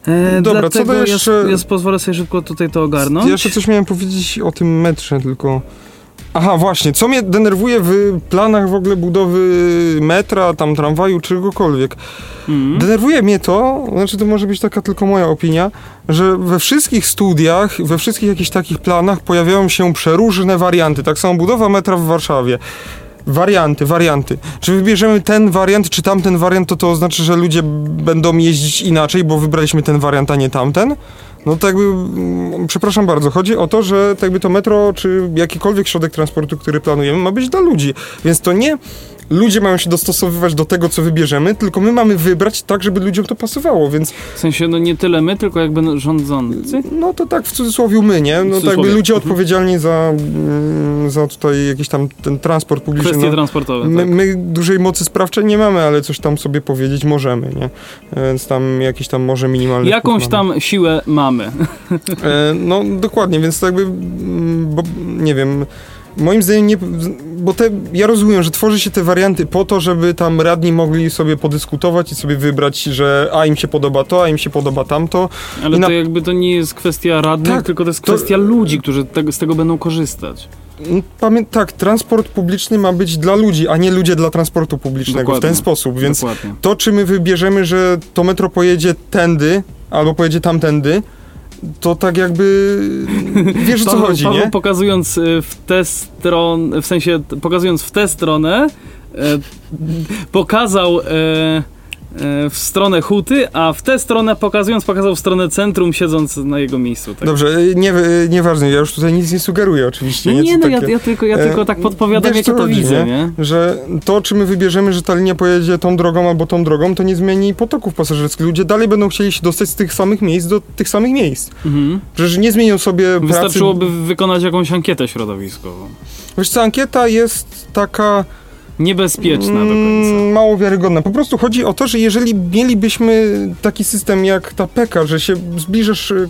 E,
dobra, co do
ja-
jeszcze-
Ja, pozwolę sobie szybko tutaj to ogarnąć.
Ja jeszcze coś miałem powiedzieć o tym metrze, tylko. Aha, właśnie, co mnie denerwuje w planach w ogóle budowy metra, tam tramwaju, czegokolwiek.
Mhm.
Denerwuje mnie to, znaczy to może być taka tylko moja opinia, że we wszystkich studiach, we wszystkich jakichś takich planach pojawiają się przeróżne warianty. Tak samo budowa metra w Warszawie. Warianty, warianty. Czy wybierzemy ten wariant, czy tamten wariant, to to oznacza, że ludzie będą jeździć inaczej, bo wybraliśmy ten wariant, a nie tamten? No to jakby, mm, przepraszam bardzo, chodzi o to, że tak jakby to metro, czy jakikolwiek środek transportu, który planujemy, ma być dla ludzi. Więc to nie ludzie mają się dostosowywać do tego, co wybierzemy, tylko my mamy wybrać tak, żeby ludziom to pasowało, więc
W sensie, no nie tyle my, tylko jakby no rządzący.
no to tak w cudzysłowie my, nie? No
cudzysłowie.
jakby ludzie
Mhm.
odpowiedzialni za, mm, za tutaj jakiś tam ten transport publiczny.
Kwestie
no,
transportowe,
My,
tak.
my dużej mocy sprawczej nie mamy, ale coś tam sobie powiedzieć możemy, nie? Więc tam jakiś tam może minimalny
Jakąś tam siłę mamy.
E, no dokładnie, więc to jakby, mm, bo nie wiem, moim zdaniem nie, bo te, ja rozumiem, że tworzy się te warianty po to, żeby tam radni mogli sobie podyskutować i sobie wybrać, że a im się podoba to, a im się podoba tamto.
Ale
na-
to jakby to nie jest kwestia radnych,
Tak,
tylko to jest
to-
kwestia ludzi, którzy tego, z tego będą korzystać.
Mm, Pamię tak, transport publiczny ma być dla ludzi, a nie ludzie dla transportu publicznego w
Dokładnie.
ten sposób, więc
Dokładnie.
to, czy my wybierzemy, że to metro pojedzie tędy, albo pojedzie tamtędy, to tak jakby, wiesz o co
Paweł-
chodzi,
Paweł
nie?
pokazując y, w tę stronę, w sensie pokazując w tę stronę, e, pokazał e, e, w stronę huty, a w tę stronę pokazując, pokazał w stronę centrum, siedząc na jego miejscu. Tak?
Dobrze, y, nie, y, nieważne, ja już tutaj nic nie sugeruję oczywiście.
Nie,
co
no ja, ja, tylko, ja
e,
tylko tak podpowiadam,
wiesz, co
to
chodzi,
widzę,
nie?
nie?
że to, czy my wybierzemy, że ta linia pojedzie tą drogą albo tą drogą, to nie zmieni potoków pasażerskich. Ludzie dalej będą chcieli się dostać z tych samych miejsc do tych samych miejsc.
Mhm.
Przecież nie zmienią sobie pracy.
Wystarczyłoby wykonać jakąś ankietę środowiskową.
Wiesz co, ankieta jest taka
Niebezpieczna do
mm,
końca.
mało wiarygodna. Po prostu chodzi o to, że jeżeli mielibyśmy taki system jak ta PEKA, że się zbliżasz y,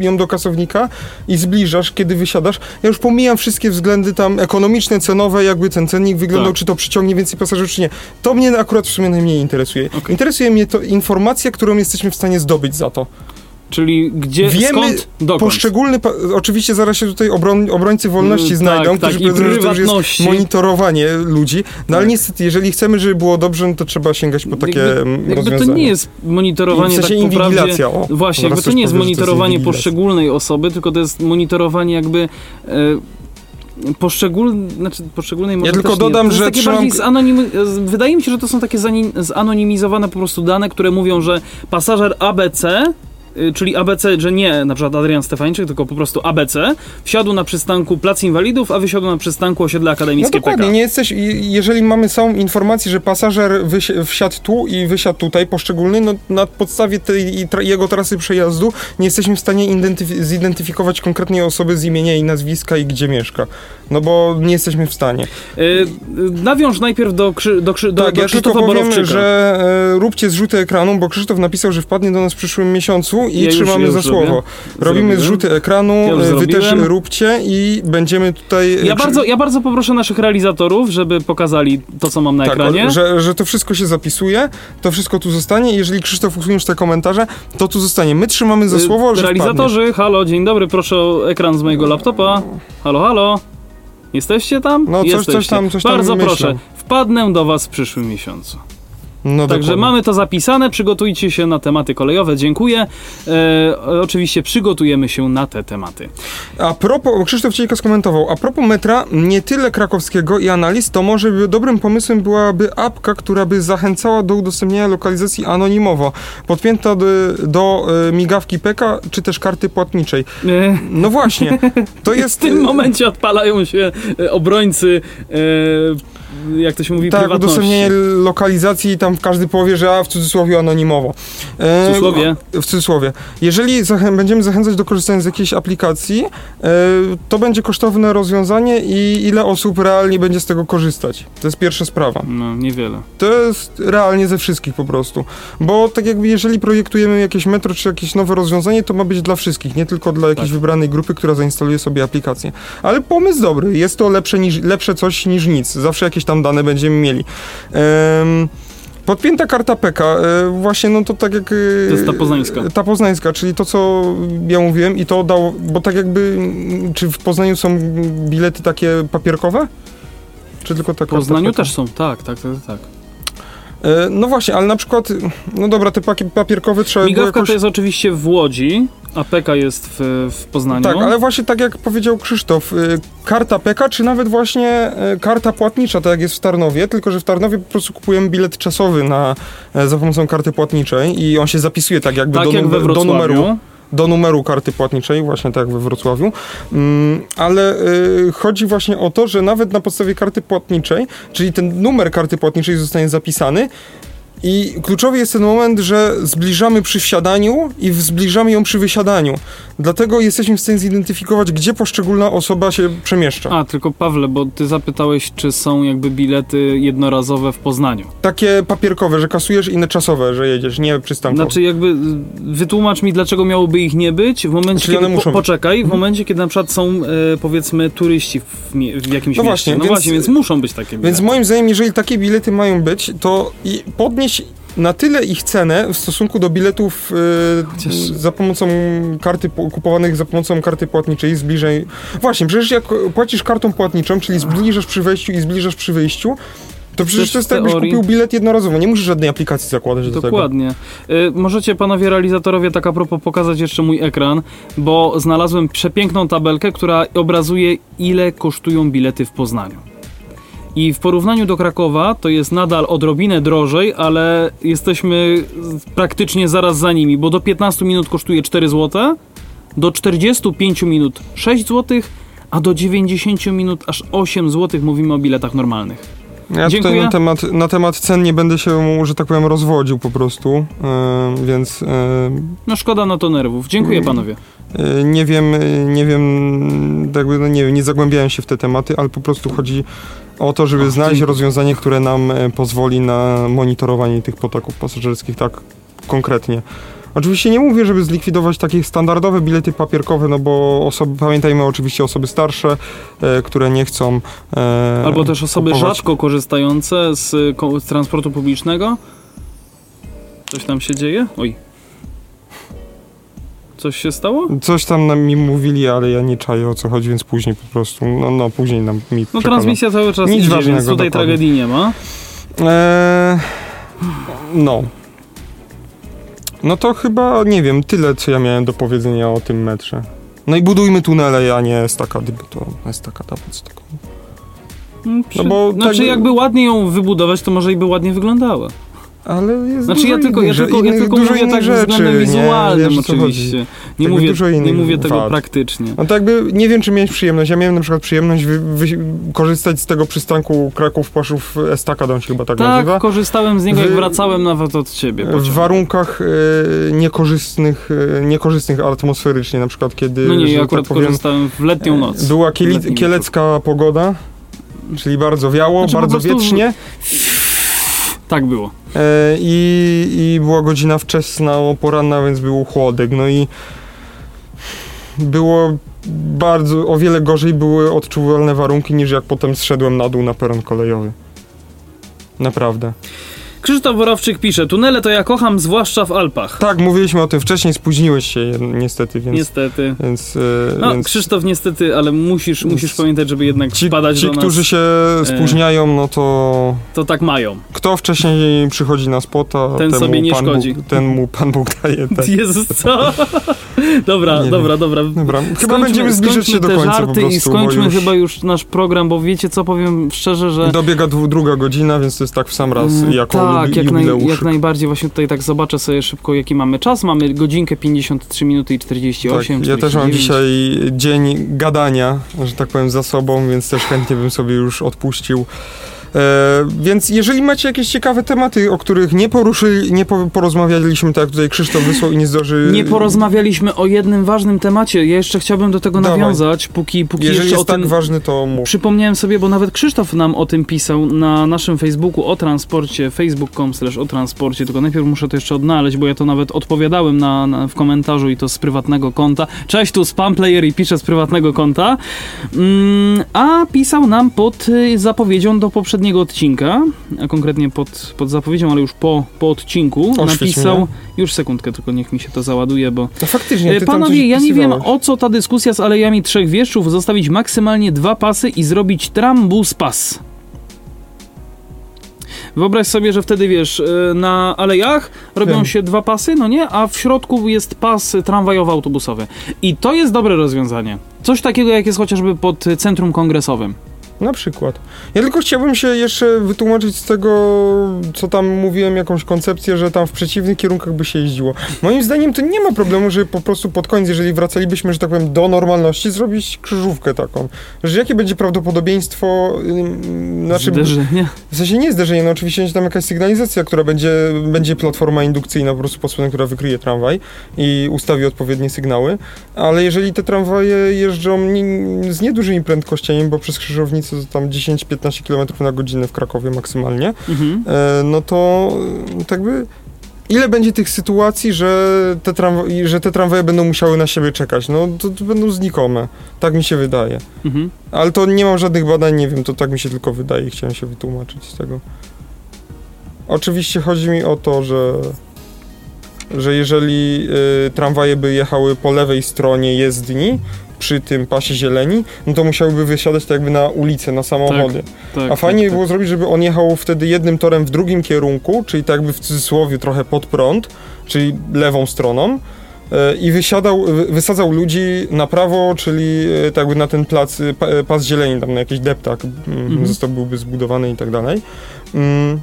ją do kasownika i zbliżasz, kiedy wysiadasz, ja już pomijam wszystkie względy tam ekonomiczne, cenowe, jakby ten cennik wyglądał,
Tak.
czy to przyciągnie więcej pasażerów, czy nie. To mnie akurat w sumie najmniej interesuje.
Okej.
Interesuje mnie to informacja, którą jesteśmy w stanie zdobyć za to.
Czyli gdzie,
Wiemy
skąd, dokąd.
Poszczególne, pa- oczywiście zaraz się tutaj obron, obrońcy wolności
Mm,
znajdą,
tak,
którzy
tak, i
powiedzą, że to już jest monitorowanie ludzi, no ale
Tak.
niestety, jeżeli chcemy, żeby było dobrze, no to trzeba sięgać po takie
jakby,
mm,
jakby
rozwiązania.
to nie jest monitorowanie
w sensie
tak
inwigilacja, o.
Właśnie, jakby to nie jest
jest
monitorowanie
inwigilacja.
poszczególnej osoby, tylko to jest monitorowanie jakby e, poszczególnej, znaczy poszczególnej może
tylko
też
dodam, że
jest
trzymam-
zanonim, wydaje mi się, że to są takie zanim, zanonimizowane po prostu dane, które mówią, że pasażer ABC czyli ABC, że nie na przykład Adrian Stefańczyk, tylko po prostu ABC, wsiadł na przystanku Plac Inwalidów, a wysiadł na przystanku osiedla
No
akademickie
dokładnie,
PK.
nie jesteś, jeżeli mamy całą informację, że pasażer wsiadł tu i wysiadł tutaj, poszczególny, no na podstawie tej jego trasy przejazdu nie jesteśmy w stanie identyfi- zidentyfikować konkretnej osoby z imienia i nazwiska i gdzie mieszka. No bo nie jesteśmy w stanie.
Y, y, nawiąż najpierw do, Krzy, do, Krzy, do,
tak,
do
ja tylko
Krzysztofa
powiem,
Borowczyka.
że e, róbcie zrzuty ekranu, bo Krzysztof napisał, że wpadnie do nas w przyszłym miesiącu i
Ja już-
trzymamy
ja
za
robię.
słowo. Robimy
Zrobiłem.
zrzuty ekranu,
Ja
e, wy też róbcie i będziemy tutaj... e,
Ja bardzo, ja bardzo poproszę naszych realizatorów, żeby pokazali to, co mam na
tak,
ekranie.
że, że to wszystko się zapisuje, to wszystko tu zostanie. Jeżeli Krzysztof usuniesz te komentarze, to tu zostanie. My trzymamy za
Y,
słowo, że wpadnie.
Realizatorzy, halo, dzień dobry, proszę o ekran z mojego laptopa. Halo, halo. Jesteście tam?
No, coś- coś tam- coś tam
Bardzo
myślą.
proszę, wpadnę do was w przyszłym miesiącu.
No
Także
dokładnie.
mamy to zapisane, przygotujcie się na tematy kolejowe, dziękuję. E, oczywiście przygotujemy się na te tematy.
A propos, Krzysztof Cieńko skomentował, a propos metra, nie tyle krakowskiego i analiz, to może by dobrym pomysłem byłaby apka, która by zachęcała do udostępniania lokalizacji anonimowo, podpięta do, do e, migawki PK, czy też karty płatniczej.
E,
No właśnie, to
w
jest...
tym
e,
momencie odpalają się e, obrońcy, jak to się mówi,
Tak,
prywatności.
udostępnienie lokalizacji i tam każdy powie, że a w cudzysłowie anonimowo. E,
W cudzysłowie?
W cudzysłowie. Jeżeli zachę- będziemy zachęcać do korzystania z jakiejś aplikacji, e, to będzie kosztowne rozwiązanie i ile osób realnie będzie z tego korzystać. To jest pierwsza sprawa.
No, niewiele.
To jest realnie ze wszystkich po prostu. Bo tak jakby jeżeli projektujemy jakieś metro czy jakieś nowe rozwiązanie, to ma być dla wszystkich, nie tylko dla jakiejś
Tak.
wybranej grupy, która zainstaluje sobie aplikację. Ale pomysł dobry, jest to lepsze, niż, lepsze coś niż nic. Zawsze jakieś tam dane będziemy mieli. Em, Podpięta karta PK, e, właśnie no to tak jak... e,
To jest ta poznańska.
Ta poznańska, czyli to co ja mówiłem i to dało, bo tak jakby, czy w Poznaniu są bilety takie papierkowe? Czy tylko ta
W Poznaniu też są, tak, tak, tak, tak.
E, No właśnie, ale na przykład, no dobra, te pakie- papierkowe trzeba było
Migawka
jakoś...
to jest oczywiście w Łodzi, a PK jest w, w Poznaniu.
Tak, ale właśnie tak jak powiedział Krzysztof, y, karta PK, czy nawet właśnie y, karta płatnicza, tak jak jest w Tarnowie, tylko że w Tarnowie po prostu kupujemy bilet czasowy na, e, za pomocą karty płatniczej i on się zapisuje tak jakby
tak
do,
jak
numer, do numeru. Do numeru karty płatniczej, właśnie tak jak we Wrocławiu. Mm, ale y, chodzi właśnie o to, że nawet na podstawie karty płatniczej, czyli ten numer karty płatniczej zostanie zapisany, i kluczowy jest ten moment, że zbliżamy przy wsiadaniu i zbliżamy ją przy wysiadaniu. Dlatego jesteśmy w stanie zidentyfikować, gdzie poszczególna osoba się przemieszcza.
A, tylko Pawle, bo ty zapytałeś, czy są jakby bilety jednorazowe w Poznaniu.
Takie papierkowe, że kasujesz, inne czasowe, że jedziesz, nie przystankowe.
Znaczy jakby y, wytłumacz mi, dlaczego miałoby ich nie być w momencie,
Czyli
kiedy,
muszą
po,
być.
poczekaj, w
Mhm.
momencie, kiedy na przykład są e, powiedzmy turyści w, mie- w jakimś
No
mieście.
właśnie,
no
więc-
właśnie, więc muszą być takie bilety.
Więc moim zdaniem, jeżeli takie bilety mają być, to i na tyle ich cenę w stosunku do biletów
Chociaż-
za pomocą karty, po- kupowanych za pomocą karty płatniczej, zbliżej... Właśnie, przecież jak płacisz kartą płatniczą, czyli zbliżasz przy wejściu i zbliżasz przy wyjściu, to przecież to jest tak,
teorii-
kupił bilet jednorazowo, nie musisz żadnej aplikacji zakładać do tego.
Dokładnie. Y, możecie panowie realizatorowie tak a propos pokazać jeszcze mój ekran, bo znalazłem przepiękną tabelkę, która obrazuje ile kosztują bilety w Poznaniu. I w porównaniu do Krakowa to jest nadal odrobinę drożej, ale jesteśmy praktycznie zaraz za nimi, bo do 15 minut kosztuje 4 zł, do 45 minut 6 zł, a do 90 minut aż 8 zł mówimy o biletach normalnych.
Ja
Dziękuję.
tutaj na temat, na temat cen nie będę się, że tak powiem, rozwodził po prostu, e, więc e,
No szkoda na to nerwów. Dziękuję panowie.
e, nie wiem, nie wiem, jakby, no nie nie zagłębiałem się w te tematy, ale po prostu chodzi o to, żeby znaleźć rozwiązanie, które nam pozwoli na monitorowanie tych potoków pasażerskich tak konkretnie. Oczywiście nie mówię, żeby zlikwidować takie standardowe bilety papierkowe, no bo osoby, pamiętajmy oczywiście osoby starsze, e, które nie chcą e,
Albo też osoby
kupować.
rzadko korzystające z, z transportu publicznego. Coś tam się dzieje? Oj. Coś się stało?
Coś tam nam mi mówili, ale ja nie czaję o co chodzi, więc później po prostu, no, no później nam mi
No
przekażą.
transmisja cały czas
Nic
idzie, więc tutaj
dokładnie.
tragedii nie ma.
Eee, no. No to chyba, nie wiem, tyle, co ja miałem do powiedzenia o tym metrze. No i budujmy tunele, a nie estakady, bo to estakada pod taką.
Mm, Przy...
No bo
znaczy
tak-
jakby ładnie ją wybudować, to może i by ładnie wyglądała.
Ale jest
Znaczy
dużo
ja tylko, ja
innych,
tylko, ja
innych-
tylko
dużo
mówię
innych
tak
rzeczy,
względem
nie?
wizualnym
Wiesz, co chodzi.
oczywiście. Nie mówię,
dużo
nie mówię tego
wad.
praktycznie.
No to jakby, nie wiem, czy miałeś przyjemność. Ja miałem na przykład przyjemność wy, wy, korzystać z tego przystanku Kraków-Paszów Estakadą się chyba tak,
Tak,
nazywa.
korzystałem z niego, jak
Wy-
wracałem nawet od ciebie.
W
pociągiem.
warunkach e, niekorzystnych, e, niekorzystnych atmosferycznie, na przykład kiedy,
No nie, ja
tak
akurat
powiem,
korzystałem w letnią noc.
była kielecka pogoda, czyli bardzo wiało,
Znaczy,
bardzo
prostu-
wietrznie
Tak było.
e, i, i była godzina wczesna, poranna, więc był chłodek, no i było bardzo, o wiele gorzej były odczuwalne warunki niż jak potem zszedłem na dół na peron kolejowy. Naprawdę.
Krzysztof Borowczyk pisze, tunele to ja kocham, zwłaszcza w Alpach.
Tak, mówiliśmy o tym wcześniej, spóźniłeś się niestety, więc...
Niestety.
Więc, e,
No,
więc
Krzysztof niestety, ale musisz, musisz pamiętać, żeby jednak
ci,
wpadać
ci
do nas.
którzy się spóźniają, no to
To tak mają.
kto wcześniej przychodzi na spota,
Ten sobie nie
Pan
szkodzi.
Bóg, ten mu Pan Bóg daje. Tak.
Jezus, co? dobra,
Nie
dobra, dobra.
Dobra, chyba
Skończmy-
będziemy zbliżać się do końca po
żarty
prostu,
i skończmy
już
chyba już nasz program, bo wiecie co, powiem szczerze, że...
dobiega dwu, druga godzina, więc to jest tak w sam raz
Mm,
jako
tak, jak, naj, jak najbardziej. Właśnie tutaj tak zobaczę sobie szybko, jaki mamy czas. Mamy godzinkę 53 minuty i 48.
Tak, ja też mam
49.
dzisiaj dzień gadania, że tak powiem, za sobą, więc też chętnie bym sobie już odpuścił. E, więc jeżeli macie jakieś ciekawe tematy, o których nie poruszyli, nie po, porozmawialiśmy, tak jak tutaj Krzysztof wysłał i nie zdąży...
Nie porozmawialiśmy o jednym ważnym temacie. Ja jeszcze chciałbym do tego
Dawaj.
nawiązać, póki, póki
Jeżeli
jeszcze
jest
o
tak
tym...
ważny, to mów.
Przypomniałem sobie, bo nawet Krzysztof nam o tym pisał na naszym Facebooku o transporcie, facebook.com slash o transporcie, tylko najpierw muszę to jeszcze odnaleźć, bo ja to nawet odpowiadałem na, na, w komentarzu i to z prywatnego konta. Cześć, tu spam player i piszę z prywatnego konta. Mm, a pisał nam pod y, zapowiedzią do poprzedniego odcinka, a konkretnie pod, pod zapowiedzią, ale już po, po odcinku,
Oświeć
napisał...
mnie.
Już sekundkę, tylko niech mi się to załaduje, bo...
To faktycznie,
E,
ty tam
Panowie, ja nie wiem o co ta dyskusja z alejami trzech wieszczów, zostawić maksymalnie dwa pasy i zrobić trambus pas. Wyobraź sobie, że wtedy wiesz, e, na alejach robią
Wiem.
się dwa pasy, no nie, a w środku jest pas tramwajowo-autobusowy. I to jest dobre rozwiązanie. Coś takiego, jak jest chociażby pod centrum kongresowym.
Na przykład. Ja tylko chciałbym się jeszcze wytłumaczyć z tego, co tam mówiłem, jakąś koncepcję, że tam w przeciwnych kierunkach by się jeździło. Moim zdaniem to nie ma problemu, że po prostu pod koniec, jeżeli wracalibyśmy, że tak powiem, do normalności, zrobić krzyżówkę taką. Że jakie będzie prawdopodobieństwo, ym, znaczy,
Zderzenie.
w sensie nie zderzenie, no oczywiście będzie tam jakaś sygnalizacja, która będzie, będzie platforma indukcyjna po prostu spodem, która wykryje tramwaj i ustawi odpowiednie sygnały, ale jeżeli te tramwaje jeżdżą nie, z niedużymi prędkościami, bo przez krzyżownicę to tam 10-15 km na godzinę w Krakowie maksymalnie,
Mhm.
e, no to e, tak by ile będzie tych sytuacji, że te, tramwa- że te tramwaje będą musiały na siebie czekać? No to, to będą znikome. Tak mi się wydaje.
Mhm.
Ale to nie mam żadnych badań, nie wiem, to tak mi się tylko wydaje i chciałem się wytłumaczyć z tego. Oczywiście chodzi mi o to, że, że jeżeli y, tramwaje by jechały po lewej stronie jezdni, przy tym pasie zieleni, no to musiałyby wysiadać tak jakby na ulicę, na samochody.
Tak,
A fajnie
tak,
by było zrobić, żeby on jechał wtedy jednym torem w drugim kierunku, czyli tak jakby w cudzysłowie trochę pod prąd, czyli lewą stroną. e, I wysiadał, wy- wysadzał ludzi na prawo, czyli e, tak jakby na ten plac, e, pa- pas zieleni, tam na jakiś deptak mm,
Mhm.
został byłby zbudowany i tak dalej. Mm,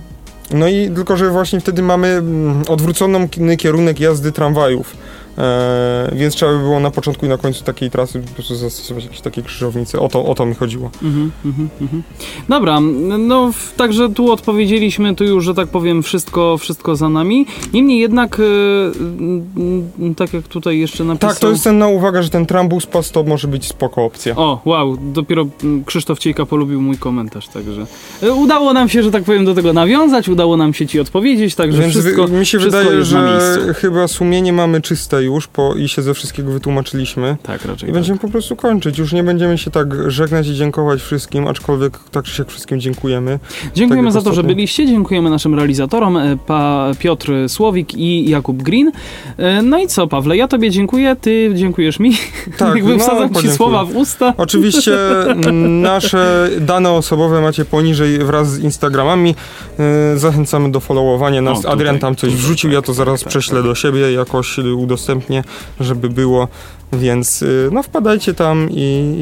No i tylko, że właśnie wtedy mamy mm, odwróconą ki- kierunek jazdy tramwajów. E, więc trzeba by było na początku i na końcu takiej trasy po prostu zastosować jakieś takie krzyżownice. O to, o to mi chodziło.
Mhm, mhm, mhm. Dobra, no także tu odpowiedzieliśmy, tu już, że tak powiem, wszystko, wszystko za nami. Niemniej jednak, e, tak jak tutaj jeszcze napisał...
Tak, to jest cenna uwaga, że ten trambus pas to może być spoko opcja.
O, wow, dopiero mm, Krzysztof Ciejka polubił mój komentarz, także e, udało nam się, że tak powiem, do tego nawiązać, udało nam się ci odpowiedzieć, także
Więc
wszystko,
mi się wydaje, że chyba sumienie mamy czyste już po, i się ze wszystkiego wytłumaczyliśmy.
Tak, raczej.
I
tak.
będziemy po prostu kończyć. Już nie będziemy się tak żegnać i dziękować wszystkim, aczkolwiek tak czy siak wszystkim dziękujemy.
Dziękujemy
tak
za
jak
to, że
ostatnio.
byliście. Dziękujemy naszym realizatorom e, pa Piotr Słowik i Jakub Green. E, No i co, Pawle, ja tobie dziękuję, ty dziękujesz mi.
Tak,
Jakby
no,
wsadzam ci słowa w usta.
Oczywiście nasze dane osobowe macie poniżej wraz z Instagramami. Yy, Zachęcamy do followowania nas.
O, tutaj,
Adrian tam coś
tutaj,
wrzucił, ja
tak,
to zaraz
tak,
prześlę
tak.
do siebie, jakoś y, udostępnię, żeby było. Więc y, no wpadajcie tam i,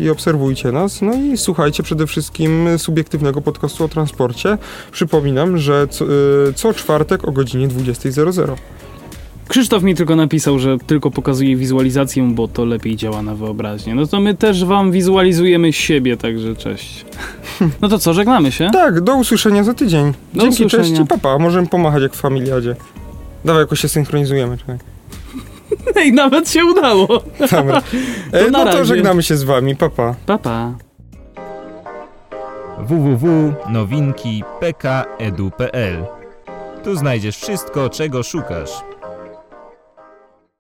i, i obserwujcie nas. No i słuchajcie przede wszystkim subiektywnego podcastu o transporcie. Przypominam, że co, y, co czwartek o godzinie 20.00.
Krzysztof mi tylko napisał, że tylko pokazuje wizualizację, bo to lepiej działa na wyobraźnię. No to my też wam wizualizujemy siebie, także cześć. No to co, żegnamy się?
Tak, do usłyszenia za tydzień.
Do
Dzięki,
usłyszenia.
cześć i papa. Możemy pomachać jak w familiadzie. Dawaj, jakoś się synchronizujemy. Czekaj.
Ej, nawet się udało.
Dobra. E,
To na
no
razie.
to żegnamy się z wami. Papa.
Pa, pa.
www.nowinki.pk.edu.pl Tu znajdziesz wszystko, czego szukasz.